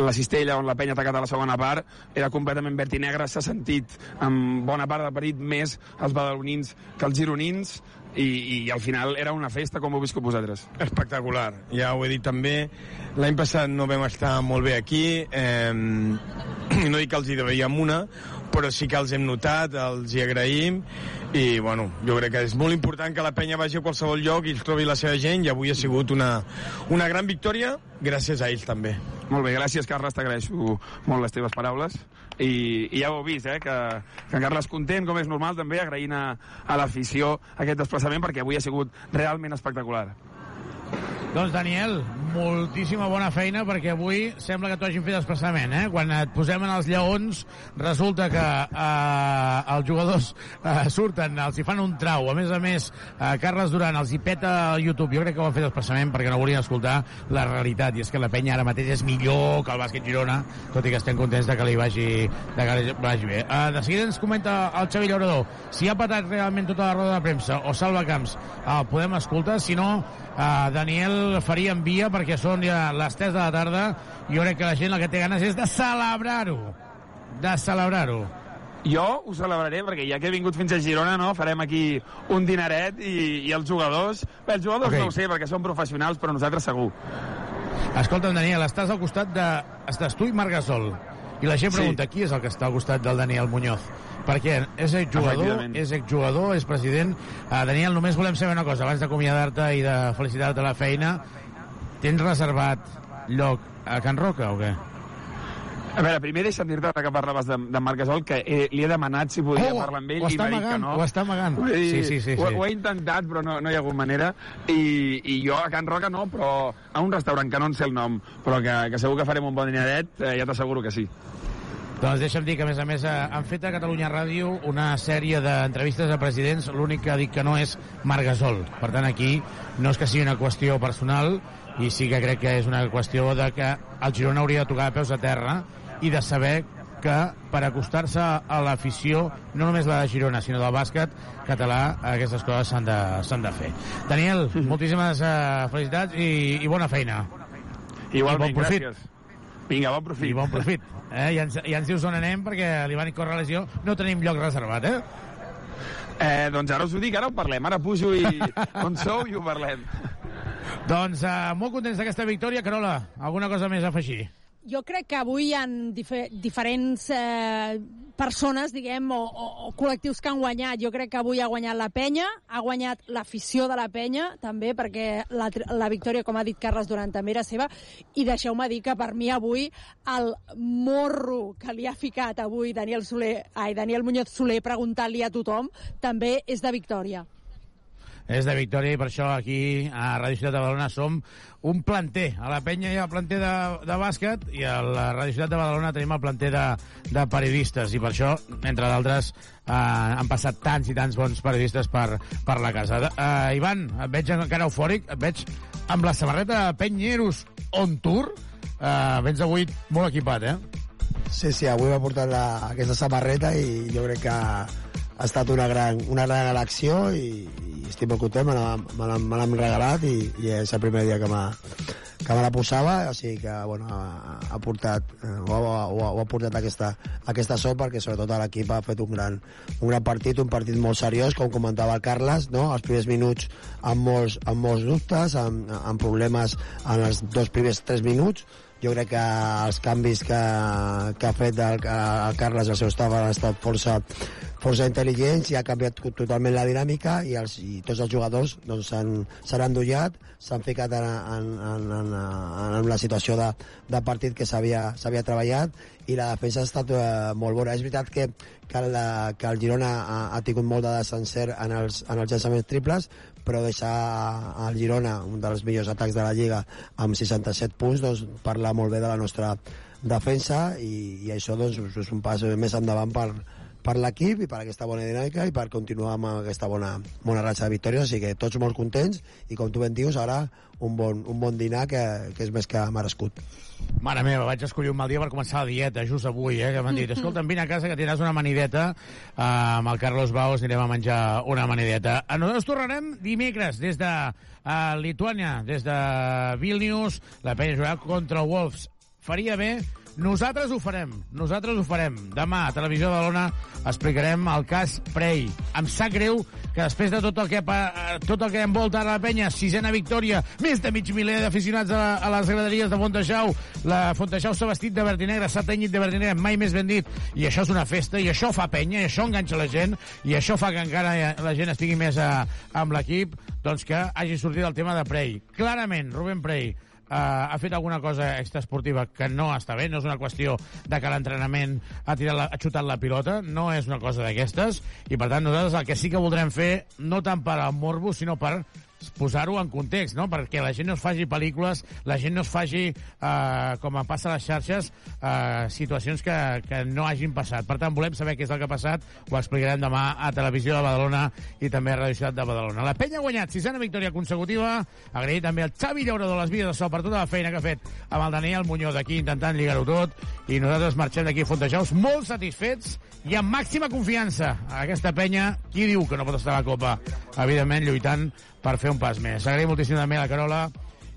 la cistella on la penya ha atacat a la segona part era completament verd i negre, s'ha sentit en bona part del parit més els badalonins que els gironins i, i al final era una festa, com ho viscut vosaltres? Espectacular, ja ho he dit també. L'any passat no vam estar molt bé aquí, eh, no dic que els hi devíem una, però sí que els hem notat, els hi agraïm, i bueno, jo crec que és molt important que la penya vagi a qualsevol lloc i els trobi la seva gent, i avui ha sigut una, una gran victòria, gràcies a ells també. Molt bé, gràcies Carles, t'agraeixo molt les teves paraules i, i ja ho heu vist, eh, que, que en Carles content, com és normal també, agraint a, a l'afició aquest desplaçament perquè avui ha sigut realment espectacular. Doncs, Daniel, moltíssima bona feina perquè avui sembla que t'ho hagin fet desplaçament, eh? Quan et posem en els lleons, resulta que eh, els jugadors eh, surten, els hi fan un trau. A més a més, eh, Carles Duran els hi peta al YouTube. Jo crec que ho han fet desplaçament perquè no volien escoltar la realitat. I és que la penya ara mateix és millor que el bàsquet Girona, tot i que estem contents de que li vagi, de que li vagi bé. Eh, de seguida ens comenta el Xavi Llaurador si ha patat realment tota la roda de premsa o Salva Camps. Eh, podem escoltar, si no, Uh, Daniel faria en via perquè són ja les 3 de la tarda i jo crec que la gent el que té ganes és de celebrar-ho. De celebrar-ho. Jo ho celebraré perquè ja que he vingut fins a Girona no, farem aquí un dinaret i, i els jugadors. Bé, els jugadors okay. no ho sé perquè són professionals però nosaltres segur. Escolta'm Daniel, estàs al costat de estàs tu i Marc Gasol i la gent pregunta sí. qui és el que està al costat del Daniel Muñoz perquè és exjugador, és exjugador, és president. Uh, Daniel, només volem saber una cosa, abans d'acomiadar-te i de felicitar-te la feina. Tens reservat lloc a Can Roca o què? A veure, primer deixa'm dir-te que parlaves de, de Marc Gasol que he, li he demanat si podia oh, parlar amb ell i m'ha dit que no. Ho està amagant, dir, sí, sí, sí, ho, sí. ho he intentat però no, no hi ha hagut manera i, i jo a Can Roca no, però a un restaurant que no en sé el nom però que, que segur que farem un bon dineret, eh, ja t'asseguro que sí. Doncs deixa'm dir que, a més a més, eh, han fet a Catalunya Ràdio una sèrie d'entrevistes a presidents. L'únic que ha dit que no és Marc Gasol. Per tant, aquí no és que sigui una qüestió personal, i sí que crec que és una qüestió de que el Girona hauria de tocar de peus a terra i de saber que per acostar-se a l'afició, no només la de Girona, sinó del bàsquet català, aquestes coses s'han de, de fer. Daniel, moltíssimes uh, felicitats i, i bona feina. Igualment, I bon profit. gràcies. Vinga, bon profit. I bon profit. Eh? Ja, ens, ja ens dius on anem perquè li van córrer lesió. No tenim lloc reservat, eh? Eh, doncs ara us ho dic, ara ho parlem. Ara pujo i on sou i ho parlem. Doncs uh, molt contents d'aquesta victòria. Carola, alguna cosa més a afegir? Jo crec que avui hi ha difer diferents eh, persones, diguem, o, o, o col·lectius que han guanyat. Jo crec que avui ha guanyat la penya, ha guanyat l'afició de la penya, també, perquè la, la victòria, com ha dit Carles Durant, també era seva. I deixeu-me dir que per mi avui el morro que li ha ficat avui Daniel, Soler, ai, Daniel Muñoz Soler preguntant-li a tothom també és de victòria és de Victòria i per això aquí a Ràdio Ciutat de Badalona som un planter. A la penya hi ha el planter de, de bàsquet i a la Ràdio Ciutat de Badalona tenim el planter de, de periodistes i per això, entre d'altres, eh, han passat tants i tants bons periodistes per, per la casa. Eh, Ivan, et veig encara eufòric, et veig amb la samarreta Penyeros on tour. Eh, vens avui molt equipat, eh? Sí, sí, avui m'ha portat la, aquesta samarreta i jo crec que ha estat una gran, una gran elecció i, i estic molt content, me l'han regalat i, i és el primer dia que me, que me la posava, o sigui que bueno, ha, ha portat, eh, o, o, o ha portat aquesta, aquesta sort perquè sobretot l'equip ha fet un gran, un gran partit, un partit molt seriós, com comentava el Carles, no? els primers minuts amb molts, amb molts dubtes, amb, amb problemes en els dos primers tres minuts, jo crec que els canvis que, que ha fet el, el Carles i el seu staff han estat força, força intel·ligents i ha canviat totalment la dinàmica i, els, i tots els jugadors doncs, s'han endollat, s'han ficat en, en, en, en, en la situació de, de partit que s'havia treballat i la defensa ha estat eh, molt bona. És veritat que, que, la, que el Girona ha, ha tingut molt de desencert en els, en els llançaments triples, però deixar al Girona, un dels millors atacs de la Lliga, amb 67 punts, doncs parla molt bé de la nostra defensa i, i això doncs, és un pas més endavant per, per l'equip i per aquesta bona dinàmica i per continuar amb aquesta bona, bona ratxa de victòries, així que tots molt contents i com tu ben dius, ara un bon, un bon dinar que, que és més que merescut. Mare meva, vaig escollir un mal dia per començar la dieta, just avui, eh, que m'han dit, escolta'm, vine a casa que tindràs una amanideta, eh, amb el Carlos Baus anirem a menjar una amanideta. A nosaltres tornarem dimecres des de uh, Lituània, des de Vilnius, la penya jugarà contra Wolves. Faria bé nosaltres ho farem, nosaltres ho farem. Demà a Televisió de Lona explicarem el cas Prey. Em sap greu que després de tot el que, tot el que envolta la penya, sisena victòria, més de mig miler d'aficionats a, a les graderies de Fonteixau, la Fonteixau s'ha vestit de verd i negre, s'ha tenyit de verd i negre, mai més ben dit, i això és una festa, i això fa penya, i això enganxa la gent, i això fa que encara la gent estigui més a, amb l'equip, doncs que hagi sortit el tema de Prey. Clarament, Rubén Prey, eh, ha fet alguna cosa extraesportiva que no està bé, no és una qüestió de que l'entrenament ha, tirat la, ha xutat la pilota, no és una cosa d'aquestes, i per tant nosaltres el que sí que voldrem fer, no tant per al morbo, sinó per posar-ho en context, no? perquè la gent no es faci pel·lícules, la gent no es faci, eh, com passa a les xarxes, eh, situacions que, que no hagin passat. Per tant, volem saber què és el que ha passat, ho explicarem demà a Televisió de Badalona i també a Radio Ciutat de Badalona. La penya ha guanyat sisena victòria consecutiva, agrair també al Xavi Llaurador de les Vies de Sol per tota la feina que ha fet amb el Daniel Muñoz aquí intentant lligar-ho tot, i nosaltres marxem d'aquí a Fontejaus molt satisfets i amb màxima confiança. Aquesta penya, qui diu que no pot estar a la Copa? Evidentment, lluitant per fer un pas més. Agraïm moltíssim també a la Carola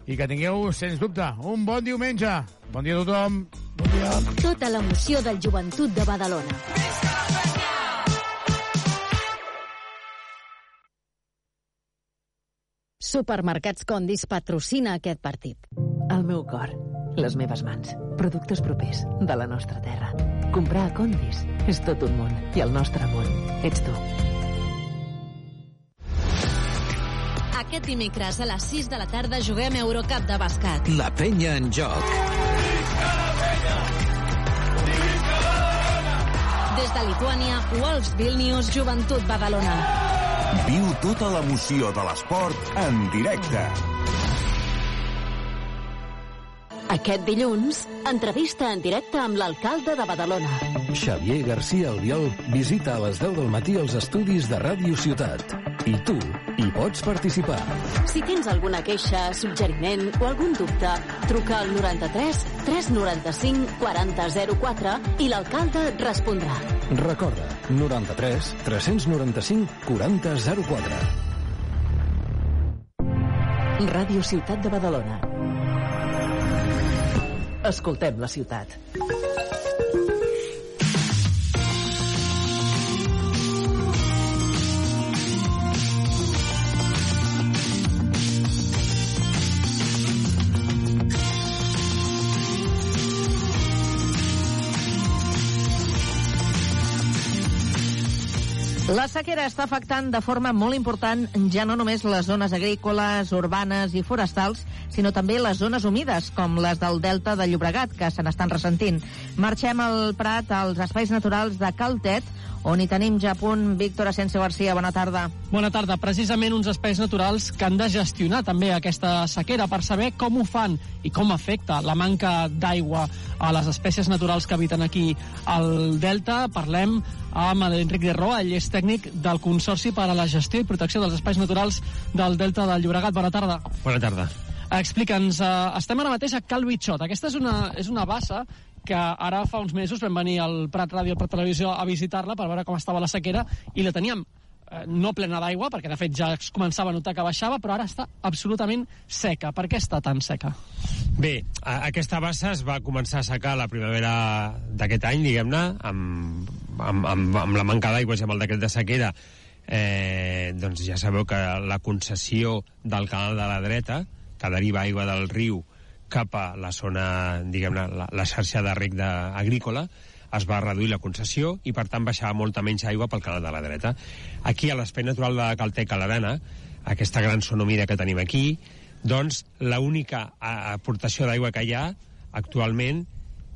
i que tingueu, sens dubte, un bon diumenge. Bon dia a tothom. Bon dia. Tota l'emoció del joventut de Badalona. Supermercats Condis patrocina aquest partit. El meu cor, les meves mans, productes propers de la nostra terra. Comprar a Condis és tot un món i el nostre món ets tu. Aquest dimecres a les 6 de la tarda juguem Eurocup de bàsquet. La penya en joc. Des de Lituània, Wolves Vilnius, Joventut Badalona. Viu tota l'emoció de l'esport en directe. Aquest dilluns, entrevista en directe amb l'alcalde de Badalona. Xavier García Albiol visita a les 10 del matí els estudis de Ràdio Ciutat. I tu hi pots participar. Si tens alguna queixa, suggeriment o algun dubte, truca al 93 395 4004 i l'alcalde et respondrà. Recorda, 93 395 4004. Ràdio Ciutat de Badalona. Escoltem la ciutat. La sequera està afectant de forma molt important ja no només les zones agrícoles, urbanes i forestals, sinó també les zones humides, com les del Delta de Llobregat, que se n'estan ressentint. Marxem al Prat, als espais naturals de Caltet, on hi tenim ja a punt Víctor Asensio Garcia. Bona tarda. Bona tarda. Precisament uns espais naturals que han de gestionar també aquesta sequera per saber com ho fan i com afecta la manca d'aigua a les espècies naturals que habiten aquí al Delta. Parlem amb l'Enric de Roa, ell és tècnic del Consorci per a la Gestió i Protecció dels Espais Naturals del Delta del Llobregat. Bona tarda. Bona tarda. Explica'ns, uh, estem ara mateix a Cal Bitxot. Aquesta és una, és una bassa que ara fa uns mesos vam venir al Prat Ràdio, al Prat Televisió, a visitar-la per veure com estava la sequera i la teníem eh, no plena d'aigua, perquè de fet ja es començava a notar que baixava, però ara està absolutament seca. Per què està tan seca? Bé, aquesta bassa es va començar a secar la primavera d'aquest any, diguem-ne, amb, amb, amb, amb la manca d'aigua i amb el decret de sequera, eh, doncs ja sabeu que la concessió del canal de la dreta, que deriva aigua del riu cap a la zona, diguem-ne, la, la xarxa de rec de, agrícola, es va reduir la concessió i, per tant, baixava molta menys aigua pel canal de la dreta. Aquí, a l'espai natural de Caltec, a l'Arena, aquesta gran sonomida que tenim aquí, doncs l'única aportació d'aigua que hi ha actualment,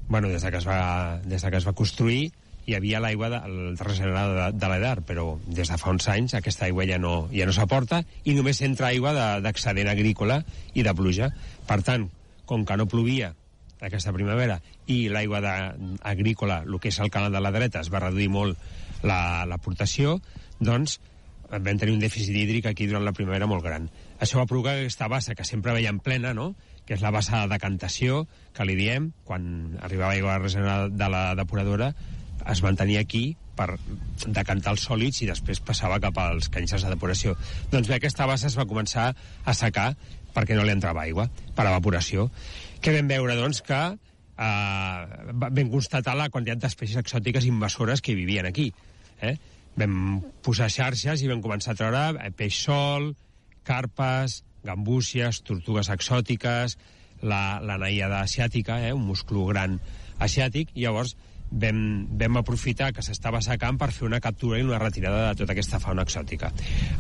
bueno, des de que es va, des de que es va construir, hi havia l'aigua de, regenerada de, de l'Edar, però des de fa uns anys aquesta aigua ja no, ja no s'aporta i només entra aigua d'excedent agrícola i de pluja. Per tant, com que no plovia aquesta primavera i l'aigua agrícola, el que és el canal de la dreta, es va reduir molt l'aportació, la, doncs vam tenir un dèficit hídric aquí durant la primavera molt gran. Això va provocar aquesta bassa que sempre veiem plena, no?, que és la bassa de decantació, que li diem, quan arribava aigua regenerada de la depuradora, es mantenia aquí per decantar els sòlids i després passava cap als canxes de depuració. Doncs bé, aquesta bassa es va començar a secar perquè no li entrava aigua, per evaporació. Què vam veure, doncs, que eh, vam constatar la quantitat d'espècies exòtiques invasores que vivien aquí. Eh? Vam posar xarxes i vam començar a treure eh, peix sol, carpes, gambúcies, tortugues exòtiques, la, la naïada asiàtica, eh, un musclo gran asiàtic, i llavors vam, vam aprofitar que s'estava secant per fer una captura i una retirada de tota aquesta fauna exòtica.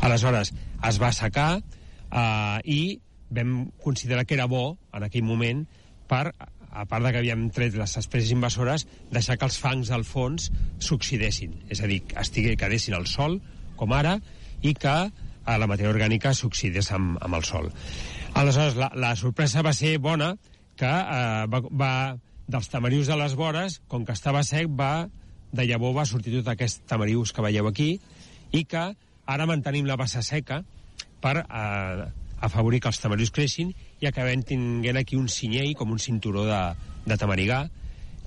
Aleshores, es va secar eh, i vam considerar que era bo, en aquell moment, per, a part de que havíem tret les espècies invasores, deixar que els fangs al fons s'oxidessin, és a dir, estigui, quedessin al sol, com ara, i que eh, la matèria orgànica s'oxidés amb, amb el sol. Aleshores, la, la sorpresa va ser bona, que eh, va, va, dels tamarius de les vores, com que estava sec, va, de llavor va sortir tot aquest tamarius que veieu aquí, i que ara mantenim la bassa seca per eh, afavorir que els tamarius creixin i acabem tinguent aquí un cinyell, com un cinturó de, de tamarigà,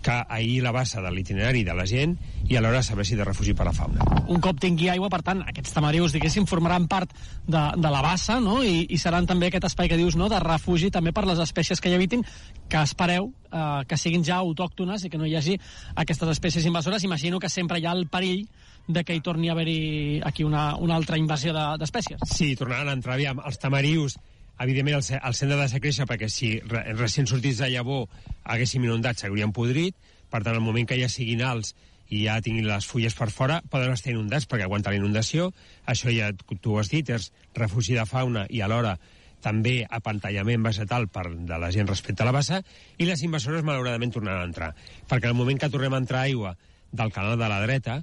que ahir la bassa de l'itinerari de la gent i alhora serveixi de refugi per a la fauna. Un cop tingui aigua, per tant, aquests tamarius, diguéssim, formaran part de, de la bassa, no?, I, i seran també aquest espai que dius, no?, de refugi també per les espècies que hi habitin, que espereu eh, que siguin ja autòctones i que no hi hagi aquestes espècies invasores. Imagino que sempre hi ha el perill de que hi torni a haver-hi aquí una, una altra invasió d'espècies. De, sí, tornaran a entrar, aviam, els tamarius evidentment el, el centre de deixar créixer perquè si re, recient sortits de llavor haguéssim inundat s'haurien podrit, per tant, al moment que ja siguin alts i ja tinguin les fulles per fora, poden estar inundats perquè aguanta la inundació. Això ja tu ho has dit, és refugi de fauna i alhora també apantallament vegetal per, de la gent respecte a la bassa, i les invasores malauradament tornaran a entrar. Perquè al moment que tornem a entrar aigua del canal de la dreta,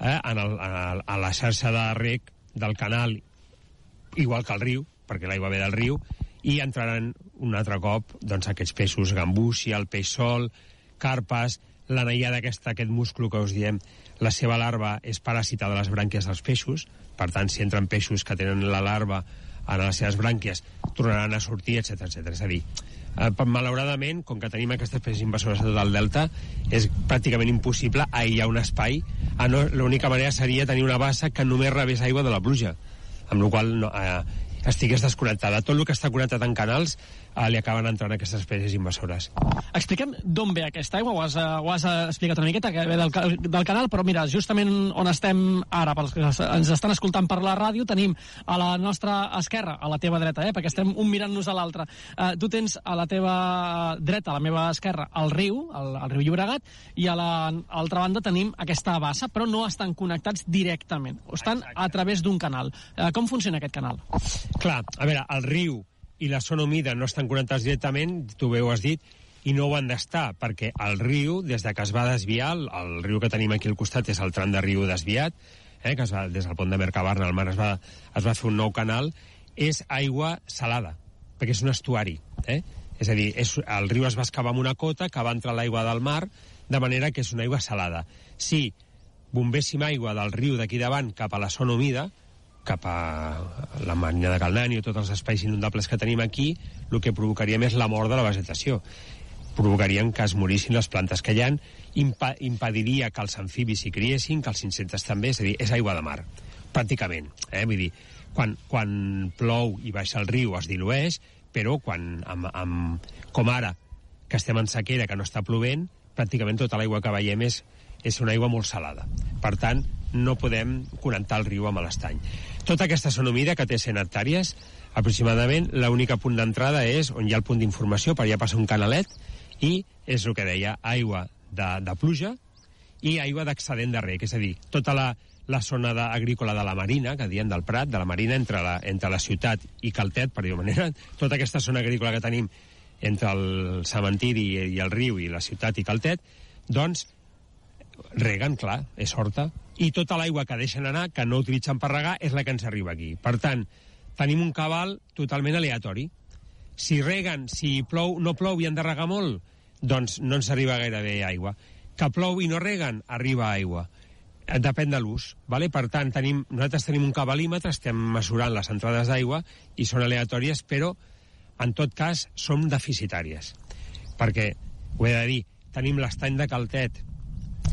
eh, en el, en el, a la xarxa de rec del canal, igual que el riu, perquè l'aigua ve del riu, i entraran un altre cop doncs, aquests peixos gambúcia, el peix sol, carpes, la naïada aquesta, aquest múscul que us diem, la seva larva és paràsita de les brànquies dels peixos, per tant, si entren peixos que tenen la larva en les seves brànquies, tornaran a sortir, etc etc. És a dir, eh, malauradament, com que tenim aquestes espècies invasores a tot el delta, és pràcticament impossible aïllar un espai. Ah, no, L'única manera seria tenir una bassa que només rebés aigua de la pluja, amb la qual no, eh, estigués desconnectada. Tot el que està connectat en canals eh, li acaben entrant aquestes espècies invasores. Expliquem d'on ve aquesta aigua, ho has, uh, ho has explicat una miqueta, que ve del, del canal, però mira, justament on estem ara, pels que ens estan escoltant per la ràdio, tenim a la nostra esquerra, a la teva dreta, eh, perquè estem un mirant-nos a l'altre. Uh, tu tens a la teva dreta, a la meva esquerra, el riu, el, el riu Llobregat, i a l'altra banda tenim aquesta bassa, però no estan connectats directament, estan Exacte. a través d'un canal. Uh, com funciona aquest canal? Clar, a veure, el riu i la zona humida no estan connectats directament, tu bé ho has dit, i no ho han d'estar, perquè el riu, des de que es va desviar, el, el riu que tenim aquí al costat és el tram de riu desviat, eh, que es va, des del pont de Mercabarna al mar es va, es va fer un nou canal, és aigua salada, perquè és un estuari. Eh? És a dir, és, el riu es va excavar amb una cota que va entrar l'aigua del mar, de manera que és una aigua salada. Si bombéssim aigua del riu d'aquí davant cap a la zona humida, cap a la Marina de Calnani o tots els espais inundables que tenim aquí, el que provocaria més la mort de la vegetació. Provocarien que es morissin les plantes que hi ha, impa impediria que els amfibis s'hi criessin, que els insectes també, és a dir, és aigua de mar, pràcticament. Eh? Vull dir, quan, quan plou i baixa el riu es dilueix, però quan, amb, amb, com ara, que estem en sequera, que no està plovent, pràcticament tota l'aigua que veiem és, és una aigua molt salada. Per tant, no podem connectar el riu amb l'estany. Tota aquesta zona humida, que té 100 hectàrees, aproximadament, l'única punt d'entrada és on hi ha el punt d'informació, per allà passa un canalet, i és el que deia, aigua de, de pluja, i aigua d'excedent de rec, és a dir, tota la, la zona de, agrícola de la Marina, que diem del Prat, de la Marina, entre la, entre la ciutat i Caltet, per dir-ho manera, tota aquesta zona agrícola que tenim entre el cementiri i, i el riu i la ciutat i Caltet, doncs reguen, clar, és horta, i tota l'aigua que deixen anar, que no utilitzen per regar, és la que ens arriba aquí. Per tant, tenim un cabal totalment aleatori. Si reguen, si plou, no plou i han de regar molt, doncs no ens arriba gairebé aigua. Que plou i no reguen, arriba aigua. Depèn de l'ús. Vale? Per tant, tenim, nosaltres tenim un cabalímetre, estem mesurant les entrades d'aigua i són aleatòries, però en tot cas som deficitàries. Perquè, ho he de dir, tenim l'estany de Caltet,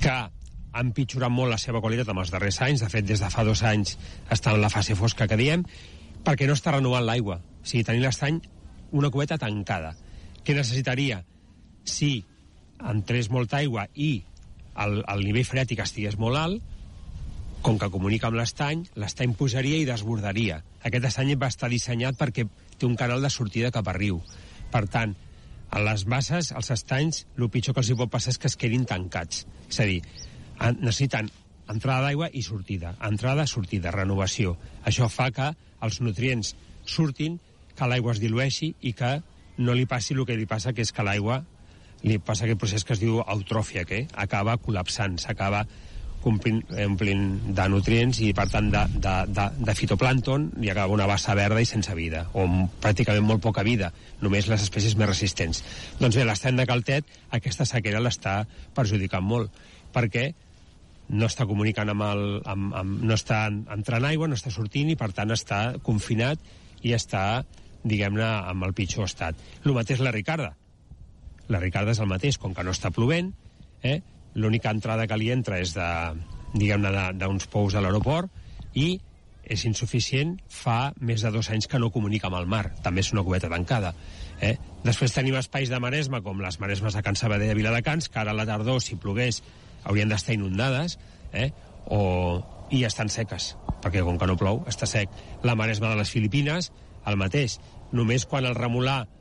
que ha empitjorat molt la seva qualitat en els darrers anys, de fet, des de fa dos anys està en la fase fosca que diem, perquè no està renovant l'aigua. O sigui, tenim l'estany una cubeta tancada. Què necessitaria? Si entrés molta aigua i el, el nivell freàtic estigués molt alt, com que comunica amb l'estany, l'estany pujaria i desbordaria. Aquest estany va estar dissenyat perquè té un canal de sortida cap a riu. Per tant, a les basses, als estanys, el pitjor que els hi pot passar és que es quedin tancats. És a dir, necessiten entrada d'aigua i sortida. Entrada, sortida, renovació. Això fa que els nutrients surtin, que l'aigua es dilueixi i que no li passi el que li passa, que és que l'aigua li passa aquest procés que es diu eutròfia, que acaba col·lapsant, s'acaba omplint, de nutrients i, per tant, de, de, de, de fitoplàncton i acaba una bassa verda i sense vida, o pràcticament molt poca vida, només les espècies més resistents. Doncs bé, l'estany de Caltet, aquesta sequera l'està perjudicant molt, perquè no està comunicant amb el... Amb, amb, no està entrant aigua, no està sortint i, per tant, està confinat i està, diguem-ne, amb el pitjor estat. El mateix la Ricarda. La Ricarda és el mateix, com que no està plovent, eh? l'única entrada que li entra és de, diguem-ne, d'uns pous a l'aeroport i és insuficient fa més de dos anys que no comunica amb el mar. També és una cubeta tancada. Eh? Després tenim espais de maresma, com les maresmes de Can Sabadell de Viladecans, que ara a la tardor, si plogués, haurien d'estar inundades, eh? o... i estan seques, perquè com que no plou, està sec. La maresma de les Filipines, el mateix. Només quan el remolar